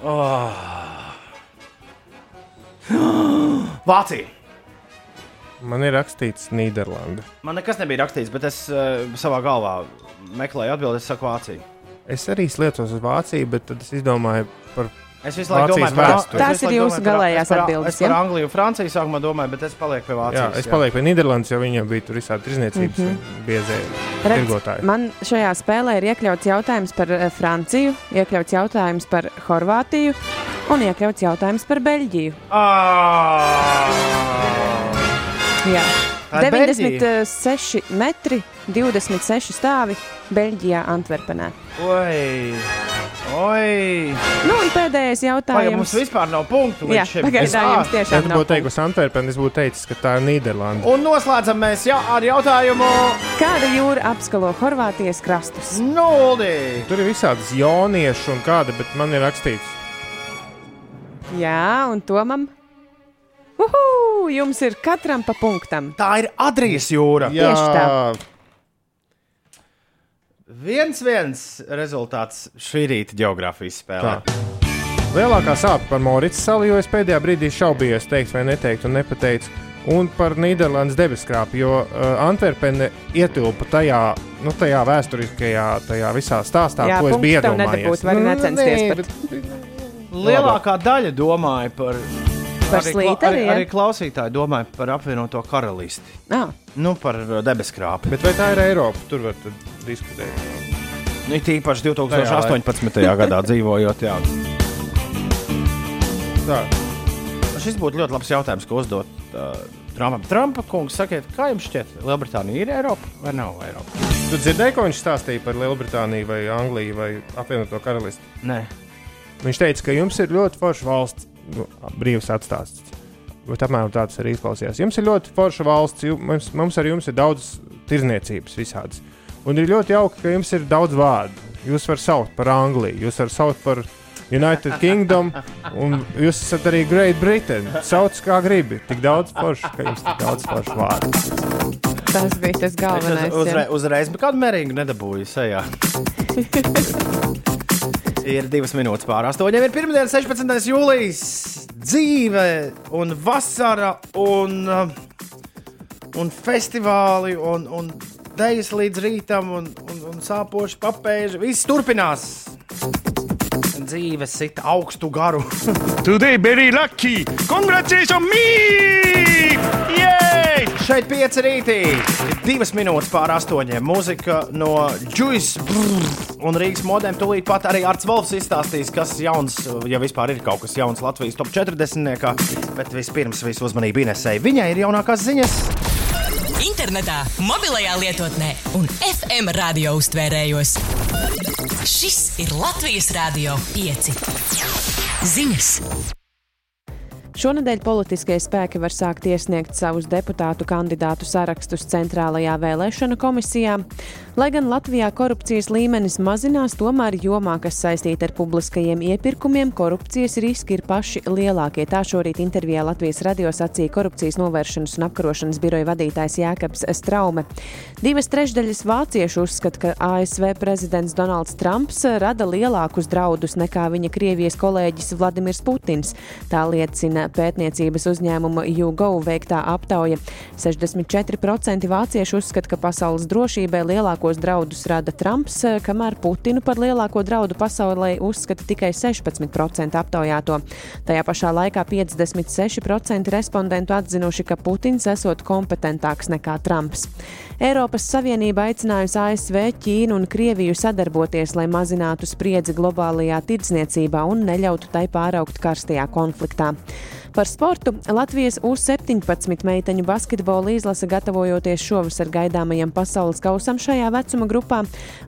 Oh. [GASPS] [GASPS] Vācija. Man ir rakstīts Nīderlanda. Man nekas nebija rakstīts, bet es uh, savā galvā meklēju atbildi. Es saku Vāciju. Es arī slēdzos uz Vāciju, bet tad es izdomāju par Es visu laiku Vācijas domāju vēsturi. Tās ir jūsu galējās atbildes, Es par? Angliju un Franciju sākumā domāju, bet es palieku pie Jā, Vācijas. es palieku pie Nīderlandes, jo viņam bija tur visādi tirzniecības mm. -hmm. Redz, tirgotāji. man šajā spēlē ir iekļauts jautājums par eh, Franciju, iekļauts jautājums par Horvātiju un iekļauts jautājums par Beļģiju. Jā. Tā ir 96 metri, 26 stāvi Beļģijā, Antverpenē. Oi! Oi! Nu, un pēdējais Vai mums jautājums. vispār nav punktu? Jā, pagaidām Es- jums Ja tiešām tu nav. būtu teikusi Antverpena, es būtu teicis, ka tā ir Nīderlanda. Un noslēdzam mēs jau ar jautājumu Kāda jūra apskalo Horvātijas krastus? nulli. Tur ir visādas jauniešu un kāda, bet man ir rakstīts. Jā, un Tomam? Uhu, jums ir katram pa punktam. Tā ir Adrijas jūra. Jā, Tieši tā. Viens, viens rezultāts šī rīta geogrāfijas spēlē. Tā. Lielākā sāpe par Maurītas salu, jo es pēdējā brīdī šaubījos, teikt vai neteikt, un nepateicu. Un par Nīderlandes debeskrāpu, jo uh, Antverpene ietilpa tajā, nu, tajā vēsturiskajā, tajā visā stāstā, Jā, ko es punktu biju iedomājies. nedabūt, vari necensties pat. Lielākā daļa domāja par. Par arī, slīteri, arī, ja? arī klausītāji domāja par apvienoto karalisti. Ah, Nu, par uh, debeskrāpu. Bet vai tā ir Eiropa? Tur var tad diskutēt. Nu, it īpaši 2018. gadā [LAUGHS] dzīvojot. Jā. Tā. Šis būtu ļoti labs jautājums, ko uzdot uh, Trumpam. Trumpa kungs, sakiet, kā jums šķiet, Lielbritānija ir Eiropa vai nav Eiropa? Tu dzirdēji, ko viņš stāstīja par Lielbritāniju, vai Angliju, vai apvienoto karalisti? Nē, Viņš teica, ka jums ir ļoti forša valsts, nu, brīvs atstāsts. Bet apmēram tāds arī izklausījās. Jums ir ļoti forša valsts, ju- mums, mums ar jums ir daudz tirzniecības visādas. Un ir ļoti jauki, ka jums ir daudz vārdu. Jūs varat saukt par Angliju, jūs varat saukt par United Kingdom, un jūs esat arī Great Britain. Sauc kā gribi. Tik daudz forša, ka jums tik daudz forša vārdu. tas bija tas galvenais. uz, uzre, uzreiz nekādu mērīgu nedabūju sejā. [LAUGHS] ir divas minūtes pār astoņiem. Ir pirmdiena, 16. jūlijas. Dzīve un vasara un, uh, un festivāli un, un dēļas līdz rītam un, un, un sāpoši papēži. Viss turpinās. Dzīve sit augstu garu. [LAUGHS] Today very lucky. Congratulations me! Šeit pieci rītī, divas minūtes pār astoņiem. Mūzika no Juice un Rīgas modēm. Tūlīt pat arī Arts Volfs izstāstīs, kas jauns, ja vispār ir kaut kas jauns Latvijas top 40. Bet vispirms visu uzmanību Inesai. Viņai ir jaunākās ziņas. Internetā, mobilajā lietotnē un FM radio uztvērējos. Šis ir Latvijas Rādio 5. Ziņas! Šonadēļ politiskie spēki var sākt iesniegt savus deputātu kandidātu sarakstus Centrālajā vēlēšana komisijā. Lai gan Latvijā korupcijas līmenis mazinās, tomēr jomā, kas saistīta ar publiskajiem iepirkumiem, korupcijas riski ir paši lielākie. Tā šorīt intervijā Latvijas radio sacīja korupcijas novēršanas un apkarošanas biroja vadītājs Jēkabs Straume. Divas trešdaļas vāciešu uzskata, ka ASV prezidents Donalds Trumps rada lielākus draudus nekā viņa Krievijas kolēģis Vladimirs Putins. Tā liecina pētniecības uzņēmuma YouGov veiktā aptauja. 64% vāciešu uzskata, ka pasaules drošībai lielākos draudus rada Trumps, kamēr Putinu par lielāko draudu pasaulē uzskata tikai 16% aptaujāto. Tajā pašā laikā 56% respondentu atzinuši, ka Putins esot kompetentāks nekā Trumps. Eiropas Savienība aicinājusi ASV, Ķīnu un Krieviju sadarboties, lai mazinātu spriedzi globālajā tirdzniecībā un neļautu tai pāraukt karstajā konfliktā. Par sportu Latvijas U-17 meiteņu basketbola izlase gatavojoties šovasar gaidāmajam pasaules kausam šajā vecuma grupā.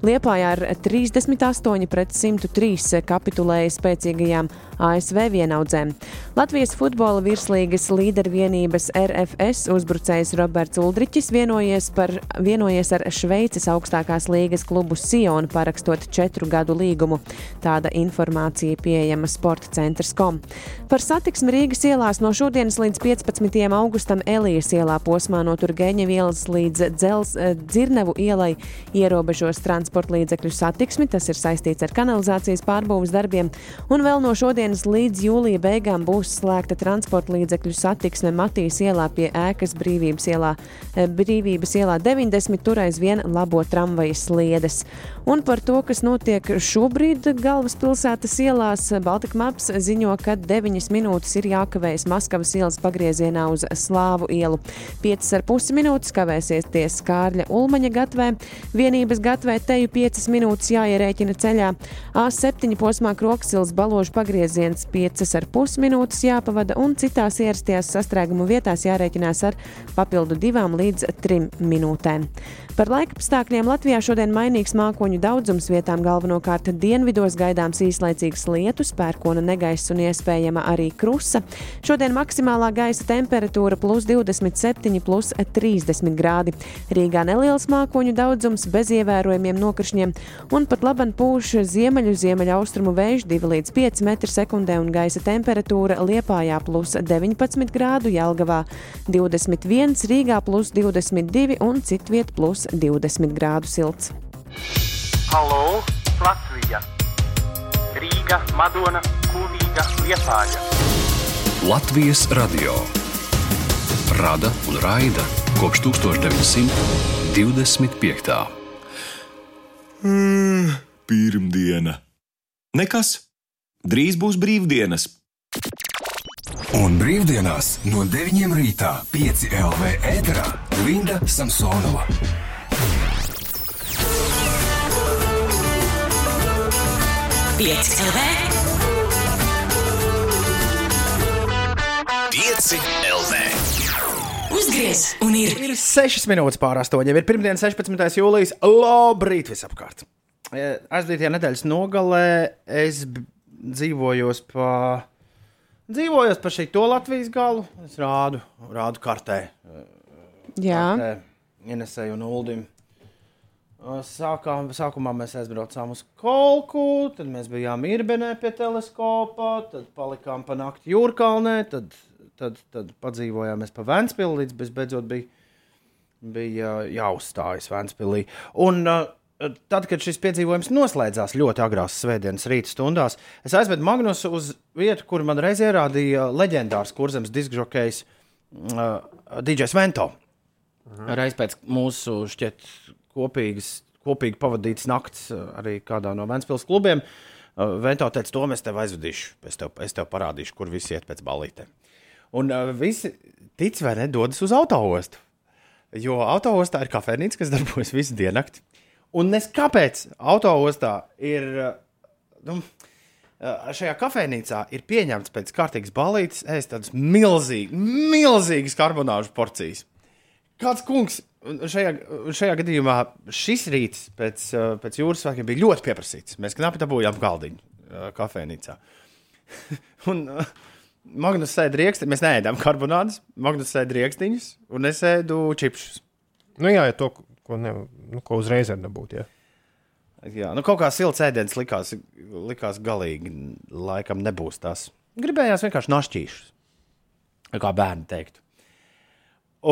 Liepājā ar 38 pret 103 kapitulēja spēcīgajām ASV vienaudzēm. Latvijas futbola virslīgas līdervienības RFS uzbrucējs Roberts Uldriķis vienojies par vienojies ar Šveices augstākās līgas klubu Sionu, parakstot četru gadu līgumu. Tāda informācija pieejama sporta centrs.com. Par satiksmi Rīgas ielās no šodienas līdz 15. augustam Elijas ielā posmā no Turgeņa ielas līdz dzels, eh, Dzirnevu ielai ierobežos transporta līdzekļu satiksmi. Tas ir saistīts ar kanalizācijas pārbūves darbiem. Un vēl no šodienas līdz jūlija beigām būs slēgta transporta līdzekļu satiksme Matīs ielā pie ēkas Brīvības ielā, eh, Brīvības ielā 90, tur aizvien labo tramvajas sliedes. Un par to, kas notiek šobrīd galvaspilsētas ielās, Baltika Maps ziņo, ka 9 minūtes ir jākavējas Maskavas ielas pagriezienā uz Slāvu ielu. 5,5 minūtes kavēsies Kārļa Ulmaņa gatvē, vienības gatvē teju 5 minūtes jāierēķina ceļā, A7 posmā Kroksils baložu pagrieziens 5,5 minūtes jāpavada un citās ierastajās sastrēgumu vietās jārēķinās ar papildu 2 līdz 3 minūtēm. Par laika apstākļiem Latvijā šodien mainīgs mākoņu daudzums vietām galvenokārt dienvidos gaidāms īslaicīgs lietus, pērkona negaiss un iespējama arī krusa. Šodien maksimālā gaisa temperatūra plus 27, plus 30 grādi. Rīgā neliels mākoņu daudzums bez ievērojumiem nokrišņiem un pat laban pūš ziemeļu ziemeļaustrumu vējš 2 līdz 5 m2 un gaisa temperatūra Liepājā plus 19 grādu, Jelgavā 21, Rīgā plus 22 un citviet plus 20 grādu silts. Halo, Latvija! Rīga, Madona, Kulīga, Liepāja! Latvijas radio rada un raida kopš 1925. Mm, pirmdiena. Nekas. Drīz būs brīvdienas. Un brīvdienās no 9 rītā 5 LV ēterā Linda Samsonova. Pieci LV. 5 LV. Uzgriez un ir. Ir 6 minūtes pār 8. Ir pirmdiena, 16. jūlijas. Labrīt visapkārt! E, Aizdītajā nedēļas nogalē es dzīvojos pa, dzīvojos pa šī to Latvijas galu. Es rādu, rādu kartē. Jā. Kartē Inesēju un Uldim. Sākām, sākumā mēs aizbraucām uz Kolku, tad mēs bijām Irbenē pie teleskopa, tad palikām pa nakti Jūrkalnē, tad, tad, tad padzīvojāmies pa Vēnspili, līdz beidzot bija, bija jāuzstājas Vēnspilī. Un tad, kad šis piedzīvojums noslēdzās ļoti agrās svētdienas rīta stundās, es aizvedu Magnusu uz vietu, kur man reiz ierādīja leģendārs kurzems diskžokejs uh, DJs Vento. Reiz pēc mūsu šķiet kopīgas, kopīgi pavadītas nakts uh, arī kādā no Vēncpils klubiem. Uh, Vento teica, to mēs tev aizvedīšu. Es tev, es tev parādīšu, kur visi iet pēc balītēm. Un uh, visi tic vai nedodas uz autoostu. Jo autoostā ir kafejnīca, kas darbojas visu diennakti. Un nes kāpēc autoostā ir. Nu, Šajā kafejnīcā ir pieņemts pēc kārtīgas balītes ēst tādas milzīgas, milzīgas karbonāžu porcijas. Kāds kungs un šajā, šajā gadījumā šis rīts pēc, uh, pēc jūras svētkiem bija ļoti pieprasīts. Mēs knapi dabūjām galdiņu uh, kafejnīcā. [LAUGHS] un uh, Magnus sēž rīksti, mēs neēdām karbonādes, Magnus sēž rīkstiņus un es ēdu čipsus. Nu, jā, ja to, ko, ne, nu, ko uzreiz var dabūt. Jā. Jā, nu kaut kā silts ēdiens likās, likās galīgi, laikam nebūs tas. Gribējās vienkārši našķīšus, kā bērni teiktu.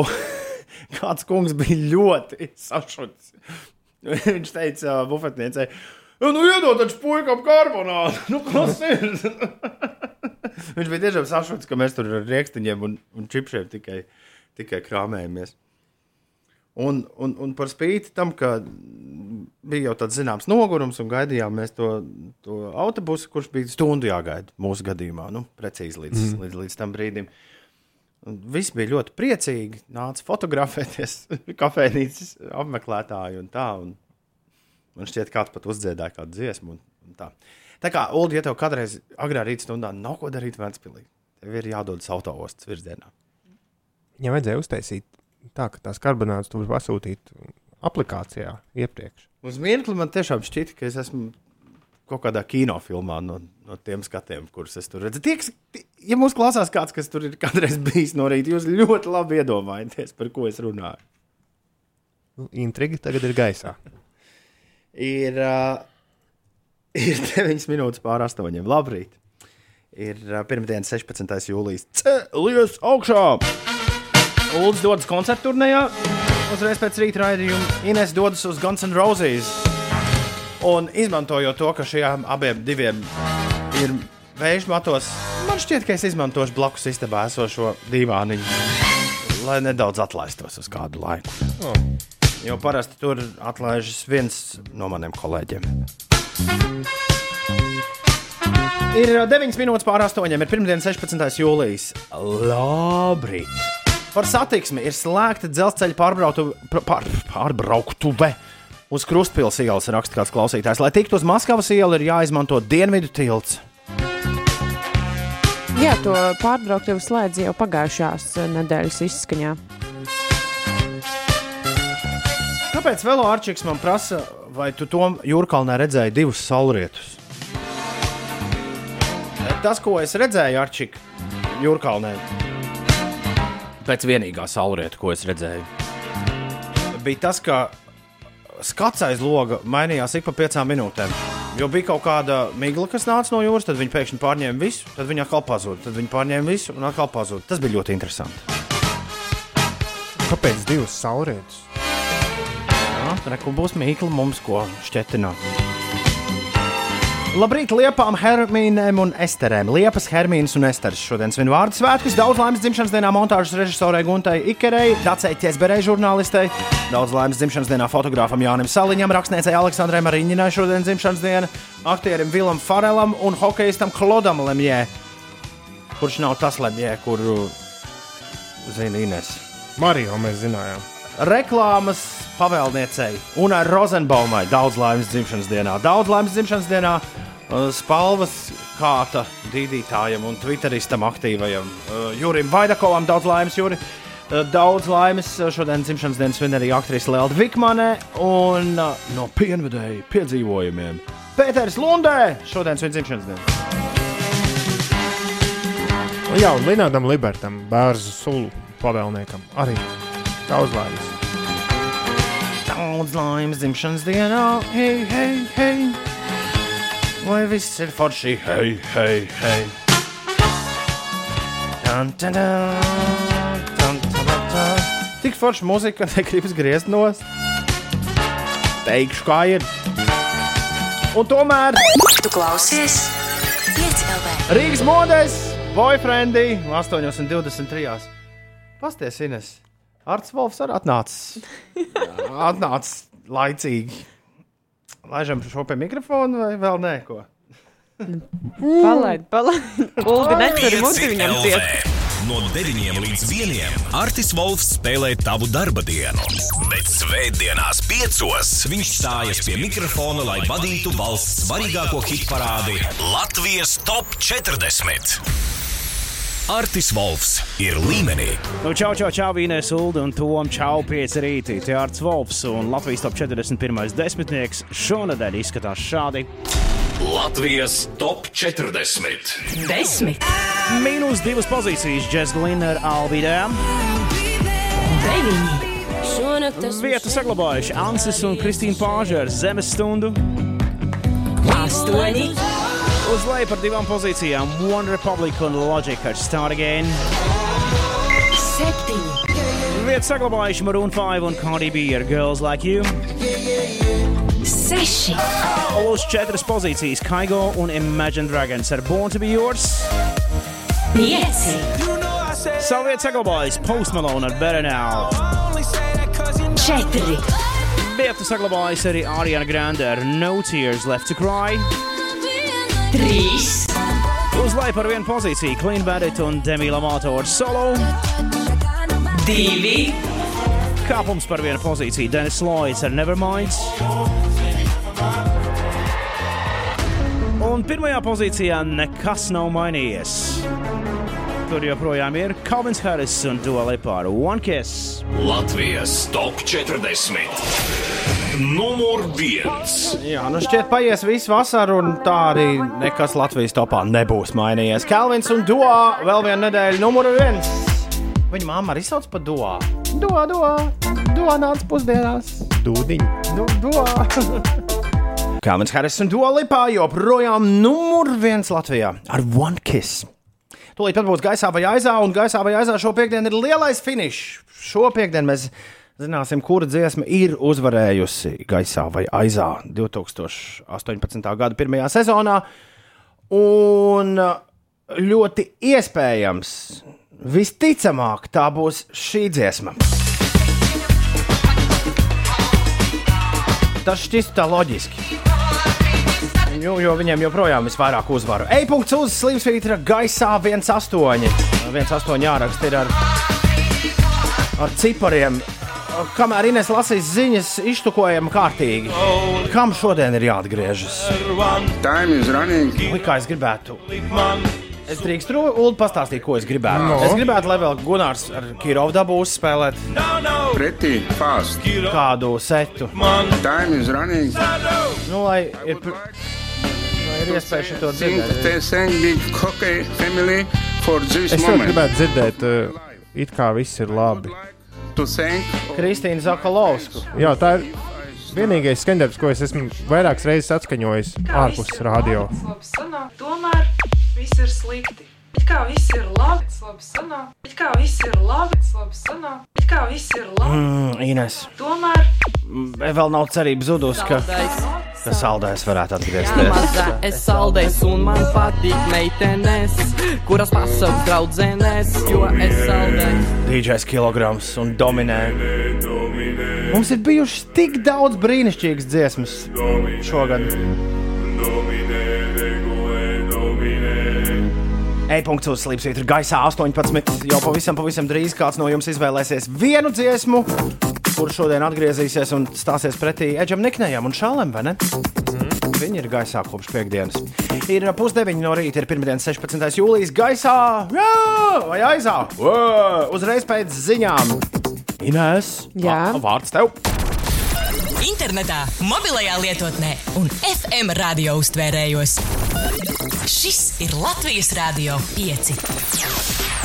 Un, [LAUGHS] kāds kungs bija ļoti sašuts. Viņš teica, uh, bufetniecei, nu, iedod taču puikam karbonādu. Nu, kas ir? [LAUGHS] Viņš bija tiešām sašuts, ka mēs tur ar rīkstiņiem un, un čipšiem tikai, tikai krāmējamies. Un, un, un par spīti tam, ka bija jau tāds zināms nogurums un gaidījām mēs to, to autobusu, kurš bija stundu jāgaida mūsu gadījumā, nu, precīzi līdz, mm. līdz, līdz tam brīdim. Un Visi bija ļoti priecīgi, nāca fotografēties, [LAUGHS] kafejnīcas apmeklētāji un tā. Un man šķiet, kāds pat uzdziedāja kādu dziesmu. Un, un tā. tā kā, Ulu, ja tev kādreiz agrā rīta stundā nav ko darīt Vēnspilī, tev ir jādodas autoostas virzienā. Ja vajadzēja uztaisīt tā, ka tās karbonādes tu vari pasūtīt aplikācijā iepriekš. Uz mirkli man tiešām šķita, ka es esmu kaut kādā kinofilmā no, no tiem skatiem, kurus es tur redzu. Tie, kas, ja mūs klausās kāds, kas tur ir kādreiz bijis no rīta, jūs ļoti labi iedomājaties, par ko es runāju. Intriga tagad ir gaisā. Ir, uh, ir [LAUGHS] 9 minūtes pār 8. Labrīt! Ir uh, pirmdiena, 16. jūlijas. Cēlies augšā! Ulds dodas koncertu turnīrā. Uzreiz pēc rīta raidījuma Ines dodas uz Guns N' Roses. Un izmantojot to, ka šiem abiem diviem ir vēža matos, man šķiet, ka es izmantošu blakus istabā esošo divāniņu, lai nedaudz atlaistos uz kādu laiku. Oh. Jo parasti tur atlaižas viens no maniem kolēģiem. Ir 9 minūtes pār 8. ir pirmdiena, 16. jūlijas. Labrīt! Par satiksmi ir slēgta dzelzceļa pārbrautuve pār, pārbrauktuve uz Krustpils ielas, raksta kāds klausītājs. Lai tiktu uz Maskavas ielu, ir jāizmanto dienvidu tilts. Jā, to pārbrauktuvi slēdz jau pagājušās nedēļas izskaņā. Kāpēc Velo Arčiks man prasa, vai tu to jūrkalnē redzēji divus saulrietus? Tas, ko es redzēju Arčikā jūrkalnē, pēc vienīgā saulrieta, ko es redzēju, bija tas, ka skats aiz loga mainījās ik pa piecām minūtēm. Jo bija kaut kāda migla, kas nāca no jūras, tad viņi pēkšņi pārņēma visu, tad viņi atkal pazuda, tad viņi pārņēma visu un atkal pazuda. Tas bija ļoti interesanti. Kāpēc divas saulrietus? Reku būs mīkla mums, ko šķetināt. Labrīt, liepām, Hermīnēm un Esterēm. Liepas, Hermīnas un Esteres šodien svin vārdu svētkus. Daudz laimes dzimšanas dienā montāžas režisorei Guntai Ikerei, Dacei Ķesberei žurnālistei. Daudz laimes dzimšanas dienā fotogrāfam Jānim Saliņam, rakstniecei Aleksandrai Mariņinai šodien dzimšanas diena, aktierim Vilam Farelam un hokeistam Klodam Lemjē. Kurš nav tas Lemjē, kuru zina Ines? Mariju mēs zinājām. Reklāmas pavēlniecei un ar Rozenbaumai daudz laimes dzimšanas dienā. Daudz laimes dzimšanas dienā uh, spalvas kāta dīdītājam un twitteristam aktīvajam uh, Jurim Vaidakovam. Daudz laimes, Juri! Uh, Daudz laimes šodien dzimšanas dienas svin arī aktrise Lelda Vikmane un no pienvedēju piedzīvojumiem Pēters Lundē šodien svin dzimšanas dienu. Jā, un Linādam Libertam, bērnu sulu pavēlniekam arī daudz laimes. Daudz laimes dzimšanas dienā, hei, hei, hei! Vai viss ir forši, hei, hei, hei! Tan, tan, tan, tan, tan, tan. Tik forša mūzika, ka [LAUGHS] negribas griezt nost. Teikšu, kā ir. Un tomēr Tu klausies? Piecēlē. Rīgas modēs, boyfriendī, 8,23. Pasties, Ines! Arts Volfs arī atnācis. [LAUGHS] atnācis laicīgi. Laižam šo pie mikrofona vai vēl nē? Ko? Palaid, palaid. Uldi necer muti viņam ciet. No 9 līdz 1 Artis Volfs spēlē tavu darba dienu. Bet svētdienās 5 viņš stājas pie mikrofona, lai vadītu valsts svarīgāko hit parādi Latvijas top 40. Artis Volfs ir līmenī. Nu, čau, čau, čau, Vīnēs, Ulu un Tom, čau, 5 rītī. Te Arts Volfs un Latvijas top 41. desmitnieks šonadēļ izskatās šādi. Latvijas top 40. Desmit. Mīnus divas pozīcijas Džeslina ar Albīdēm. Deviņi. Vietu saglabājuši Ansis un Kristīna Pāža ar zemes stundu. Astoņi. Uz leju par divām pozīcijām One Republic un Logic ar Start Again. Septiņi. Vietu saglabājuši Maroon 5 un Cardi B ar Girls Like You. Seši. Uz četras pozīcijas Kaigo un Imagine Dragons ar Born to be Yours. Pieci. Savu vietu saglabājuši Post Malone ar Better Now. Četri. Vietu saglabājusi arī Ariana Grande ar No Tears Left to Cry. Trīs. Uz leju par vienu pozīciju Clean Bandit un Demi Lovato ar Solo. Divi. Kāpums par vienu pozīciju Dennis Lloyds ar Nevermind. Un pirmajā pozīcijā nekas nav mainījies. Tur joprojām ir Calvins Harris un Dua Lipa ar One Kiss. Latvijas top 40. Numur 1. Jā, nu šķiet, paies visu vasaru, un tā arī nekas Latvijas topā nebūs mainījies. Kalvins un Doā vēl viena nedēļa, numur viens. Viņa mamma arī sauc par doā. Doā, doā, doā nāca pusdienās. Dūdiņa. Du, doā. [LAUGHS] Kalvins Harris un Dolipā joprojām numur viens Latvijā ar One Kiss. Tūlīt pat būs gaisā vai aizā, un gaisā vai aizā šo piekdienu ir lielais finišs. Šo piekdienu mēs zināsim, kura dziesma ir uzvarējusi gaisā vai aizā 2018. gada pirmajā sezonā. Un ļoti iespējams, visticamāk, tā būs šī dziesma. Tas šķistu tā loģiski. Jo, jo viņiem joprojām ir vairāk uzvaru. E-punkts uz Slimsvītra gaisā 1,8. 1,8 jāraksta ir ar, ar cipariem. Kamēr Inês lasīs ziņas, iztukojam kārtīgi. Kam šodien ir jāatgriežas? Ui, kā es gribētu. Es drīkstu, Ulu, pastāstīt, ko es gribētu. No. Es gribētu, lai vēl Gunārs ar Kirovu dabū uzspēlēt Pretty fast. kādu setu. Time is running. Nu, lai ir, lai ir iespēja šo Think dzirdēt. they thank big hockey family for this Es ļoti moment. gribētu dzirdēt, uh, it kā viss ir labi. Kristīna Zakalovsku. Jā, tā ir vienīgais skandarbs, ko es esmu vairākas reizes atskaņojis ārpus radio. Tomēr viss ir slikti. It kā viss ir labi, tas labi sanāk. It kā viss ir labi, tas labi sanāk. It kā viss ir labi, Mm, Ines, tomēr mm, vēl nav cerība zudus, ka, ka saldējs varētu atgriezties. Maza es saldējs un man patīk meitenes, kuras pasaules draudzenes, jo es saldēju. DJs kilograms un dominē. Mums ir bijušas tik daudz brīnišķīgas dziesmas šogad. E-punkts uz slīpsvītra gaisā 18. Jau pavisam, pavisam drīz kāds no jums izvēlēsies vienu dziesmu, kur šodien atgriezīsies un stāsies pretī Edžam Niknējam un Šālem, vai ne? Viņi ir gaisā kopš piekdienas. Ir pusdeviņi no rīta, ir pirmdienas 16. jūlijas gaisā. Jā, vai aizā? Vā, Uzreiz pēc ziņām. Inês, Jā. vā- vārds tev. Internetā, mobilajā lietotnē un FM radio uztvērējos. Šis ir Latvijas Rādio 5.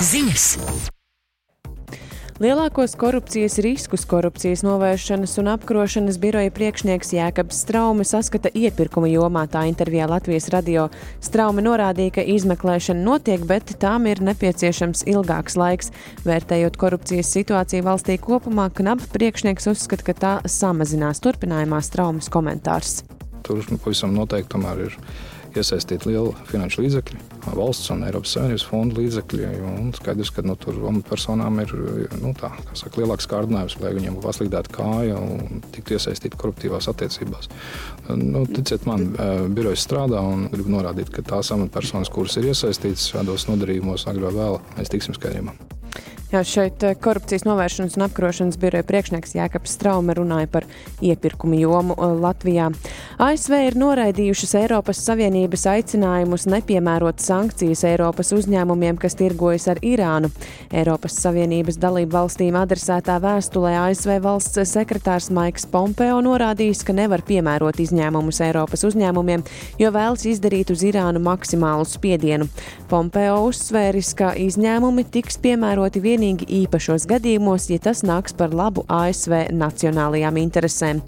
Ziņas! Lielākos korupcijas riskus korupcijas novēršanas un apkarošanas biroja priekšnieks Jēkabs Straume saskata iepirkuma jomā. Tā intervijā Latvijas radio Straume norādīja, ka izmeklēšana notiek, bet tām ir nepieciešams ilgāks laiks. Vērtējot korupcijas situāciju valstī kopumā, Knapa priekšnieks uzskata, ka tā samazinās turpinājumā Straumes komentārs. Tur pavisam noteikti tomēr ir iesaistīti lieli finanšu līdzekļi, valsts un Eiropas Savienības fondu līdzekļi. Skaidrs, ka nu, tur amatpersonām ir nu, tā, saka, lielāks kārdinājums, lai viņiem pasliktēta kāja un tiktu iesaistīti koruptīvās attiecībās. Nu, ticiet man, birojas strādā un gribu norādīt, ka tās amatpersonas, kuras ir iesaistītas šādos nodarījumos, agrāk vai vēlāk, mēs tiksim skaidrībā. Jā, šeit korupcijas novēršanas un apkarošanas biroja priekšnieks Jēkabs Straume runāja par iepirkumu jomu Latvijā. ASV ir noraidījušas Eiropas Savienības aicinājumus nepiemērot sankcijas Eiropas uzņēmumiem, kas tirgojas ar Irānu. Eiropas Savienības dalību valstīm adresētā vēstulē ASV valsts sekretārs Maiks Pompeo norādījis, ka nevar piemērot izņēmumus Eiropas uzņēmumiem, jo vēlas izdarīt uz Irānu maksimālu spiedienu. Pompeo uzsvēris, ka izņēmumi tiks piemēroti vienīgi īpašos gadījumos, ja tas nāks par labu ASV nacionālajām interesēm.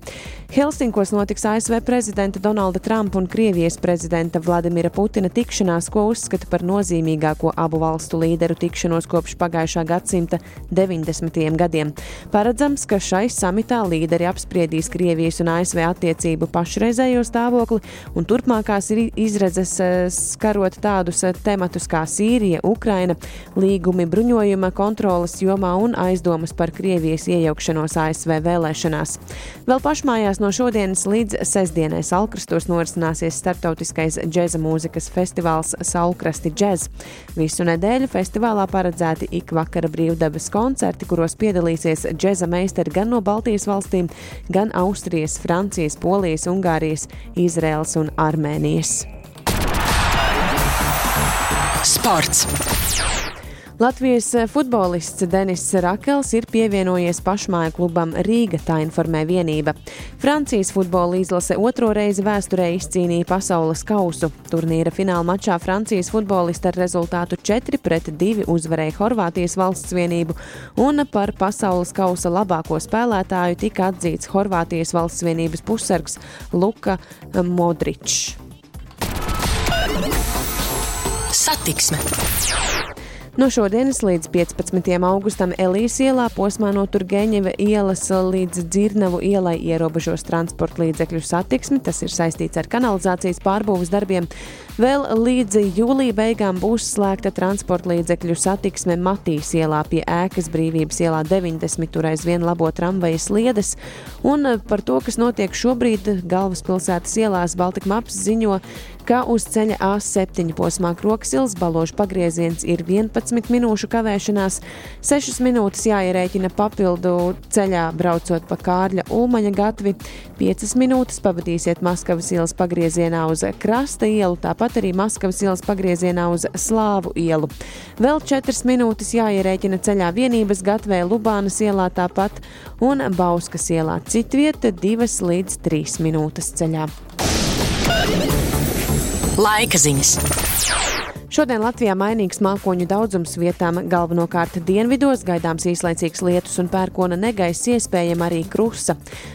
Helsinkos notiks ASV prezidenta Donalda Trumpa un Krievijas prezidenta Vladimira Putina tikšanās, ko uzskata par nozīmīgāko abu valstu līderu tikšanos kopš pagājušā gadsimta 90. gadiem. Paredzams, ka šai samitā līderi apspriedīs Krievijas un ASV attiecību pašreizējo stāvokli un turpmākās izredzes eh, skarot tādus eh, tematus kā Sīrija, Ukraina, līgumi bruņojuma kontrolas jomā un aizdomas par Krievijas iejaukšanos ASV vēlēšanās. Vēl pašmājās no šodienas līdz sestdienai Salkrastos norisināsies starptautiskais džēza mūzikas festivāls Saulkrasti Jazz. Visu nedēļu festivālā paredzēti ik vakara brīvdabas koncerti, kuros piedalīsies džēza meistari gan no Baltijas valstīm, gan Austrijas, Francijas, Polijas, Ungārijas, Izraels un Armēnijas. Sports! Latvijas futbolists Denis Rakels ir pievienojies pašmāju klubam Rīga, tā informē vienība. Francijas futbola izlase otro reizi vēsturē izcīnīja pasaules kausu. Turnīra fināla mačā Francijas futbolisti ar rezultātu 4 pret 2 uzvarēja Horvātijas valsts vienību, un par pasaules kausa labāko spēlētāju tika atzīts Horvātijas valsts vienības pussargs Luka Modričs. Satiksme. No šodienas līdz 15. augustam Elijas ielā posmā no Turgeņeva ielas līdz Dzirnavu ielai ierobežos transporta līdzekļu satiksmi. Tas ir saistīts ar kanalizācijas pārbūves darbiem. Vēl līdz jūlija beigām būs slēgta transporta līdzekļu satiksme Matīs ielā pie ēkas brīvības ielā 90. Tur aizvien labo tramvaja sliedes. Un par to, kas notiek šobrīd galvaspilsētas ielās, Baltika Maps ziņo, ka uz ceļa A7 posmā Kroksils baložu pagrieziens ir 11 minūšu kavēšanās, 6 minūtes jāierēķina papildu ceļā braucot pa Kārļa Ulmaņa gatvi, 5 minūtes pavadīsiet Maskavas ielas pagriezienā uz Krasta ielu, tāpat arī Maskavas ielas pagriezienā uz Slāvu ielu. Vēl 4 minūtes jāierēķina ceļā vienības gatvē Lubānas ielā tāpat un Bauskas ielā citvieta 2 līdz 3 minūtes ceļā. Laika ziņas. Šodien Latvijā mainīgs mākoņu daudzums vietām galvenokārt dienvidos, gaidāms īslaicīgs lietus un pērkona negaiss, iespējama arī krusa.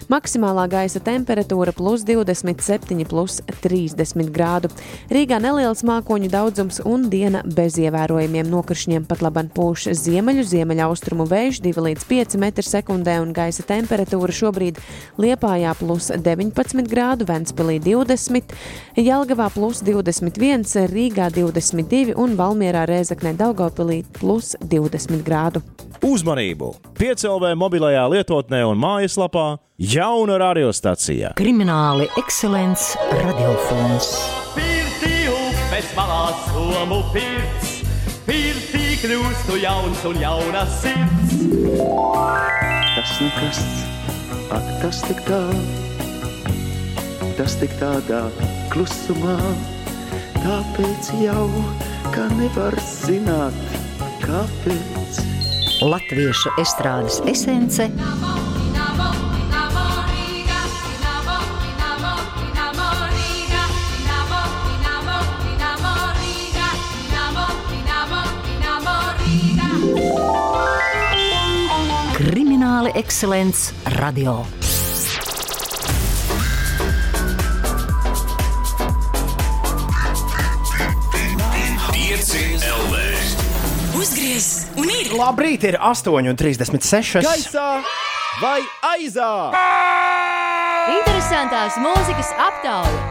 Maksimālā gaisa temperatūra plus 27, plus 30 grādu. Rīgā neliels mākoņu daudzums un diena bez ievērojumiem nokrišņiem pat laban pūš ziemeļu, ziemeļaustrumu vējš 2 līdz 5 m2 un gaisa temperatūra šobrīd Liepājā plus 19 grādu, Ventspilī 20, Jelgavā plus 21, Rīgā 20. 22 un Valmierā Rēzaknē Daugopilī plus 20 grādu. Uzmanību! Piecēlvē mobilajā lietotnē un mājaslapā jauna radiostacija. Krimināli ekscelents radiofons. Pirtī upes malā somu pirts, pirtī kļūstu jauns un jauna sirds. Tas nekas, ak tas tik tā, tas tik tādā klusumā. Tāpēc jau, ka nevar zināt, kāpēc. Latviešu estrādes esence Krimināli ekscelents radio. Uzgriez un ir! Labrīt, ir 8,36. Gaisā vai aizā? Interesantās mūzikas aptauja.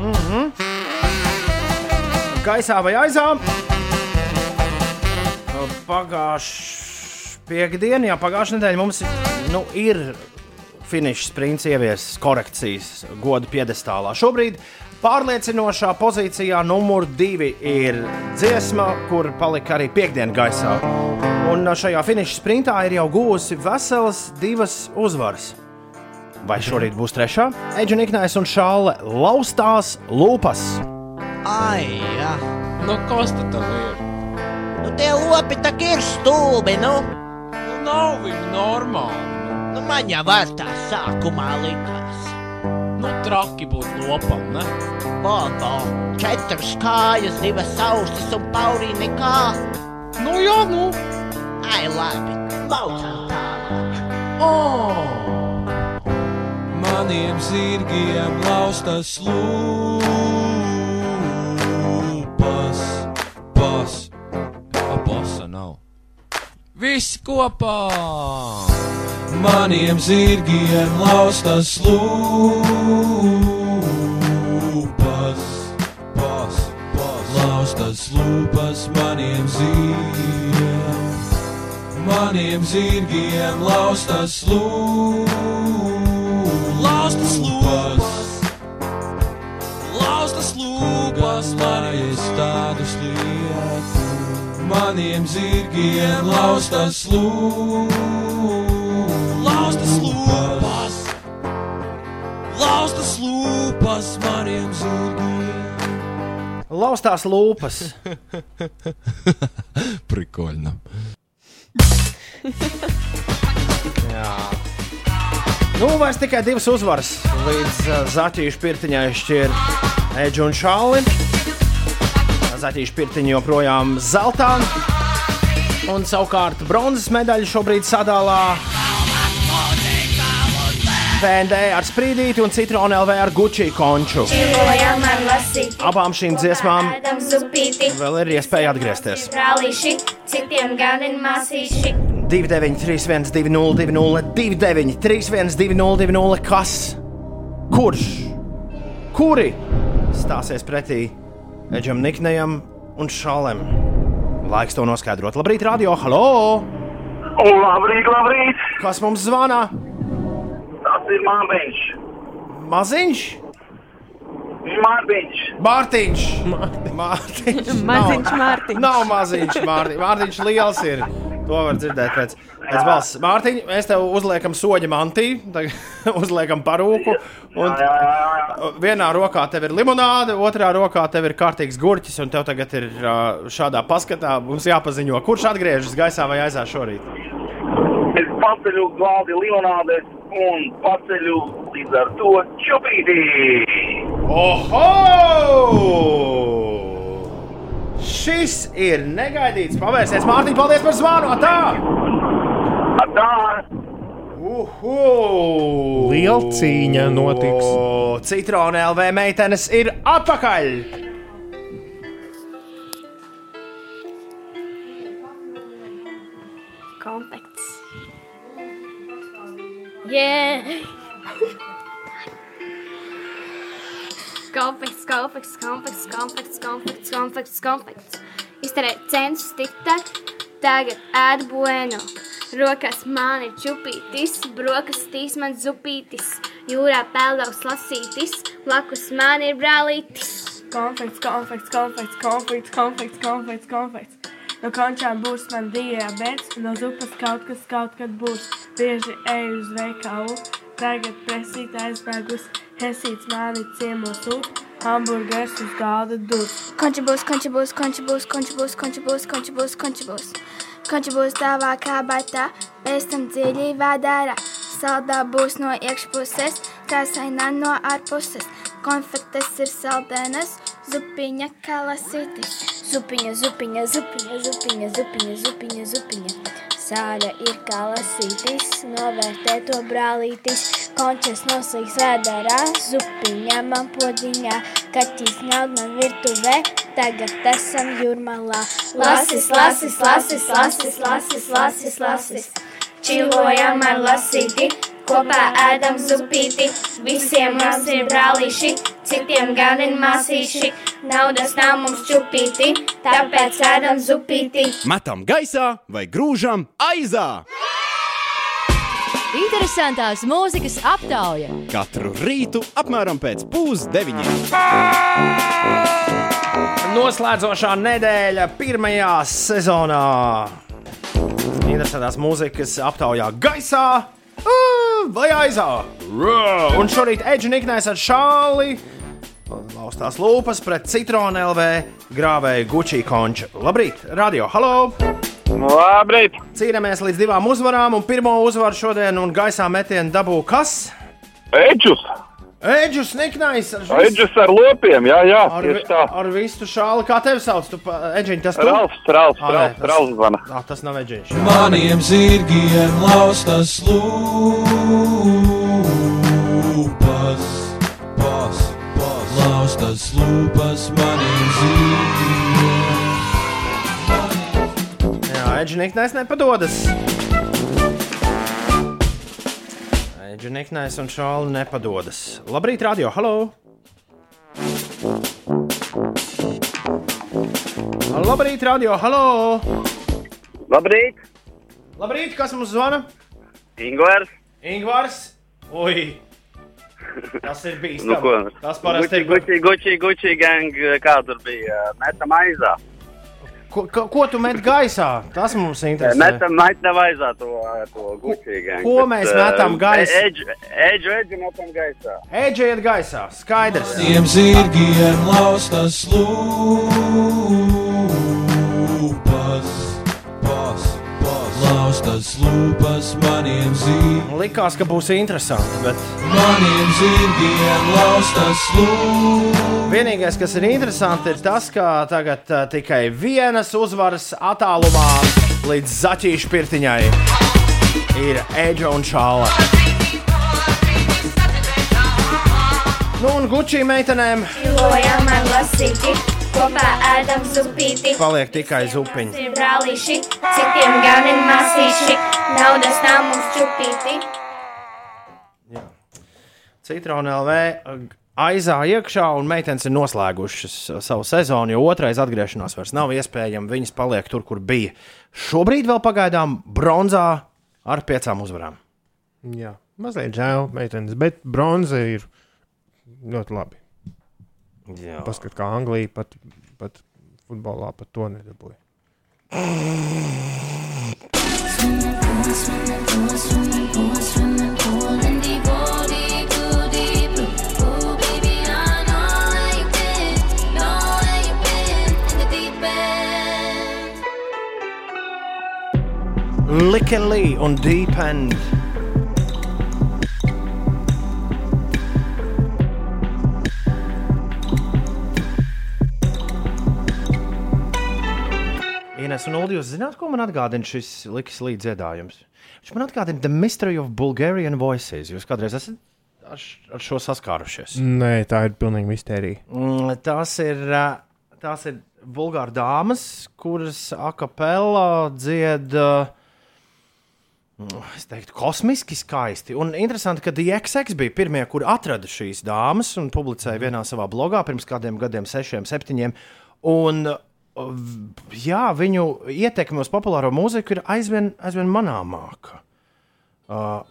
Mm -hmm. Gaisā vai aizā? Pagājušā piekdiena, jā, pagājušā nedēļa mums nu, ir finiša sprints ieviesis korekcijas godu piedestālā. Šobrīd Pārliecinošā pozīcijā numur divi ir dziesma, kur palika arī piekdienas gaisā. Un šajā finiša sprintā ir jau guvusi veselas divas uzvaras. Vai šorīt būs trešā? Eģe Niknais un Šāle laustās lūpas. Ai, jā. Nu, kas tad ir? Nu, tie lopi tā ir stulbi, nu. Nu, nav viņi normāli. Nu, man jau var tā sākumā likās. Nu, traki būt lopam, ne? Bobo, četras kājas, divas ausis un paurī nekā. Nu, jā, nu. Ai, labi, laucam tālāk. Oh! Maniem zirgiem laustas lūpas, pas, apasa nav. Visi kopā! Maniem zirgiem laustas lūpas, pas, pas, laustas lūpas maniem zirgiem. Maniem zirgiem laustas lūpas, laustas lūpas, laustas lūpas maniem tādus lietu. Maniem zirgiem laustas lūpas lūpas maniem zirgiem. Laustās lūpas. [LAUGHS] Prikoļna. Jā. Nu, vairs tikai divas uzvaras līdz uh, Zaķīšu pirtiņai šķir Edžu un Šāli. Zaķīšu pirtiņa joprojām zeltā. Un savukārt bronzas medaļu šobrīd sadalā VND ar sprīdīti un citronu LV ar Gucci konču. Abām šīm dziesmām vēl ir iespēja atgriezties. Brālīši, citiem gadiem māsīši. 293, 202, 209, 31, 202, kas? Kurš? Kuri stāsies pretī Edžam Niknejam un Šalem? Laiks to noskaidrot. Labrīt, radio! Halo! Labrīt, labrīt! Kas mums zvana? Tas ir Mārtiņš. Maziņš? Mārtiņš. Mārtiņš! Mārtiņš! [LAUGHS] Maziņš Nav- Mārtiņš. Nav maziņš, Mārtiņš. Mārtiņš liels ir. To var dzirdēt pēc, pēc balss. Mārtiņ, mēs tev uzliekam soļa mantiju, tagad [LAUGHS] uzliekam parūku. Un vienā rokā tev ir limonāde, otrā rokā tev ir kārtīgs gurķis, un tev tagad ir šādā paskatā mums jāpaziņo, kurš atgriežas gaisā vai aizā šorīt. Es paceļu glāzi limonādes un paceļu līdz ar to čupītī. Oho! Šis ir negaidīts pavērsiens. Mārtiņ, paldies par zvanu! Tā! Tā! Uhu! Liela cīņa notiks. Citrona LV meitenes ir atpakaļ! Yeah! Konfekts, konfekts, konfekts, konfekts, konfekts, konfekts, konfekts. Izterēt cenšas tikt, tagad ēd bueno. Rokās man ir čupītis, brokastīs man zupītis, jūrā peldaus lasītis, blakus man ir brālītis. Konfekts, konfekts, konfekts, konfekts, konfekts, konfekts, konfekts. No končām būs man diabetes, no zupas kaut kas kaut kad būs. Bieži eju uz veikalu, tagad presīt aizbēgus, hesīts mani ciemos ūt, hamburgers uz galda dūrs. Konči būs, konči būs, konči būs, konči būs, konči būs, konči būs, konči būs. Konči būs tavā kabatā, pēc tam dziļi vadārā. Saldā būs no iekšpuses, kā sainā no ārpuses. Konfektes ir saldēnas, zupiņa kā lasītis. Zupiņa, zupiņa, zupiņa, zupiņa, zupiņa, zupiņa, zupiņa. Sāļa ir kā lasītis, novērtē to brālītis. Končas noslīgs vēdarā, zupiņa man podiņā. Kaķis nav man virtuvē, tagad esam jūrmalā. Lasis, lasis, lasis, lasis, lasis, lasis, lasis. Čilojam ar lasīti, kopā ēdam zupīti. Visiem mums ir brālīši, citiem gan ir māsīši. Naudas nav mums čupīti, tāpēc ēdam zupīti. Metam gaisā vai grūžam aizā! Interesantās mūzikas aptauja. Katru rītu apmēram pēc pusdeviņiem. Noslēdzošā nedēļa pirmajā sezonā. Interesantās mūzikas aptaujā gaisā ā, vai aizā. Rā! Un šorīt Edžers Niknēs ar šāli. Laustās lūpas pret citronu LV grāvēju Gucci konču. Labrīt, radio, halo! Labrīt! Cīnāmies līdz divām uzvarām, un pirmo uzvaru šodien un gaisā metienu dabū kas? Eģus! Eģus Niknais! Eģus ar lopiem, jā, jā, Ar, tā. ar visu šāli, kā tevi sauc? Tu, Eģiņ, tas tu? Ralfs, Ralfs, nē, Ralfs, tas- Ralfs zvana. Ā, tas nav Eģiņš. Maniem zirgiem laustas lūpas, pas, pas, laustas lūpas maniem zirgiem. Jā, Eģiņš nepadodas. Eģiņš un šāli nepadodas. Labrīt, radio, halo! Labrīt, radio, halo! Labrīt! Labrīt, kas mums zvana? Ingvars! Ingvars! Ui! [LAUGHS] Tas ir bijis. Nu, ko? Tas parasti ir. Gucci, Gucci, Gucci gang, kā tur bija, metam aizā. Ko, ko, ko tu met gaisā? Tas mums interesē. Metam, metam aizā to, to gucīgāku. Ko mēs metam gaisā? Eģu, eģu metam gaisā. Eģe iet gaisā, skaidrs. Tiem zirgiem laustas lūpas, pas, pas, laustas lūpas maniem zirgiem. Likās, ka būs interesanti, bet Maniem zirgiem laustas lūpas. vienīgais, kas ir interesanti, ir tas, ka tagad uh, tikai vienas uzvaras attālumā līdz zaķīšu pirtiņai ir Eģe un Čāla. Nu, un Gucci meitenēm Dzīvojam ar lasīti, kopā ēdam zupīti. paliek tikai zupiņi. Ir brālīši, citiem gan ir masīši, naudas nav mums čupīti. Citrona LV aizā iekšā, un meitenes ir noslēgušas savu sezonu, jo otrais atgriešanās vairs nav iespējams. Viņas paliek tur, kur bija. Šobrīd vēl pagaidām bronzā ar piecām uzvarām. Jā, mazliet žēl, meitenes, bet bronza ir ļoti labi. Jā. Paskat, kā Anglija pat, pat futbolā pat to nedabūja. Lickily un Deep End. Ines un Ulu, jūs zināt, ko man atgādina šis liks līdz dziedājums? Viņš man atgādina The Mystery of Bulgarian Voices. Jūs kādreiz esat ar, ar šo saskārušies? Nē, tā ir pilnīgi mistērija. Mm, Tās ir, tās ir bulgāru dāmas, kuras akapelā dzied. ā, mm, Es teiktu, kosmiski skaisti. Un interesanti, ka DXX bija pirmie, kuri atrada šīs dāmas un publicēja vienā savā blogā pirms kādiem gadiem, sešiem, septiņiem. Un, uh, jā, viņu ietekme uz populāro mūziku ir aizvien, aizvien manāmāka. Uh,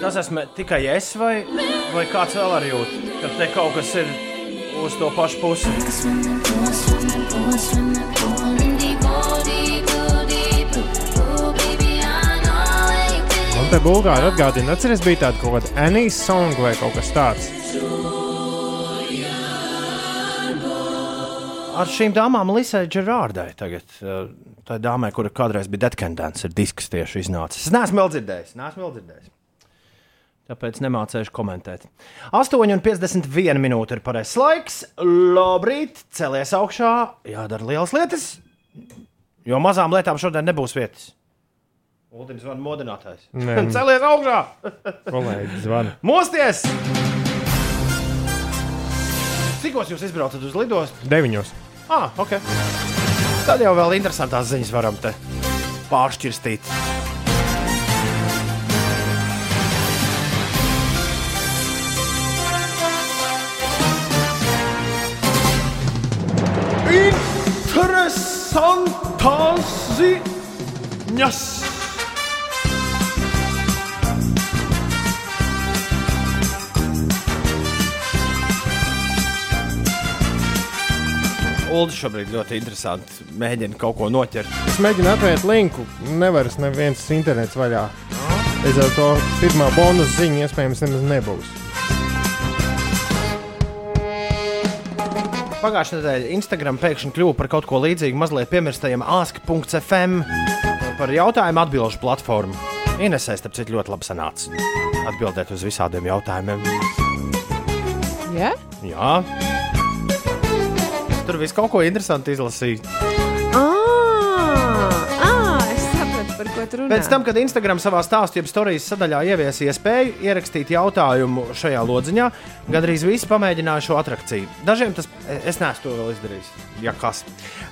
Tas esmu tikai es, vai, vai kāds vēl arī jūt, ka te kaut kas ir uz to pašu pusi. Te Bulgāri atgādina, atceries, bija tāda kaut kāda Anijas song vai kaut kas tāds. Ar šīm dāmām Lisai Gerardai tagad. uh, Tā dāmai, kura kādreiz bija Detkendants, ir disks tieši iznācis. Es neesmu vēl dzirdējis, neesmu vēl dzirdējis. Tāpēc nemācīšu komentēt. 8,51 minūte ir pareizais laiks. Labrīt, celies augšā, jādara lielas lietas, jo mazām lietām šodien nebūs vietas. Ultims zvana modinātājs. Nē. [LAUGHS] Celies augšā! [LAUGHS] Kolēģis zvana. Mosties! Cikos jūs izbraucat uz lidostu? Deviņos. Ah, ok. Tad jau vēl interesantās ziņas varam te pāršķirstīt. Interesantas ziņas! Ulu šobrīd ļoti interesanti. Mēģina kaut ko noķert. Es mēģinu atvērt linku, nevaru neviens internets vaļā. Līdz ar to pirmā bonus ziņa iespējams nemaz nebūs. Pagājušajā nedēļā Instagram pēkšņi kļuva par kaut ko līdzīgu mazliet piemirstajam ask.fm par jautājumu atbildžu platformu. Ienesēs, starp citu, ļoti labi sanāca. Atbildēt uz visādiem jautājumiem. Jā? Jā. Tur viss kaut ko interesantu izlasīja. Ah, ah, es sapratu, par ko tu runā. Pēc tam, kad Instagram savā stāstījuma stāstījuma sadaļā ieviesa iespēju ierakstīt jautājumu šajā lodziņā, gandrīz visi pamēģināja šo attrakciju. Dažiem tas, es neesmu to vēl izdarījis, ja kas.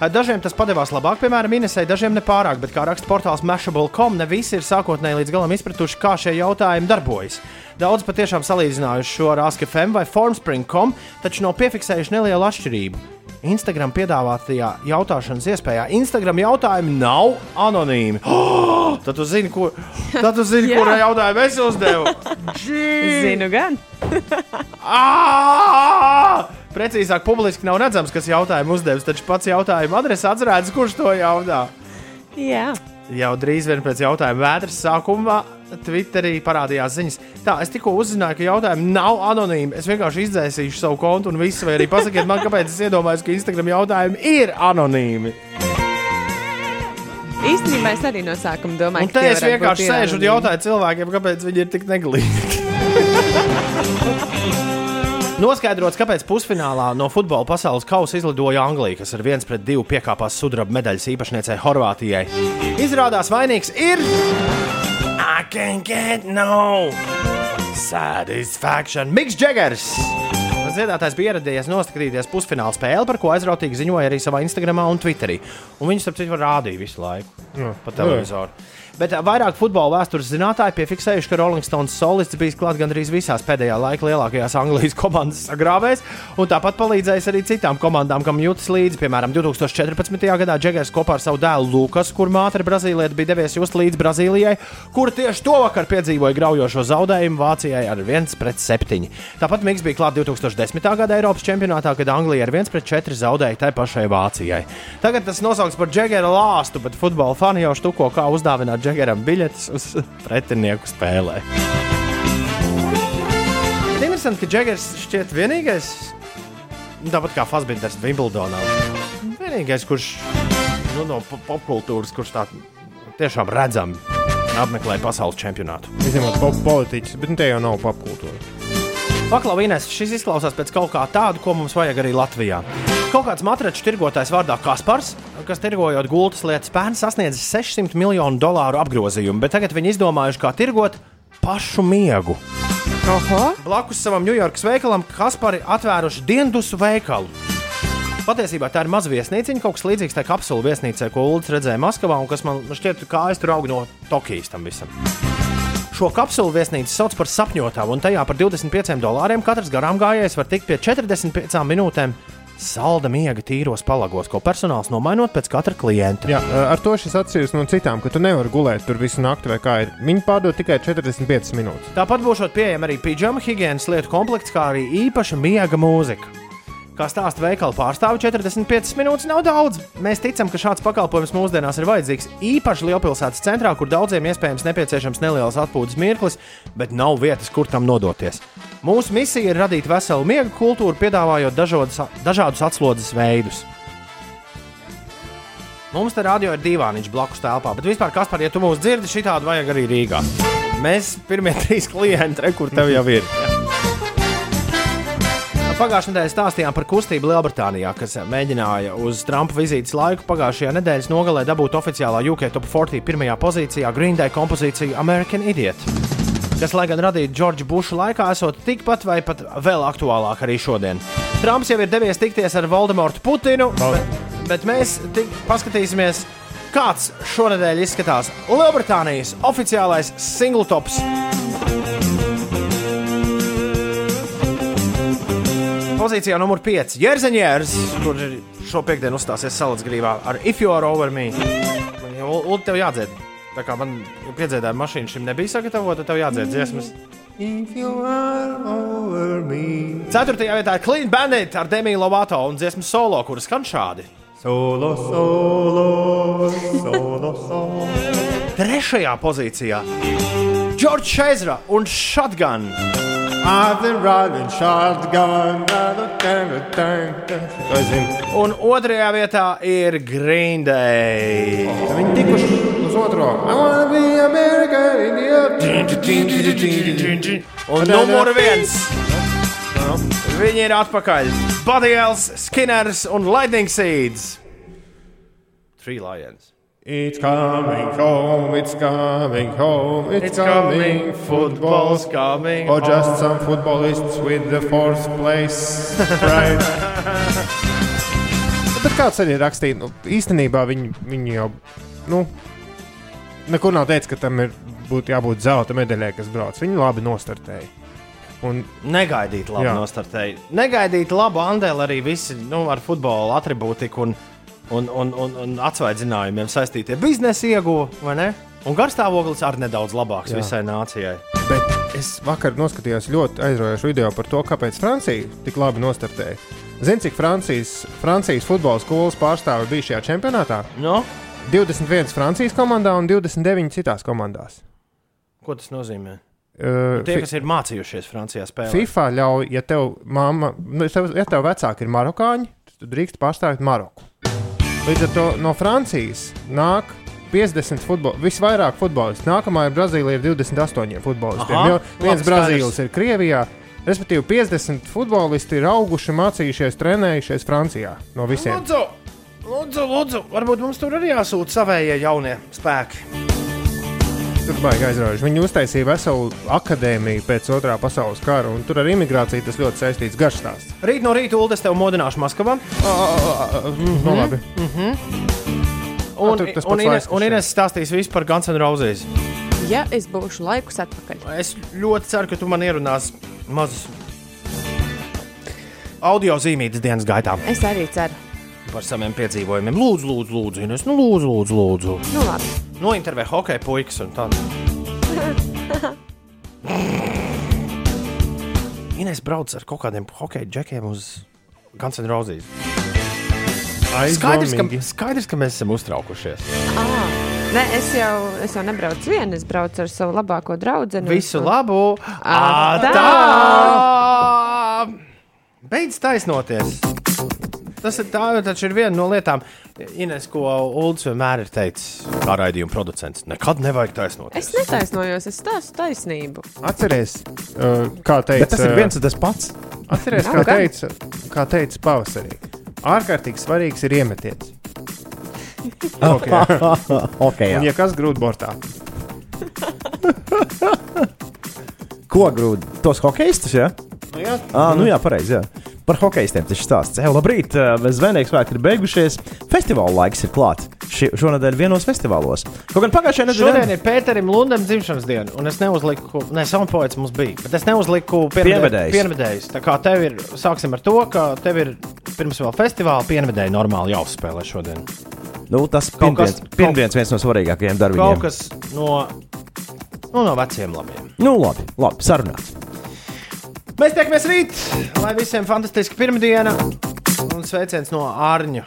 Dažiem tas padevās labāk, piemēram, Inesai, dažiem nepārāk, bet kā raksta portāls Mashable.com, ne visi ir sākotnēji līdz galam izpratuši, kā šie jautājumi darbojas. Daudz patiešām salīdzinājuši šo ar ASKFM vai Formspring.com, taču nav piefiksējuši nelielu atšķirību. Instagram piedāvātajā jautāšanas iespējā. Instagram jautājumi nav anonīmi. [GASPS] Oh, tad tu zini, kur, tad tu zini [LAUGHS] Jā. kura jautājumu es uzdevu. Zinu, gan. Ā! [LAUGHS] Precīzāk, publiski nav redzams, kas jautājumu uzdevis, taču pats jautājuma adresāts redz, kurš to jautā. Jā. Jau drīz vien pēc jautājuma vētras sākumā Twitterī parādījās ziņas. Tā, es tikko uzzināju, ka jautājumi nav anonīmi. Es vienkārši izdzēsīšu savu kontu un visu, vai arī pasakiet man, kāpēc es iedomājos, ka Instagram jautājumi ir anonīmi. Īstenībā es arī no sākuma domāju, Un te es vienkārši sēžu un jautāju cilvēkiem, kāpēc viņi ir tik neglīti. [LAUGHS] Noskaidrots, kāpēc pusfinālā no futbola pasaules kausa izlidoja Anglija, kas ar 1 pret 2 piekāpās sudraba medaļas īpašniecei Horvātijai. Izrādās, vainīgs ir. I can get no satisfaction. Miks Džegers! Ziedātājs bija ieradies noskatīties pusfināla spēli, par ko aizrautīgi ziņoja arī savā Instagram un Twitterī. Un viņš, starp citu, rādīja visu laiku Jā. pa televizoru. Bet vairāk futbola vēstures zinātnēji piefiksējuši, ka Rolling Stones solists bijis klāts gandrīz visās pēdējā laika lielākajās Anglijas [LAUGHS] komandas sagrāvēs, un tāpat palīdzējis arī citām komandām, kam jūtas līdzi. Piemēram, 2014. gadā Džegers kopā ar savu dēlu Lukas, kur māte ir brazīlieta, bija devies just līdz Brazīlijai, kur tieši to vakar piedzīvoja graujošo zaudējumu Vācijai ar 1 pret 7. Tāpat Miks bija klāts 2010. gada Eiropas čempionātā, kad Anglija ar 1 pret 4 zaudēja tai pašai Vācijai. Tagad tas nosaukts par Džegera lāstu, bet futbola fani jau štuko, kā uzdāvināt Džegeram biļetes uz pretinieku spēlē. Interesanti, ka Džegers šķiet vienīgais, tāpat kā Fasbinders Wimbledonā. Vienīgais, kurš nu, no po- popkultūras, kurš tā tiešām redzami apmeklē pasaules čempionātu. Izņemot pop politiķus, bet nu, te jau nav popkultūra. Paklavīnēs šis izklausās pēc kaut kā tāda, ko mums vajag arī Latvijā. Kaut kāds matraču tirgotājs vārdā Kaspars, kas tirgojot gultas lietas, pērn sasniedzis 600 miljonu dolāru apgrozījumu, bet tagad viņi izdomājuši, kā tirgot pašu miegu. Oho. Blakus savam Ņujorkas veikalam Kaspari atvēruši diendusu veikalu. Patiesībā tā ir maza viesnīciņa, kaut kas līdzīgs tai kapsulu viesnīcai, ko Ulrichs redzēja Maskavā, un kas man šķiet, ka es tur augu no Tokijas tam visam. Šo kapsulu viesnīcu sauc par sapņotāju, un tajā par 25 dolāriem katrs garām gājējs var tikt pie 45 minūtēm salda miega tīros palagos, ko personāls nomainot pēc katra klienta. Jā, ar to šis atšķiras no citām, ka tu nevari gulēt tur visu nakti vai kā ir. Viņi pārdod tikai 45 minūtes. Tāpat būs pieejama arī pidžama higiēnas lietu komplekts, kā arī īpaša miega mūzika. Kā stāsta veikala pārstāve, 45 minūtes nav daudz. Mēs ticam, ka šāds pakalpojums mūsdienās ir vajadzīgs īpaši lielpilsētas centrā, kur daudziem iespējams nepieciešams neliels atpūtas mirklis, bet nav vietas, kur tam nodoties. Mūsu misija ir radīt veselu miega kultūru, piedāvājot dažodas, dažādus atslodzes veidus. Mums te radio ir dīvāniņš blakus telpā, bet vispār, kas par, ja tu mūs dzirdi, šitādu vajag arī Rīgā. Mēs pirmie [LAUGHS] trīs klienti, re, kur tev jau ir. Pagājušajā nedēļā stāstījām par kustību Lielbritānijā, kas mēģināja uz Trumpa vizītes laiku pagājušajā nedēļas nogalē dabūt oficiālā UK Top 40 pirmajā pozīcijā Green Day kompozīciju American Idiot, kas, lai gan radīta Džordža Buša laikā, esot tikpat vai pat vēl aktuālāk arī šodien. Trumps jau ir devies tikties ar Voldemortu Putinu, bet, bet mēs tik paskatīsimies, kāds šonadēļ izskatās Lielbritānijas oficiālais single Pozīcijā numur 5. Jērzeņērs, kurš šo piekdienu uzstāsies Salacgrīvā ar If You Are Over Me. Ulu, tev jādzied. Tā kā man piedzēdāja mašīna šim nebija sagatavota, tev jādzied dziesmas. If you are over me. Ceturtajā vietā ir Clean Bandit ar Demiju Lovato un dziesmu solo, kuras skan šādi. Solo, solo, solo, solo. Trešajā pozīcijā George Chesra un Shotgun. Es zinu. Un otrajā vietā ir Green Day. Viņi tikuši uz otro. I wanna be American idiot. Un numur viens. Viņi ir atpakaļ. Bodyels, Skinners un Lightning Seeds. Three Lions. It's coming home, it's coming home, it's, It's coming, coming, football's coming Or just home. some footballists with the fourth place prize. [LAUGHS] Bet kāds arī rakstīja, nu, īstenībā viņi, viņi jau, nu, nekur nav teicis, ka tam ir būtu jābūt zelta medaļai, kas brauc. Viņi labi nostartēja. Un, Negaidīt labu Jā. nostartēju. Negaidīt labu andēlu arī visi nu, ar futbola atribūtiku un, un, un, un, un atsvaidzinājumiem saistītie biznesa ieguva, vai ne? Un garstāvoklis arī nedaudz labāks Jā. visai nācijai. Bet es vakar noskatījos ļoti aizraujošu video par to, kāpēc Francija tik labi nostartēja. Zini, cik Francijas, Francijas futbola skolas pārstāvi bija šajā čempionātā? No? 21 Francijas komandā un 29 citās komandās. Ko tas nozīmē? Uh, Tie, fi- kas ir mācījušies Francijā spēlēt. FIFA ļauj, ja tev, mamma, nu, ja tev vecāki ir marokāņi, tad drīkst pārstāvēt Maroku. Līdz ar to no Francijas nāk 50 futbolistu, visvairāk futbolistu. Nākamā ir Brazīlija ar 28 futbolistiem. Jo viens Brazīlis ir Krievijā. Respektīvi, 50 futbolisti ir auguši, mācījušies, trenējušies Francijā no visiem. Lūdzu, lūdzu, lūdzu, varbūt mums tur arī jāsūta savējie jaunie spēki. Tur baigi aizraujoši. Viņi uztaisīja veselu akadēmiju pēc otrā pasaules kara, un tur ar imigrāciju tas ļoti saistīts garš stāsts. Rīt no rīta Ulu es tev modināšu Maskavā. Nu, labi. Un, Ah, tur tas un, Ines, un Ines stāstīs visu par Guns N' Roses. Ja es būšu laikus atpakaļ. Es ļoti ceru, ka tu man ierunās mazus audio zīmītas dienas gaitā Es arī ceru. Par saviem piedzīvojumiem. Lūdzu, lūdzu, lūdzu, Ines, nu, lūdzu, lūdzu, lūdzu. Nu, labi. Nointervē hokeja puikas un tādu. [LAUGHS] Ines brauc ar kaut kādiem hokeja džekiem uz Guns N' Roses. Skaidrs ka, skaidrs, ka mēs esam uztraukušies. Ah. Nē, es jau, es jau nebraucu viena, es braucu ar savu labāko draugu. Visu labu! Ā, Ā, tā! Beidz taisnoties! Tas ir, tā, taču ir viena no lietām, Ines, ko Ulrichs vienmēr ir teicis, kā raidījuma producents. Nekad nevajag taisnoties. Es netaisnojos, es stāstu taisnību. Atceries, uh, kā teica. Bet tas ir viens un tas pats. Atceries, Nav kā teica, kā teica pavasarī. Ārkārtīgi svarīgs ir iemetiens. Okay. [LAUGHS] Ok, jā. Un, ja kas grūti bortā, Ko grūti? Tos hokeistus, jā? Nu jā. Ah, nu jā, pareizi. Par hokeistiem tas stāsts. Jā, labrīt, Zvenīgs svētki ir beigušies. Festivāla laiks ir klāts. Šonadēļ vienos festivālos. Kaut gan pagājušajā Šodien nedēļā ir Pēterim Lundam dzimšanas diena, un es neuzliku, ne, soundpoets mums bija, bet es neuzliku Pienvedējs. pienvedējus. Tā kā tev ir, sāksim ar to, ka tev ir pirms vēl festivāla pienvedēji normāli jāuzspēlē šodien. nu, tas pirmdienas pirmdienas viens no svarīgākajiem darbiem. Kaut kas no, nu, no veciem labiem. Nu, labi, labi sarunāts. Mēs tiekamies rīt, lai visiem fantastiski pirmdiena un sveiciens no Ārņa.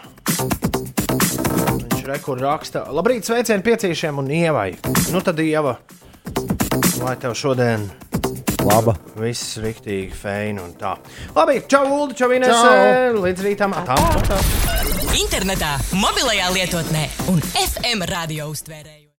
Viņš rekur raksta. Labrīt, sveicieni piecīšiem un ievai. Nu tad ieva, lai tev šodien Laba. viss riktīgi feini un tā. Labi, čau, Ulu, čau, Ines, Čau. līdz rītam. Atā. Internetā, mobilajā lietotnē un FM radio uztvērēju.